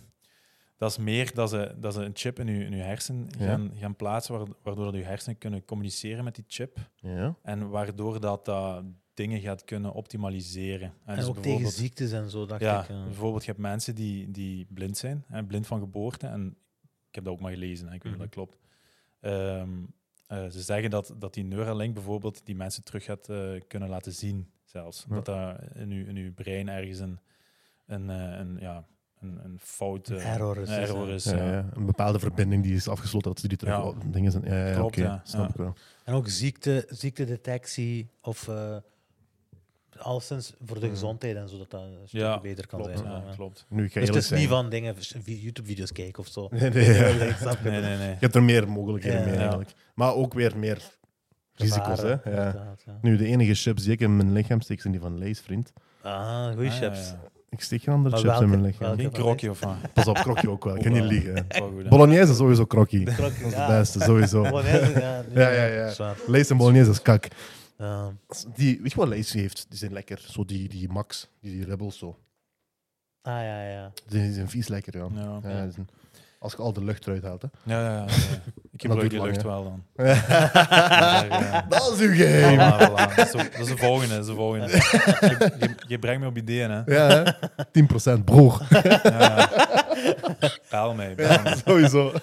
Speaker 2: dat is meer dat ze, dat ze een chip in je, in uw hersen
Speaker 1: Ja.
Speaker 2: gaan, gaan plaatsen, waar- waardoor dat je hersenen kunnen communiceren met die chip.
Speaker 1: Ja.
Speaker 2: En waardoor dat, dat dingen gaat kunnen optimaliseren.
Speaker 3: En
Speaker 2: dus
Speaker 3: ook tegen ziektes en zo, dacht
Speaker 2: Ja,
Speaker 3: ik. eh.
Speaker 2: bijvoorbeeld, je hebt mensen die, die blind zijn, hè, blind van geboorte. En ik heb dat ook maar gelezen, hè, ik weet niet of dat klopt. Ehm, eh, ze zeggen dat, dat die Neuralink bijvoorbeeld die mensen terug gaat eh, kunnen laten zien, zelfs.
Speaker 1: Ja.
Speaker 2: Dat dat in uw, in uw brein ergens een, een, eh, een, ja, een, een fout...
Speaker 3: Een error is
Speaker 2: een error is,
Speaker 1: Ja,
Speaker 2: ja.
Speaker 1: ja. Een bepaalde verbinding die is afgesloten, dat ze die terug
Speaker 2: Ja.
Speaker 1: dingen zijn. Ja, ja,
Speaker 2: Klopt,
Speaker 1: snap
Speaker 2: Ja.
Speaker 1: ik wel.
Speaker 3: En ook ziekte, ziektedetectie of eh, al sinds voor de
Speaker 1: Mm.
Speaker 3: gezondheid en zo dat dat een stukje
Speaker 2: Ja,
Speaker 3: beter kan
Speaker 2: klopt.
Speaker 3: zijn.
Speaker 2: Ja,
Speaker 3: Ja.
Speaker 2: klopt.
Speaker 1: Nu, ik ga
Speaker 3: Dus het
Speaker 1: eerlijk
Speaker 3: is niet van dingen, vi- YouTube-video's kijken of zo.
Speaker 1: Nee, nee, ja.
Speaker 3: Snap je?
Speaker 2: Nee, nee, nee.
Speaker 1: Je hebt er meer mogelijkheden
Speaker 3: Ja.
Speaker 1: mee
Speaker 2: Ja.
Speaker 1: eigenlijk. Maar ook weer meer risico's. Hè?
Speaker 3: Gevaren,
Speaker 1: Ja.
Speaker 3: inderdaad, ja.
Speaker 1: Nu, de enige chips die ik in mijn lichaam steek, zijn die van Lees, vriend.
Speaker 3: Ah, goeie
Speaker 2: Ah, ja,
Speaker 3: chips.
Speaker 2: ja.
Speaker 1: Ik steek geen andere
Speaker 3: Maar
Speaker 1: chips in
Speaker 3: welke?
Speaker 1: mijn lichaam.
Speaker 3: Welke?
Speaker 2: Geen krokje of wat?
Speaker 1: Pas op, krokje ook wel. Ik kan niet liegen. hè.
Speaker 2: Dat is wel goed, hè.
Speaker 1: Bolognese is sowieso krokkie. Dat is
Speaker 3: ja.
Speaker 1: het beste, sowieso.
Speaker 3: Bolognese, ja, nu,
Speaker 1: Ja, ja, ja.
Speaker 3: zwaar.
Speaker 1: Lees en bolognese is kak.
Speaker 3: Ja.
Speaker 1: Die, weet je wat Lees heeft? Die zijn lekker. Zo die, die Max, die, die Rebels zo.
Speaker 3: Ah, ja, ja.
Speaker 1: Die zijn vies lekker, ja.
Speaker 2: Ja.
Speaker 1: Ja, die zijn- als je al de lucht eruit haalt. Hè.
Speaker 2: Ja, ja, ja. Ik gebruik die lucht wel dan. Ja.
Speaker 1: dat is uw.
Speaker 2: Voilà, voilà. Dat, is, de- dat is de volgende. Dat is de volgende. Je, je, je brengt me op ideeën, hè?
Speaker 1: Ja, hè? 10% broer.
Speaker 2: Ja, ja. Bel mij, bel mij.
Speaker 1: Sowieso.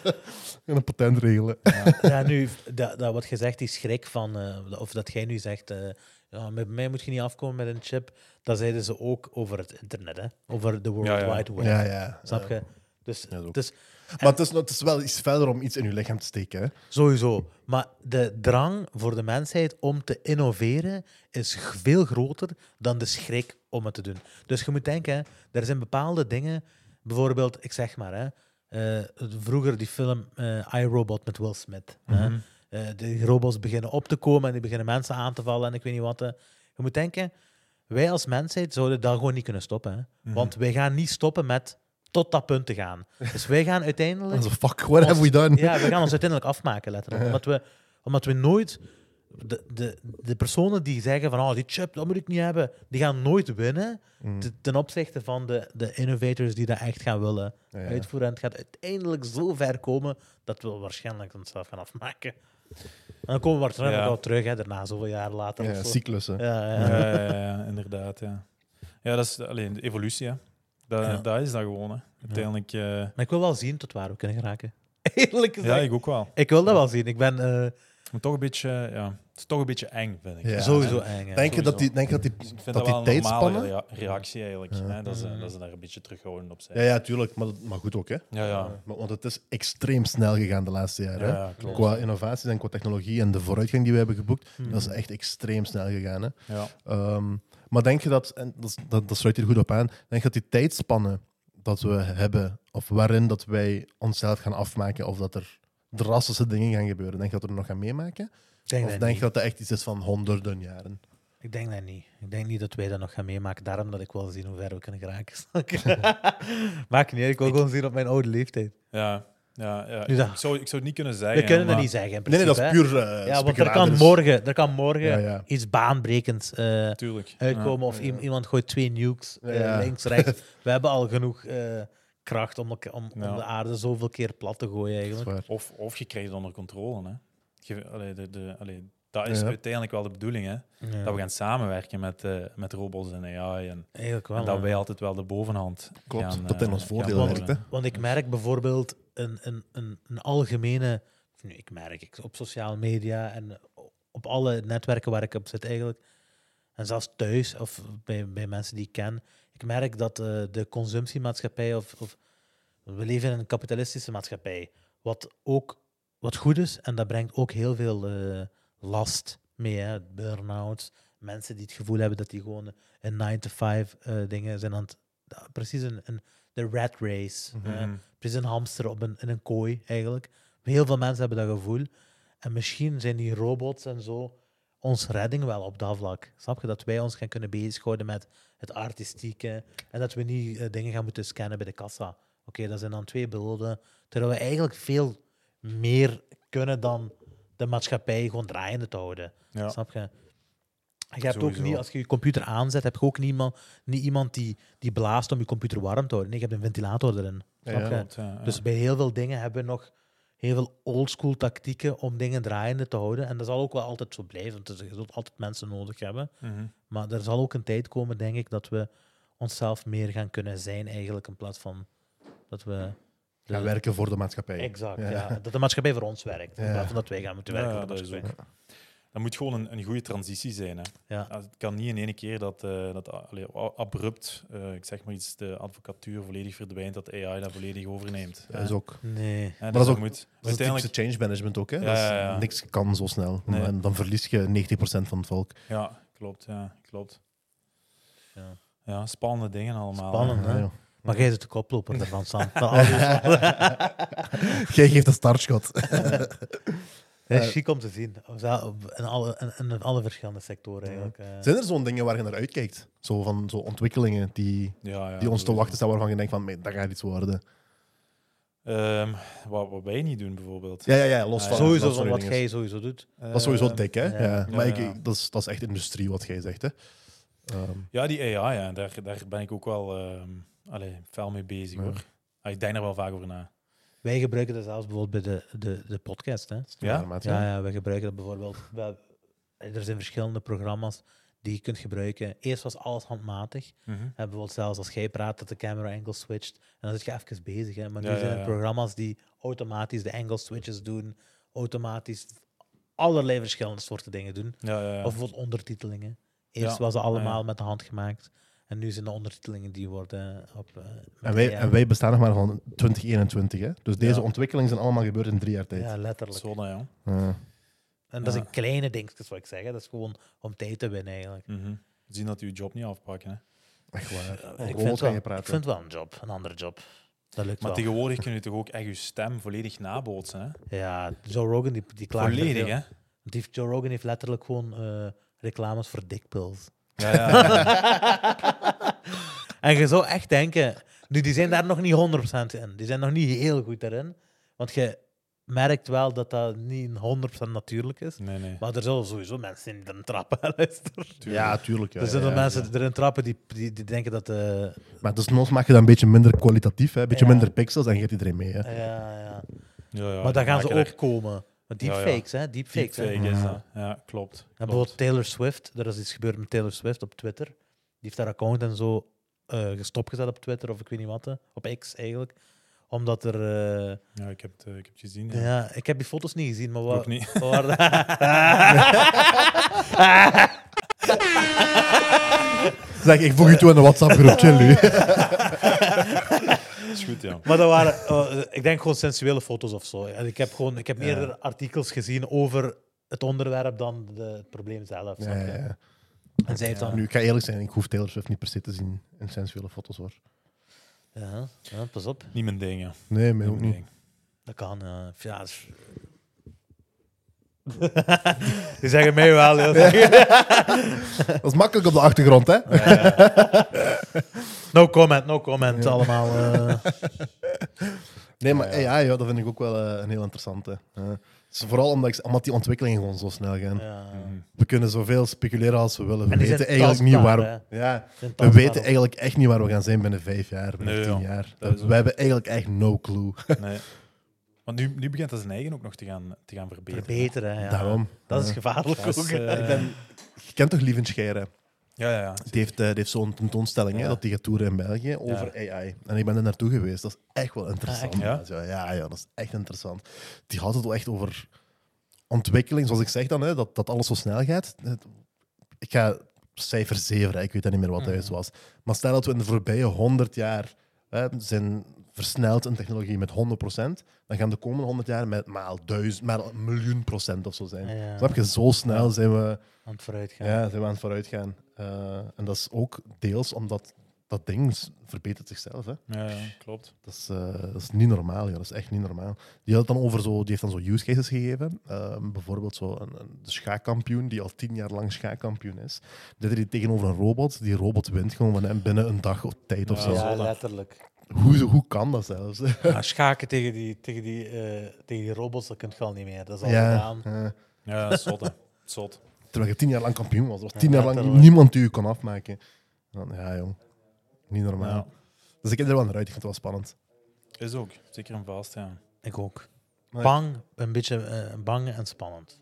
Speaker 1: En een patent regelen.
Speaker 3: ja, nu, dat, dat wat je zegt, die schrik van, eh, of dat jij nu zegt, eh, ja, met mij moet je niet afkomen met een chip, dat zeiden ze ook over het internet, hè? over de World
Speaker 2: Ja, ja.
Speaker 3: Wide Web.
Speaker 1: Ja, ja.
Speaker 3: Snap je? Dus,
Speaker 1: Ja, dat ook.
Speaker 3: dus
Speaker 1: Maar het is, het is wel iets verder om iets in je lichaam te steken. Hè?
Speaker 3: sowieso. Maar de drang voor de mensheid om te innoveren is veel groter dan de schrik om het te doen. Dus je moet denken, hè, er zijn bepaalde dingen, bijvoorbeeld, ik zeg maar, hè, eh, vroeger die film eh iRobot met Will Smith. hè.
Speaker 2: Mhm.
Speaker 3: Eh, de robots beginnen op te komen en die beginnen mensen aan te vallen en ik weet niet wat. Je moet denken, wij als mensheid zouden dat gewoon niet kunnen stoppen. Hè?
Speaker 2: Mhm.
Speaker 3: Want wij gaan niet stoppen met tot dat punt te gaan. Dus wij gaan uiteindelijk...
Speaker 1: Fuck, what have we done?
Speaker 3: Ja, we gaan ons uiteindelijk afmaken, letterlijk. Omdat we, omdat we nooit... De, de, de personen die zeggen van oh, die chip, dat moet ik niet hebben, die gaan nooit winnen
Speaker 1: Mm.
Speaker 3: te- ten opzichte van de, de innovators die dat echt gaan willen
Speaker 1: Ja, ja.
Speaker 3: uitvoeren. En het gaat uiteindelijk zo ver komen dat we waarschijnlijk onszelf gaan afmaken. En dan komen we waarschijnlijk
Speaker 2: Ja.
Speaker 3: wel terug, hè, daarna, zoveel jaar later.
Speaker 1: Ja,
Speaker 3: of zo.
Speaker 1: cyclussen.
Speaker 3: Ja, ja.
Speaker 2: Ja, ja, ja, ja, inderdaad. Ja. ja, dat is alleen de evolutie. Hè. Dat,
Speaker 3: Ja.
Speaker 2: dat is dat gewoon. Hè. Uiteindelijk. eh,
Speaker 3: Maar ik wil wel zien tot waar we kunnen geraken. Eerlijk gezegd.
Speaker 2: ja,
Speaker 3: ik...
Speaker 2: ik ook wel.
Speaker 3: wil dat wel zien. Ik ben eh,
Speaker 2: Maar toch een beetje, ja, het is toch een beetje eng, vind ik.
Speaker 1: Ja.
Speaker 3: sowieso
Speaker 2: En
Speaker 3: eng. hè.
Speaker 1: Denk je dat die, denk je dat die,
Speaker 2: Ik vind
Speaker 1: dat
Speaker 2: dat,
Speaker 1: die
Speaker 2: wel een normale
Speaker 1: tijdspannen...
Speaker 2: rea- reactie eigenlijk.
Speaker 1: Ja.
Speaker 2: Hè, dat, ze,
Speaker 3: Mhm.
Speaker 2: dat ze daar een beetje terughouden op zijn.
Speaker 1: Ja, ja, tuurlijk. Maar, dat- maar goed ook, hè.
Speaker 2: ja, ja.
Speaker 1: Maar, want het is extreem snel gegaan de laatste jaren.
Speaker 2: Ja,
Speaker 1: hè. Qua innovaties en qua technologie en de vooruitgang die we hebben geboekt,
Speaker 3: Mhm.
Speaker 1: dat is echt extreem snel gegaan. Hè.
Speaker 2: Ja.
Speaker 1: Ehm, maar denk je dat, en dat, dat, dat sluit hier goed op aan, denk je dat die tijdspannen dat we hebben, of waarin dat wij onszelf gaan afmaken, of dat er drastische dingen gaan gebeuren, denk je dat we er nog gaan meemaken?
Speaker 3: Ik denk
Speaker 1: of
Speaker 3: dat
Speaker 1: denk je dat dat echt iets is van honderden jaren?
Speaker 3: Ik denk dat niet. Ik denk niet dat wij dat nog gaan meemaken. Daarom dat ik wil zien hoe ver we kunnen geraken. Maakt niet uit. Ik wil gewoon zien op mijn oude leeftijd.
Speaker 2: Ja, ja, ja.
Speaker 3: Nu dat-
Speaker 2: Ik, zou, ik zou het niet kunnen zeggen.
Speaker 3: We kunnen
Speaker 2: maar,
Speaker 3: het niet zeggen. In
Speaker 1: Nee, nee, dat is puur eh
Speaker 3: Ja, want er kan
Speaker 1: speculators.
Speaker 3: morgen, er kan morgen
Speaker 1: Ja, ja.
Speaker 3: iets baanbrekends eh, uitkomen. Of iemand gooit twee nukes eh,
Speaker 1: Ja.
Speaker 3: links, rechts. We hebben al genoeg eh, kracht om, de aarde zoveel keer plat te gooien eigenlijk.
Speaker 2: Of, of je krijgt het onder controle. Hè. Je, allee, de, de, allee, dat is
Speaker 1: Ja.
Speaker 2: uiteindelijk wel de bedoeling. Hè.
Speaker 3: Ja.
Speaker 2: Dat we gaan samenwerken met, eh, met robots en AI. En,
Speaker 3: Eigenlijk wel.
Speaker 2: en dat wij altijd wel de bovenhand
Speaker 1: Klopt,
Speaker 2: gaan,
Speaker 1: dat in
Speaker 2: eh,
Speaker 1: ons voordeel werkt. Hè.
Speaker 3: Want ik merk bijvoorbeeld een, een, een, een algemene. nu, Ik merk ik, op sociale media en op alle netwerken waar ik op zit eigenlijk. En zelfs thuis of bij, bij mensen die ik ken. Ik merk dat eh, de consumptiemaatschappij of, of. We leven in een kapitalistische maatschappij. Wat ook wat goed is en dat brengt ook heel veel eh, last mee. Burn-outs. Mensen die het gevoel hebben dat die gewoon een 9-to-5 eh, dingen zijn aan het. precies een, een de rat race. Eh,
Speaker 2: Mhm.
Speaker 3: precies een hamster op een, in een kooi eigenlijk. Heel veel mensen hebben dat gevoel. En misschien zijn die robots en zo ons redding wel op dat vlak. Snap je? Dat wij ons gaan kunnen bezighouden met het artistieke en dat we niet eh, dingen gaan moeten scannen bij de kassa. Oké, dat zijn dan twee beelden. Terwijl we eigenlijk veel meer kunnen dan de maatschappij gewoon draaiende te houden.
Speaker 2: Ja.
Speaker 3: Snap je? Je hebt ook niet, als je je computer aanzet, heb je ook niemand, niet iemand die, die blaast om je computer warm te houden. Nee, je hebt een ventilator erin. Snap
Speaker 1: ja.
Speaker 3: je?
Speaker 2: Ja.
Speaker 3: Dus bij heel veel dingen hebben we nog heel veel oldschool tactieken om dingen draaiende te houden. En dat zal ook wel altijd zo blijven, want je zult altijd mensen nodig hebben.
Speaker 2: Mhm.
Speaker 3: Maar er zal ook een tijd komen, denk ik, dat we onszelf meer gaan kunnen zijn eigenlijk, in plaats van dat we... de-
Speaker 1: Gaan werken voor de maatschappij.
Speaker 3: Exact,
Speaker 1: Ja.
Speaker 3: ja. Dat de maatschappij voor ons werkt, in plaats van dat wij gaan moeten werken
Speaker 2: ja,
Speaker 3: voor de maatschappij.
Speaker 2: Dat moet gewoon een, een goede transitie zijn. Hè.
Speaker 3: Ja.
Speaker 2: Ja, Het kan niet in één keer dat, eh, dat ah, allee, abrupt, eh, ik zeg maar iets, de advocatuur volledig verdwijnt, dat AI dat volledig overneemt.
Speaker 1: Dat is ook,
Speaker 3: Nee.
Speaker 2: Hè, dus
Speaker 1: dat is ook-
Speaker 2: moet
Speaker 1: dat is het
Speaker 2: uiteindelijk,
Speaker 1: typische change management ook. Hè?
Speaker 2: Ja,
Speaker 1: Dat is-
Speaker 2: ja, ja.
Speaker 1: Niks kan zo snel.
Speaker 2: Nee.
Speaker 1: En dan verlies je 90% van het volk.
Speaker 2: ja, klopt, ja, klopt.
Speaker 3: ja.
Speaker 2: Ja, spannende dingen allemaal. hè.
Speaker 3: Spannend,
Speaker 1: Ja,
Speaker 3: hè? Maar jij zit de koploper ervan, Sam.
Speaker 1: Jij geeft een startschot.
Speaker 3: Het is chic om te zien. In alle, in, in alle verschillende sectoren eigenlijk. eh.
Speaker 1: Zijn er zo'n dingen waar je naar uitkijkt? Zo van zo ontwikkelingen die,
Speaker 2: Ja, ja,
Speaker 1: die ons te wachten staan, waarvan je denkt van, "Mate, dat gaat iets worden.
Speaker 2: Ehm, wat, wat wij niet doen, bijvoorbeeld.
Speaker 1: Ja, ja, ja, los van.
Speaker 3: sowieso
Speaker 1: dat
Speaker 3: van wat jij sowieso doet.
Speaker 1: Dat is sowieso
Speaker 2: Ehm,
Speaker 1: dik, hè?
Speaker 3: ja.
Speaker 1: Ja. Maar
Speaker 2: Ja,
Speaker 1: ik, dat, is, dat is echt industrie wat jij zegt, hè? Ehm,
Speaker 2: Ja, die AI, ja, daar, daar ben ik ook wel ehm allee, fel mee bezig,
Speaker 1: Ja.
Speaker 2: hoor. Ah, ik denk er wel vaak over na.
Speaker 3: Wij gebruiken dat zelfs bijvoorbeeld bij de, de, de podcast. Hè?
Speaker 2: Ja?
Speaker 3: Ja, ja, wij gebruiken dat bijvoorbeeld. wij- er zijn verschillende programma's die je kunt gebruiken. Eerst was alles handmatig.
Speaker 2: Mhm.
Speaker 3: En bijvoorbeeld zelfs als jij praat, dat de camera angle switcht. En dan zit je even bezig. Hè. Maar nu
Speaker 2: Ja, ja,
Speaker 3: zijn er programma's die automatisch de angle switches doen. Automatisch allerlei verschillende soorten dingen doen.
Speaker 2: Ja, ja, ja.
Speaker 3: Of bijvoorbeeld ondertitelingen. Eerst
Speaker 2: Ja.
Speaker 3: was het allemaal
Speaker 2: ja.
Speaker 3: met de hand gemaakt. En nu zijn de ondertitelingen die worden op. eh,
Speaker 1: En wij, en wij bestaan nog maar van 2021, hè? Dus deze
Speaker 2: Ja.
Speaker 1: ontwikkelingen zijn allemaal gebeurd in drie jaar tijd.
Speaker 3: Ja, letterlijk.
Speaker 2: Zo dan, ja.
Speaker 1: Ja.
Speaker 3: En dat
Speaker 2: Ja.
Speaker 3: zijn kleine dingetjes, wat ik zeg. Hè. Dat is gewoon om tijd te winnen, eigenlijk.
Speaker 2: Mhm. Zien dat je je job niet afpakken. Hè.
Speaker 1: Echt waar.
Speaker 3: ik,
Speaker 1: Over
Speaker 3: vind wel,
Speaker 1: je
Speaker 3: ik vind wel een job, een andere job. Dat lukt
Speaker 2: Maar
Speaker 3: wel.
Speaker 2: tegenwoordig kun je toch ook echt je stem volledig nabootsen. Hè?
Speaker 3: Ja, Joe Rogan die, die klaagt
Speaker 2: Volledig, hè?
Speaker 3: Die, Joe Rogan heeft letterlijk gewoon eh, reclames voor dickpills.
Speaker 2: Ja, ja.
Speaker 3: En je zou echt denken, nu die zijn daar nog niet 100% in. Die zijn nog niet heel goed daarin. Want je merkt wel dat dat niet 100% natuurlijk is.
Speaker 2: Nee, nee.
Speaker 3: Maar er zullen sowieso mensen zijn die erin trappen. luister.
Speaker 1: Ja, tuurlijk. Ja,
Speaker 3: er zijn
Speaker 1: ja,
Speaker 3: er
Speaker 1: ja.
Speaker 3: mensen die erin trappen die, die, die denken dat... eh,
Speaker 1: Maar dus nog maak je dat een beetje minder kwalitatief, hè? een beetje
Speaker 3: Ja.
Speaker 1: minder pixels en gaat iedereen mee. Hè?
Speaker 3: ja, ja.
Speaker 2: Ja, ja,
Speaker 3: maar daar gaan ze ook komen. Maar
Speaker 2: Ja, ja.
Speaker 3: deepfakes, hè? Deepfakes, hè?
Speaker 2: Deepfake is
Speaker 1: Ja.
Speaker 2: dat. Ja, klopt.
Speaker 3: En bijvoorbeeld Taylor Swift, er is iets gebeurd met Taylor Swift op Twitter. Die heeft haar account en zo eh gestopt gezet op Twitter of ik weet niet wat, hè. op X eigenlijk. Omdat er. eh,
Speaker 2: Ja, ik heb het, eh, ik heb het gezien. Ja.
Speaker 3: ja. ik heb die foto's niet gezien, maar
Speaker 2: Ik
Speaker 3: wat.
Speaker 2: ook niet.
Speaker 3: waren
Speaker 1: Zeg, ik voeg je toe in de WhatsApp-groep, chill nu.
Speaker 2: is goed, ja.
Speaker 3: maar dat waren, eh, ik denk gewoon sensuele foto's of zo. En ik heb gewoon, ik heb
Speaker 2: Ja.
Speaker 3: meerdere artikels gezien over het onderwerp dan de, het probleem zelf.
Speaker 1: Ja, ja, ja.
Speaker 3: En zij heeft
Speaker 2: Ja.
Speaker 3: dan.
Speaker 1: Nu, ik ga eerlijk zijn, ik hoef Taylor Swift niet per se te zien in sensuele foto's, hoor.
Speaker 3: Ja, ja, pas op.
Speaker 2: Niet mijn ding, ja.
Speaker 1: Nee, mij ook
Speaker 2: Niet ding.
Speaker 3: Dat kan. Ja, ja Die zeggen mij wel.
Speaker 1: Dat is makkelijk op de achtergrond, hè?
Speaker 3: No comment, no comment. Allemaal. eh.
Speaker 1: Nee, maar
Speaker 2: ja.
Speaker 1: AI, ja, dat vind ik ook wel eh, een heel interessante. Eh, vooral omdat, ik, omdat die ontwikkelingen gewoon zo snel gaan.
Speaker 3: ja.
Speaker 1: We kunnen zoveel speculeren als we willen. We
Speaker 3: En die
Speaker 1: weten
Speaker 3: zijn
Speaker 1: eigenlijk niet waar... we- ja, we weten eigenlijk echt niet waar we gaan zijn binnen vijf jaar, binnen
Speaker 2: Nee,
Speaker 1: tien
Speaker 2: joh.
Speaker 1: jaar.
Speaker 2: Dat is
Speaker 1: we
Speaker 2: ook-
Speaker 1: hebben eigenlijk echt no clue.
Speaker 2: Nee. Want nu, nu begint dat zijn eigen ook nog te gaan, te gaan verbeteren.
Speaker 3: Verbeteren, ja.
Speaker 1: Daarom.
Speaker 3: Dat is gevaarlijk
Speaker 2: Dat is,
Speaker 3: ook.
Speaker 2: eh,
Speaker 1: Ik ben- Je kent toch Lieven Scheire?
Speaker 2: Ja, ja, ja.
Speaker 1: Die heeft, eh, die heeft zo'n tentoonstelling hè, dat die gaat toeren in België over AI. En ik ben er naartoe geweest. Dat is echt wel interessant.
Speaker 2: Ah,
Speaker 1: ja? Ja, ja, ja, dat is echt interessant. Die had het wel echt over ontwikkeling, zoals ik zeg dan, hè, dat, dat alles zo snel gaat. Ik ga cijfer 7, ik weet dat niet meer wat thuis was. Maar stel dat we in de voorbije 100 jaar hè, zijn versneld in technologie met 100%, dan gaan de komende 100 jaar met maal duizend, maal een miljoen procent of zo zijn.
Speaker 3: Ja,
Speaker 1: Snap je? Zo snel
Speaker 2: Ja.
Speaker 1: zijn we
Speaker 3: aan het vooruit gaan.
Speaker 1: ja, zijn we aan het vooruit gaan. Eh, en dat is ook deels omdat dat ding verbetert zichzelf. Hè.
Speaker 2: Ja, ja, klopt.
Speaker 1: Dat, is, eh, dat is niet normaal. Ja. Dat is echt niet normaal. Die, had dan over zo, die heeft dan zo use cases gegeven. Ehm, bijvoorbeeld zo een, een de schaakkampioen die al tien jaar lang schaakkampioen is. Dit hij tegenover een robot. Die robot wint gewoon van hem binnen een dag of tijd of
Speaker 2: Ja,
Speaker 1: zo.
Speaker 3: Ja, letterlijk.
Speaker 1: Hoe, hoe kan dat zelfs?
Speaker 3: Ja, schaken tegen die, tegen, die, eh, tegen die robots, dat kun je al niet meer. Dat is al
Speaker 1: ja,
Speaker 3: gedaan.
Speaker 2: Ja, dat is zot,
Speaker 1: terwijl je tien jaar lang kampioen was. Er was
Speaker 3: Ja,
Speaker 1: tien jaar lang niemand die je kon afmaken. Dan, ja, jong. Niet normaal.
Speaker 2: Ja.
Speaker 1: Dus ik heb er wel naar uit. Ik vind het wel spannend.
Speaker 2: Is ook. Zeker en vast, ja.
Speaker 3: Ik ook. Bang, een beetje eh, bang en spannend.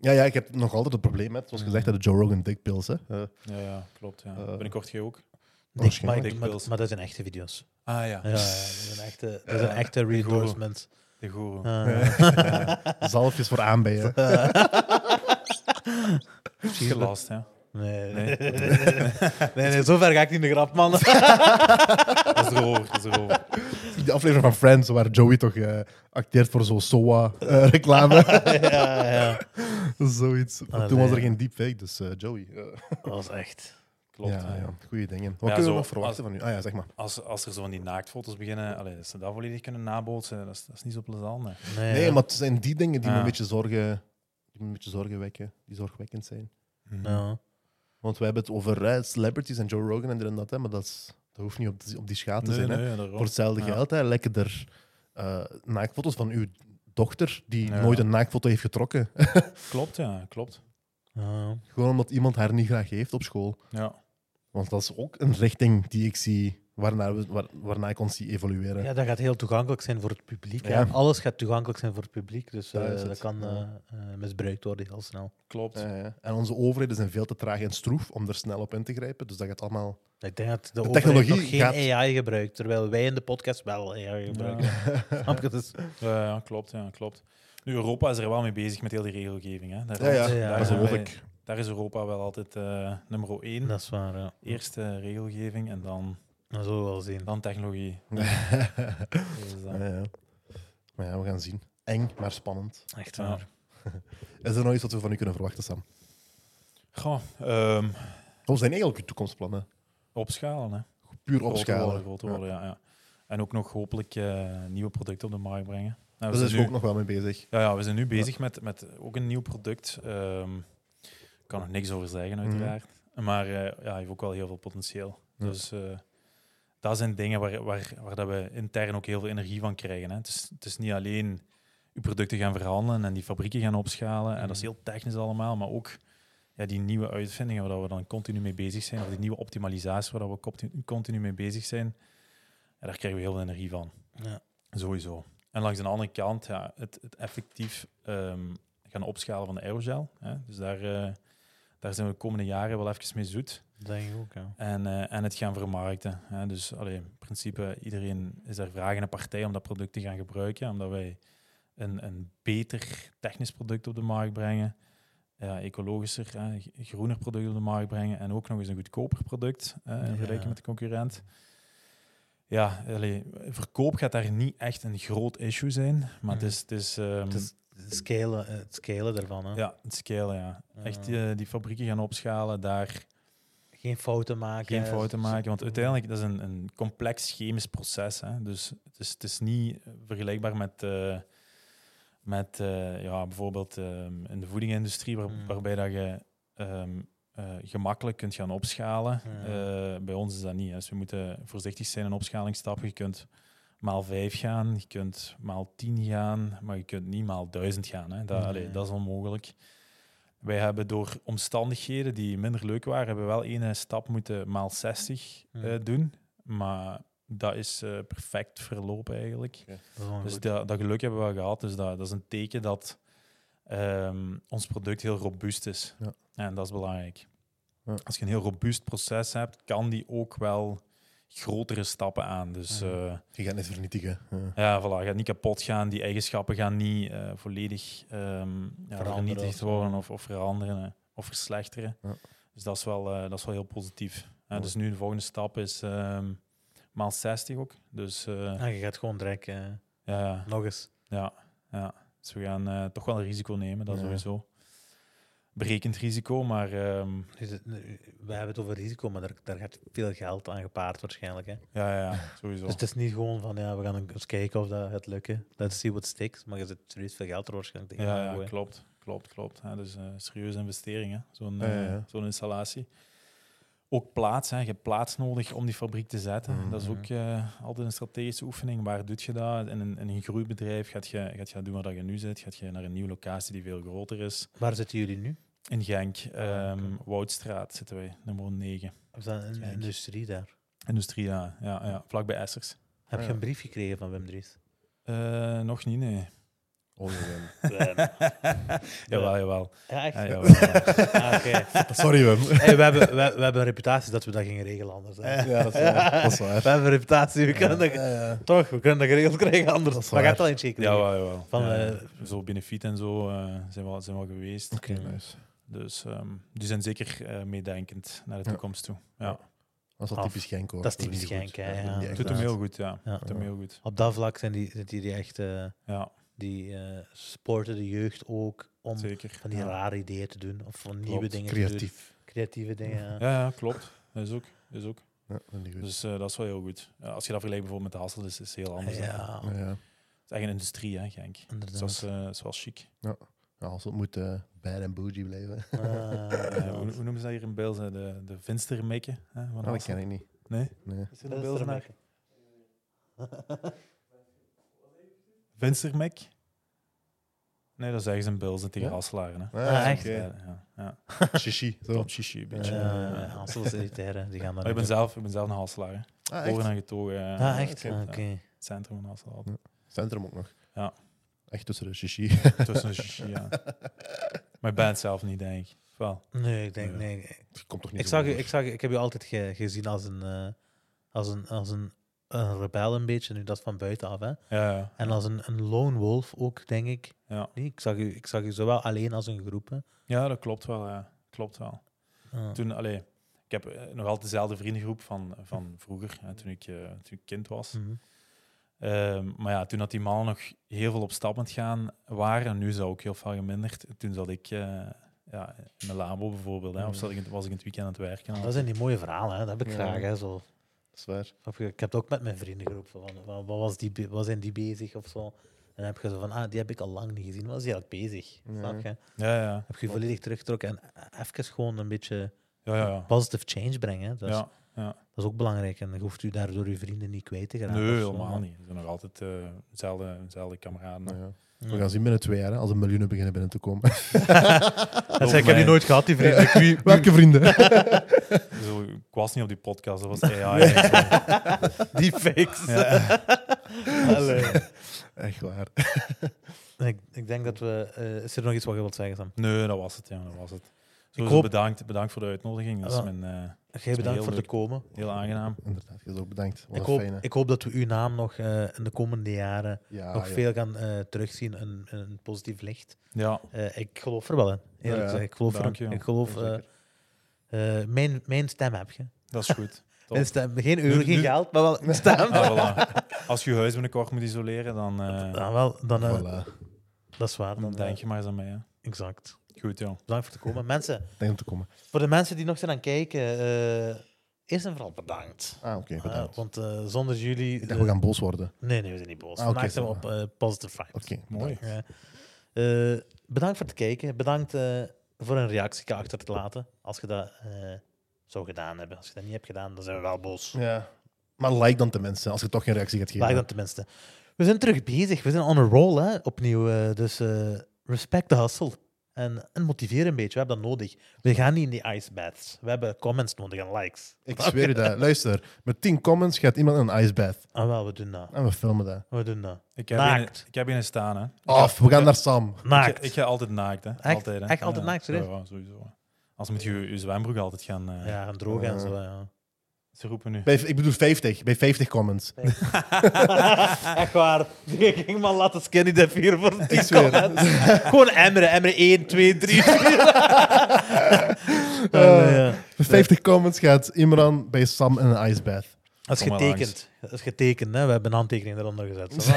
Speaker 1: Ja, ja, ik heb nog altijd het probleem met, zoals gezegd, de Joe Rogan dickpills. Hè. Eh,
Speaker 2: Ja, ja, klopt. Ja. Binnenkort jij ook.
Speaker 3: Maar, maar,
Speaker 2: Dickpills.
Speaker 3: maar dat zijn echte video's.
Speaker 2: Ah ja,
Speaker 3: Ja, ja, dat zijn echte, dat
Speaker 2: Ja,
Speaker 3: zijn echte reendorsements.
Speaker 2: de goeroe.
Speaker 3: Uh,
Speaker 1: Zalfjes voor aanbijen.
Speaker 2: Gelast, ja.
Speaker 3: nee,
Speaker 2: Nee.
Speaker 3: nee. nee, nee, zover ga ik niet in de grap, man.
Speaker 2: Dat is erover, dat is erover.
Speaker 1: Die aflevering van Friends, waar Joey toch eh, acteert voor zo'n SOA-reclame.
Speaker 3: ja, ja.
Speaker 1: Zoiets. Maar
Speaker 3: Ah,
Speaker 1: toen was er geen deepfake, dus eh, Joey. eh.
Speaker 3: Dat was echt.
Speaker 2: Klopt.
Speaker 1: ja, ja, goede dingen. Wat
Speaker 2: Ja,
Speaker 1: kunnen we
Speaker 2: zo,
Speaker 1: nog verwachten van u? Ah ja, zeg maar.
Speaker 2: Als, als er zo van die naaktfoto's beginnen, allee, dat ze dat volledig kunnen nabootsen, dat is, dat is niet zo plezant. hè.
Speaker 3: Nee,
Speaker 1: Nee,
Speaker 3: ja.
Speaker 1: maar het zijn die dingen die me een beetje zorgen, die me een beetje zorgen wekken, die zorgwekkend zijn.
Speaker 3: Ja.
Speaker 1: Want we hebben het over eh, celebrities en Joe Rogan en dit en dat, hè, maar dat, is, dat hoeft niet op, die- op die schaat te
Speaker 2: Nee,
Speaker 1: zijn. Hè. Voor hetzelfde
Speaker 2: Ja.
Speaker 1: geld hè, lekken er eh, naaktfoto's van uw dochter die
Speaker 2: Ja.
Speaker 1: nooit een naaktfoto heeft getrokken.
Speaker 2: Klopt, ja, klopt.
Speaker 3: Ja.
Speaker 1: Gewoon omdat iemand haar niet graag heeft op school.
Speaker 2: Ja.
Speaker 1: Want dat is ook een richting die ik zie, waarnaar, we, waar, waarnaar ik ons zie evolueren.
Speaker 3: Ja, dat gaat heel toegankelijk zijn voor het publiek. hè.
Speaker 1: Ja.
Speaker 3: Alles gaat toegankelijk zijn voor het publiek, dus eh,
Speaker 1: is
Speaker 3: dat kan
Speaker 1: Ja.
Speaker 3: eh, eh, misbruikt worden heel snel.
Speaker 2: Klopt.
Speaker 1: Ja, ja. En onze overheden zijn veel te traag en stroef om er snel op in te grijpen. Dus dat gaat allemaal.
Speaker 3: Ik denk dat de,
Speaker 1: De
Speaker 3: overheid
Speaker 1: technologie
Speaker 3: nog geen
Speaker 1: gaat-
Speaker 3: AI gebruikt, terwijl wij in de podcast wel AI gebruiken. Snap je? Dus,
Speaker 2: Ja, ja, klopt, ja, klopt. Nu, Europa is er wel mee bezig met heel die regelgeving. Hè. Daar,
Speaker 1: Ja, ja,
Speaker 2: daar,
Speaker 1: dat
Speaker 2: zijn wij-
Speaker 1: ik.
Speaker 2: Daar is Europa wel altijd eh, nummer één.
Speaker 3: dat is waar, ja.
Speaker 2: Eerste regelgeving en dan,
Speaker 3: Dat zullen we wel zien.
Speaker 2: dan technologie. Dus,
Speaker 1: ja, ja. Maar ja, we gaan zien. Eng, maar spannend.
Speaker 3: Echt
Speaker 2: Ja.
Speaker 3: waar.
Speaker 1: Is er nog iets wat we van u kunnen verwachten, Sam?
Speaker 2: goh, ehm,
Speaker 1: Wat zijn eigenlijk uw toekomstplannen?
Speaker 2: opschalen, hè.
Speaker 1: Puur
Speaker 2: Groter
Speaker 1: opschalen.
Speaker 2: worden, groter worden, ja. ja. En ook nog hopelijk eh, nieuwe producten op de markt brengen. Nou, we
Speaker 1: Daar
Speaker 2: zijn
Speaker 1: is
Speaker 2: nu-
Speaker 1: ook nog wel mee bezig.
Speaker 2: Ja, ja, we zijn nu bezig met, met ook een nieuw product. Ehm, kan nog niks over zeggen, uiteraard. Maar eh, ja, hij heeft ook wel heel veel potentieel.
Speaker 1: Ja.
Speaker 2: Dus eh, dat zijn dingen waar, waar, waar dat we intern ook heel veel energie van krijgen. Hè. Het, is, het is niet alleen uw producten gaan verhandelen en die fabrieken gaan opschalen. En dat is heel technisch allemaal, maar ook ja, die nieuwe uitvindingen waar we dan continu mee bezig zijn, of die nieuwe optimalisatie waar we continu, continu mee bezig zijn. Ja, daar krijgen we heel veel energie van.
Speaker 3: Ja.
Speaker 2: Sowieso. En langs de andere kant, ja, het, het effectief ehm, gaan opschalen van de aerogel. Hè. Dus daar, eh, daar zijn we de komende jaren wel even mee zoet.
Speaker 3: Dat denk ik ook, ja.
Speaker 2: En, eh, en het gaan vermarkten. Hè. Dus allee, in principe, iedereen is daar vragende partij om dat product te gaan gebruiken. Omdat wij een, een beter technisch product op de markt brengen. Ja, ecologischer, hè, groener product op de markt brengen. En ook nog eens een goedkoper product hè, in
Speaker 3: Ja.
Speaker 2: vergelijking met de concurrent. Ja, allee, verkoop gaat daar niet echt een groot issue zijn. Maar het is, het is, ehm,
Speaker 3: Het is het scalen, het scalen ervan. Hè.
Speaker 2: ja, het scalen, ja. Echt
Speaker 3: Ja.
Speaker 2: die, die fabrieken gaan opschalen, daar
Speaker 3: Geen fouten maken.
Speaker 2: geen fouten maken. Want uiteindelijk dat is een, een complex chemisch proces. Hè. Dus het is, het is niet vergelijkbaar met, eh, met eh, ja, bijvoorbeeld ehm, in de voedingindustrie, waar-
Speaker 3: Mm.
Speaker 2: waarbij dat je ehm, eh, gemakkelijk kunt gaan opschalen. Eh, bij ons is dat niet. Hè. Dus we moeten voorzichtig zijn in opschalingsstappen. Je kunt maal 5 gaan, je kunt maal 10 gaan, maar je kunt niet maal 1000 gaan. Hè. Dat,
Speaker 3: Nee.
Speaker 2: allee, dat is onmogelijk. Wij hebben door omstandigheden die minder leuk waren, hebben we wel één stap moeten maal 60 eh,
Speaker 3: Hmm.
Speaker 2: doen. Maar dat is eh, perfect verlopen eigenlijk.
Speaker 3: Dat
Speaker 2: Dus dat, dat geluk hebben we wel gehad. Dus dat, dat is een teken dat ehm, ons product heel robuust is.
Speaker 1: Ja.
Speaker 2: En dat is belangrijk.
Speaker 1: Ja.
Speaker 2: Als je een heel robuust proces hebt, kan die ook wel grotere stappen aan. Dus eh,
Speaker 1: Je gaat het vernietigen. Ja.
Speaker 2: ja, voilà, gaat niet kapot gaan. Die eigenschappen gaan niet eh, volledig ehm ja, vernietigd worden of, of veranderen eh, of verslechteren.
Speaker 1: Ja.
Speaker 2: Dus dat is wel, eh, dat is wel heel positief. Dus nu de volgende stap is ehm, maal 60 ook. Dus eh,
Speaker 3: Ah, je gaat gewoon direct eh,
Speaker 2: ja,
Speaker 3: nog eens.
Speaker 2: ja, ja. Dus we gaan eh, toch wel een risico nemen, dat
Speaker 1: Ja.
Speaker 2: sowieso. Berekend risico, maar
Speaker 3: Dus het- we hebben het over risico, maar daar, daar gaat veel geld aan gepaard waarschijnlijk. Hè.
Speaker 2: ja, ja, ja, sowieso.
Speaker 3: Dus het is niet gewoon van, ja, we gaan eens kijken of dat gaat lukken. Let's see what sticks. Maar je zit serieus veel geld er waarschijnlijk tegen.
Speaker 2: Ja, ja klopt. Klopt, klopt. Hè. Dus een serieuze investering, hè. Zo'n
Speaker 1: Ja, ja,
Speaker 2: eh,
Speaker 1: ja.
Speaker 2: zo'n installatie. Ook plaats, hè. je hebt plaats nodig om die fabriek te zetten.
Speaker 1: Mhm.
Speaker 2: Dat is ook eh, altijd een strategische oefening. Waar doe je dat? In een, in een groeibedrijf gaat je, gaat je doen waar dat je nu zit. Gaat je naar een nieuwe locatie die veel groter is.
Speaker 3: Waar zitten jullie nu?
Speaker 2: In Genk,
Speaker 3: Ah,
Speaker 2: ehm. Woudstraat zitten wij, nummer 9.
Speaker 3: We zijn in de
Speaker 2: Kijk.
Speaker 3: industrie daar.
Speaker 2: Industrie, ja, ja, ja vlakbij Essers.
Speaker 3: Heb
Speaker 1: Ah,
Speaker 3: je
Speaker 1: ja.
Speaker 3: een brief gekregen van Wim Dries?
Speaker 2: Eh, nog niet, nee.
Speaker 1: Oh,
Speaker 2: jawel, jawel.
Speaker 3: Ja, echt?
Speaker 2: Ja, jawel, jawel.
Speaker 3: Ah, oké.
Speaker 1: Sorry, Wim.
Speaker 3: Hey, we, hebben, we, we hebben een reputatie dat we dat gingen regelen anders. Hè.
Speaker 1: Ja, dat is waar. Dat is waar.
Speaker 3: We hebben een reputatie, we kunnen dat,
Speaker 1: Ja, ja.
Speaker 3: toch, we kunnen dat geregeld krijgen anders.
Speaker 1: Dat is
Speaker 3: maar gaat al eens zeker
Speaker 2: Jawel, jawel.
Speaker 3: Van,
Speaker 2: Ja,
Speaker 3: eh,
Speaker 2: zo benefiet en zo eh, zijn, we al, zijn we al geweest.
Speaker 3: Oké.
Speaker 1: Nice.
Speaker 2: Dus ehm, die zijn zeker eh, meedenkend naar de
Speaker 1: Ja.
Speaker 2: toekomst toe. Ja.
Speaker 1: Dat is wel typisch Genk, hoor.
Speaker 3: Dat is typisch
Speaker 1: die goed.
Speaker 3: Genk, hè, ja.
Speaker 1: die
Speaker 2: Doet hem heel goed, ja.
Speaker 3: Ja.
Speaker 2: Doet hem heel goed.
Speaker 3: Op dat vlak zijn die, zitten die echt, eh,
Speaker 2: Ja,
Speaker 3: die eh, sporten de jeugd ook om
Speaker 2: zeker.
Speaker 3: van die
Speaker 2: ja.
Speaker 3: rare ideeën te doen. Of van nieuwe dingen te doen.
Speaker 1: Creatief.
Speaker 3: Creatieve dingen. ja.
Speaker 2: Ja, ja, klopt. dat is ook. Dat is ook.
Speaker 1: Ja, dat is goed.
Speaker 2: Dus eh, dat is wel heel goed. Ja, als je dat vergelijkt bijvoorbeeld met de Hassel, is is het heel anders.
Speaker 3: Ja.
Speaker 2: Het is echt een industrie, hè, Genk. Dus
Speaker 3: inderdaad.
Speaker 2: dat is, eh, dat is wel chic.
Speaker 1: Ja, als het moet eh bad en bougie blijven.
Speaker 3: Ah,
Speaker 2: Eh, hoe, hoe noemen ze dat hier in Beelze? De, de Vinstermekken hè, van
Speaker 1: Oh, dat
Speaker 2: Hassel?
Speaker 1: ken ik niet.
Speaker 2: Nee?
Speaker 1: Nee.
Speaker 2: Is er
Speaker 3: Dat
Speaker 2: een
Speaker 3: is
Speaker 2: Beelzenaar?
Speaker 3: er
Speaker 2: Vinstermek? Nee, dat zeggen ze in Beelze tegen
Speaker 1: Ja?
Speaker 2: Hasselaren. Hè.
Speaker 3: Ah, echt?
Speaker 1: oké.
Speaker 2: Ja, ja.
Speaker 1: Shishi. Zo.
Speaker 2: Top chichi, een beetje.
Speaker 1: Ja.
Speaker 3: Is die gaan
Speaker 2: Maar
Speaker 3: daar
Speaker 2: ik ben zelf, ik ben zelf een Hasselaar. hè.
Speaker 1: Ah, echt?
Speaker 2: en getogen. eh.
Speaker 3: Ah, echt? Ah,
Speaker 2: het,
Speaker 3: Oké.
Speaker 2: eh, het centrum van.
Speaker 1: Centrum ook nog.
Speaker 2: Ja.
Speaker 1: Echt tussen de shishi.
Speaker 2: Tussen de chichi, ja. Maar ik ben het zelf niet, denk ik. Wel.
Speaker 3: Nee, ik denk, nee.
Speaker 1: Komt toch niet
Speaker 3: Ik, zag, ik, zag, ik heb je altijd ge- gezien als een, eh, als een, als een, een rebel een beetje, nu dat van buitenaf. Hè?
Speaker 2: Ja, ja.
Speaker 3: En als een, een lone wolf ook, denk ik.
Speaker 2: Ja.
Speaker 3: Nee, ik, zag u, ik zag u zowel alleen als een groep. Hè?
Speaker 2: ja, dat klopt wel. Ja. Klopt wel.
Speaker 3: Ah.
Speaker 2: Toen, allee, ik heb eh, nog altijd dezelfde vriendengroep van, van vroeger, hè, toen, ik, eh, toen ik kind was.
Speaker 3: Mhm.
Speaker 2: Ehm, maar ja, toen dat die mannen nog heel veel op stap aan het gaan waren, en nu is dat ook heel veel geminderd. Toen zat ik eh, ja, in mijn labo bijvoorbeeld, hè, of zat ik, was ik in het weekend aan het werken.
Speaker 3: Dat zijn die mooie verhalen, hè? dat heb ik
Speaker 1: Ja.
Speaker 3: graag. Hè? Zo.
Speaker 1: Dat is waar.
Speaker 3: Ik heb het ook met mijn vriendengroep. Van, wat, wat, was die, wat zijn die bezig of zo? En dan heb je zo van, ah, die heb ik al lang niet gezien. Wat is die eigenlijk bezig?
Speaker 1: Ja.
Speaker 3: Snap je?
Speaker 2: Ja, ja,
Speaker 3: Heb je volledig teruggetrokken en eh, even gewoon een beetje
Speaker 2: ja. ja, ja.
Speaker 3: positive change brengen. is,
Speaker 2: ja, ja.
Speaker 3: dat is ook belangrijk. En dan hoeft u daardoor uw vrienden niet kwijt te geraken.
Speaker 2: Nee, helemaal niet. We zijn nog altijd eh dezelfde, dezelfde kameraden.
Speaker 1: Nou ja. We gaan zien binnen twee jaar, hè, als de miljoenen beginnen binnen te komen.
Speaker 3: Dat zei, ik heb die nooit gehad, die vrienden. Wie-
Speaker 1: Welke vrienden?
Speaker 2: Zo, ik was niet op die podcast, dat was AI.
Speaker 3: Die fakes.
Speaker 2: Ja.
Speaker 3: Allee.
Speaker 1: Echt waar.
Speaker 3: ik, ik denk dat we... eh, is er nog iets wat je wilt zeggen, Sam?
Speaker 2: Nee, dat was het. Ja, dat was het. Sowieso
Speaker 3: hoop-
Speaker 2: bedankt, bedankt voor de uitnodiging. Dat is mijn, eh,
Speaker 3: Jij bedankt voor
Speaker 2: leuk.
Speaker 3: te komen.
Speaker 2: heel aangenaam.
Speaker 1: Inderdaad, je is ook bedankt. Wat
Speaker 3: Ik hoop,
Speaker 1: fijne.
Speaker 3: ik hoop dat we uw naam nog eh, in de komende jaren
Speaker 1: ja,
Speaker 3: nog
Speaker 1: ja.
Speaker 3: veel gaan eh, terugzien in, in een positief licht.
Speaker 2: Ja,
Speaker 3: Eh, ik geloof er wel in. Eerlijk gezegd. Ik geloof,
Speaker 2: Dank
Speaker 3: er,
Speaker 2: je.
Speaker 3: ik geloof eh, eh, mijn, mijn stem heb je.
Speaker 2: dat is goed. Top.
Speaker 3: Mijn stem, geen euro,
Speaker 2: Nu-
Speaker 3: geen
Speaker 2: nu-
Speaker 3: geld, maar wel een stem.
Speaker 2: Ah, voilà. Als je je huis binnenkort moet isoleren, dan, eh,
Speaker 3: Ja, wel, dan, eh,
Speaker 1: Voilà.
Speaker 3: dat is waar.
Speaker 2: dan
Speaker 3: Dan,
Speaker 2: denk je maar eens aan mij. Hè.
Speaker 3: Exact.
Speaker 2: Goed.
Speaker 3: Bedankt voor te komen. Mensen,
Speaker 1: Denk om te komen.
Speaker 3: voor de mensen die nog zijn aan het kijken, eh, eerst en vooral bedankt.
Speaker 1: Ah, oké,
Speaker 3: Eh,
Speaker 1: bedankt.
Speaker 3: want eh, zonder jullie...
Speaker 1: ik dacht, we gaan boos worden.
Speaker 3: Nee, nee, we zijn niet boos.
Speaker 1: Ah,
Speaker 3: Vandaag zijn we
Speaker 1: zo.
Speaker 3: op eh, positive vibes.
Speaker 1: Oké,
Speaker 2: Mooi.
Speaker 1: bedankt.
Speaker 3: Ja. Eh, bedankt voor het kijken. Bedankt eh, voor een reactie achter te laten. Als je dat eh, zou gedaan hebben. Als je dat niet hebt gedaan, dan zijn we wel boos.
Speaker 1: Ja. Maar like dan tenminste, als je toch geen reactie gaat geven.
Speaker 3: Laat dan tenminste. We zijn terug bezig. We zijn on a roll, hè, opnieuw. eh, dus eh, respect the hustle. En, en motiveer een beetje. We hebben dat nodig. We gaan niet in die ice baths. We hebben comments nodig en likes.
Speaker 1: Ik zweer je dat. Luister, met 10 comments gaat iemand in een icebath.
Speaker 3: Ah, wel, we doen dat.
Speaker 1: En we filmen dat.
Speaker 3: We doen dat.
Speaker 2: Ik heb,
Speaker 3: Naakt.
Speaker 2: een, ik heb een staan, hè.
Speaker 1: Af, we gaan naar Sam.
Speaker 2: Ik,
Speaker 3: Naakt.
Speaker 2: ik ga altijd naakt, hè.
Speaker 3: Echt?
Speaker 2: Altijd, hè.
Speaker 3: Echt altijd naakt, serieus?
Speaker 2: Ja, ja, sowieso. Als moet je je zwembroek altijd gaan eh
Speaker 3: ja, en droog en zo. Ja.
Speaker 2: Ze roepen nu.
Speaker 1: Bij, ik bedoel 50. Bij 50 comments.
Speaker 3: Echt waar. Ik ging maar laten skinny dip hier voor
Speaker 1: Ik
Speaker 3: die
Speaker 1: zweer.
Speaker 3: comments. Gewoon emmeren. Emmeren 1, 2, 3, 4.
Speaker 1: Eh, Bij 50 comments gaat Imran bij Sam in een icebath.
Speaker 3: Dat is
Speaker 2: Kom
Speaker 3: getekend. Dat is getekend. Hè? We hebben een handtekening eronder gezet. Zo,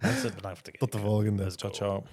Speaker 3: Mensen, bedankt voor het kijken.
Speaker 1: Tot de volgende.
Speaker 3: Let's
Speaker 2: Ciao, ciao.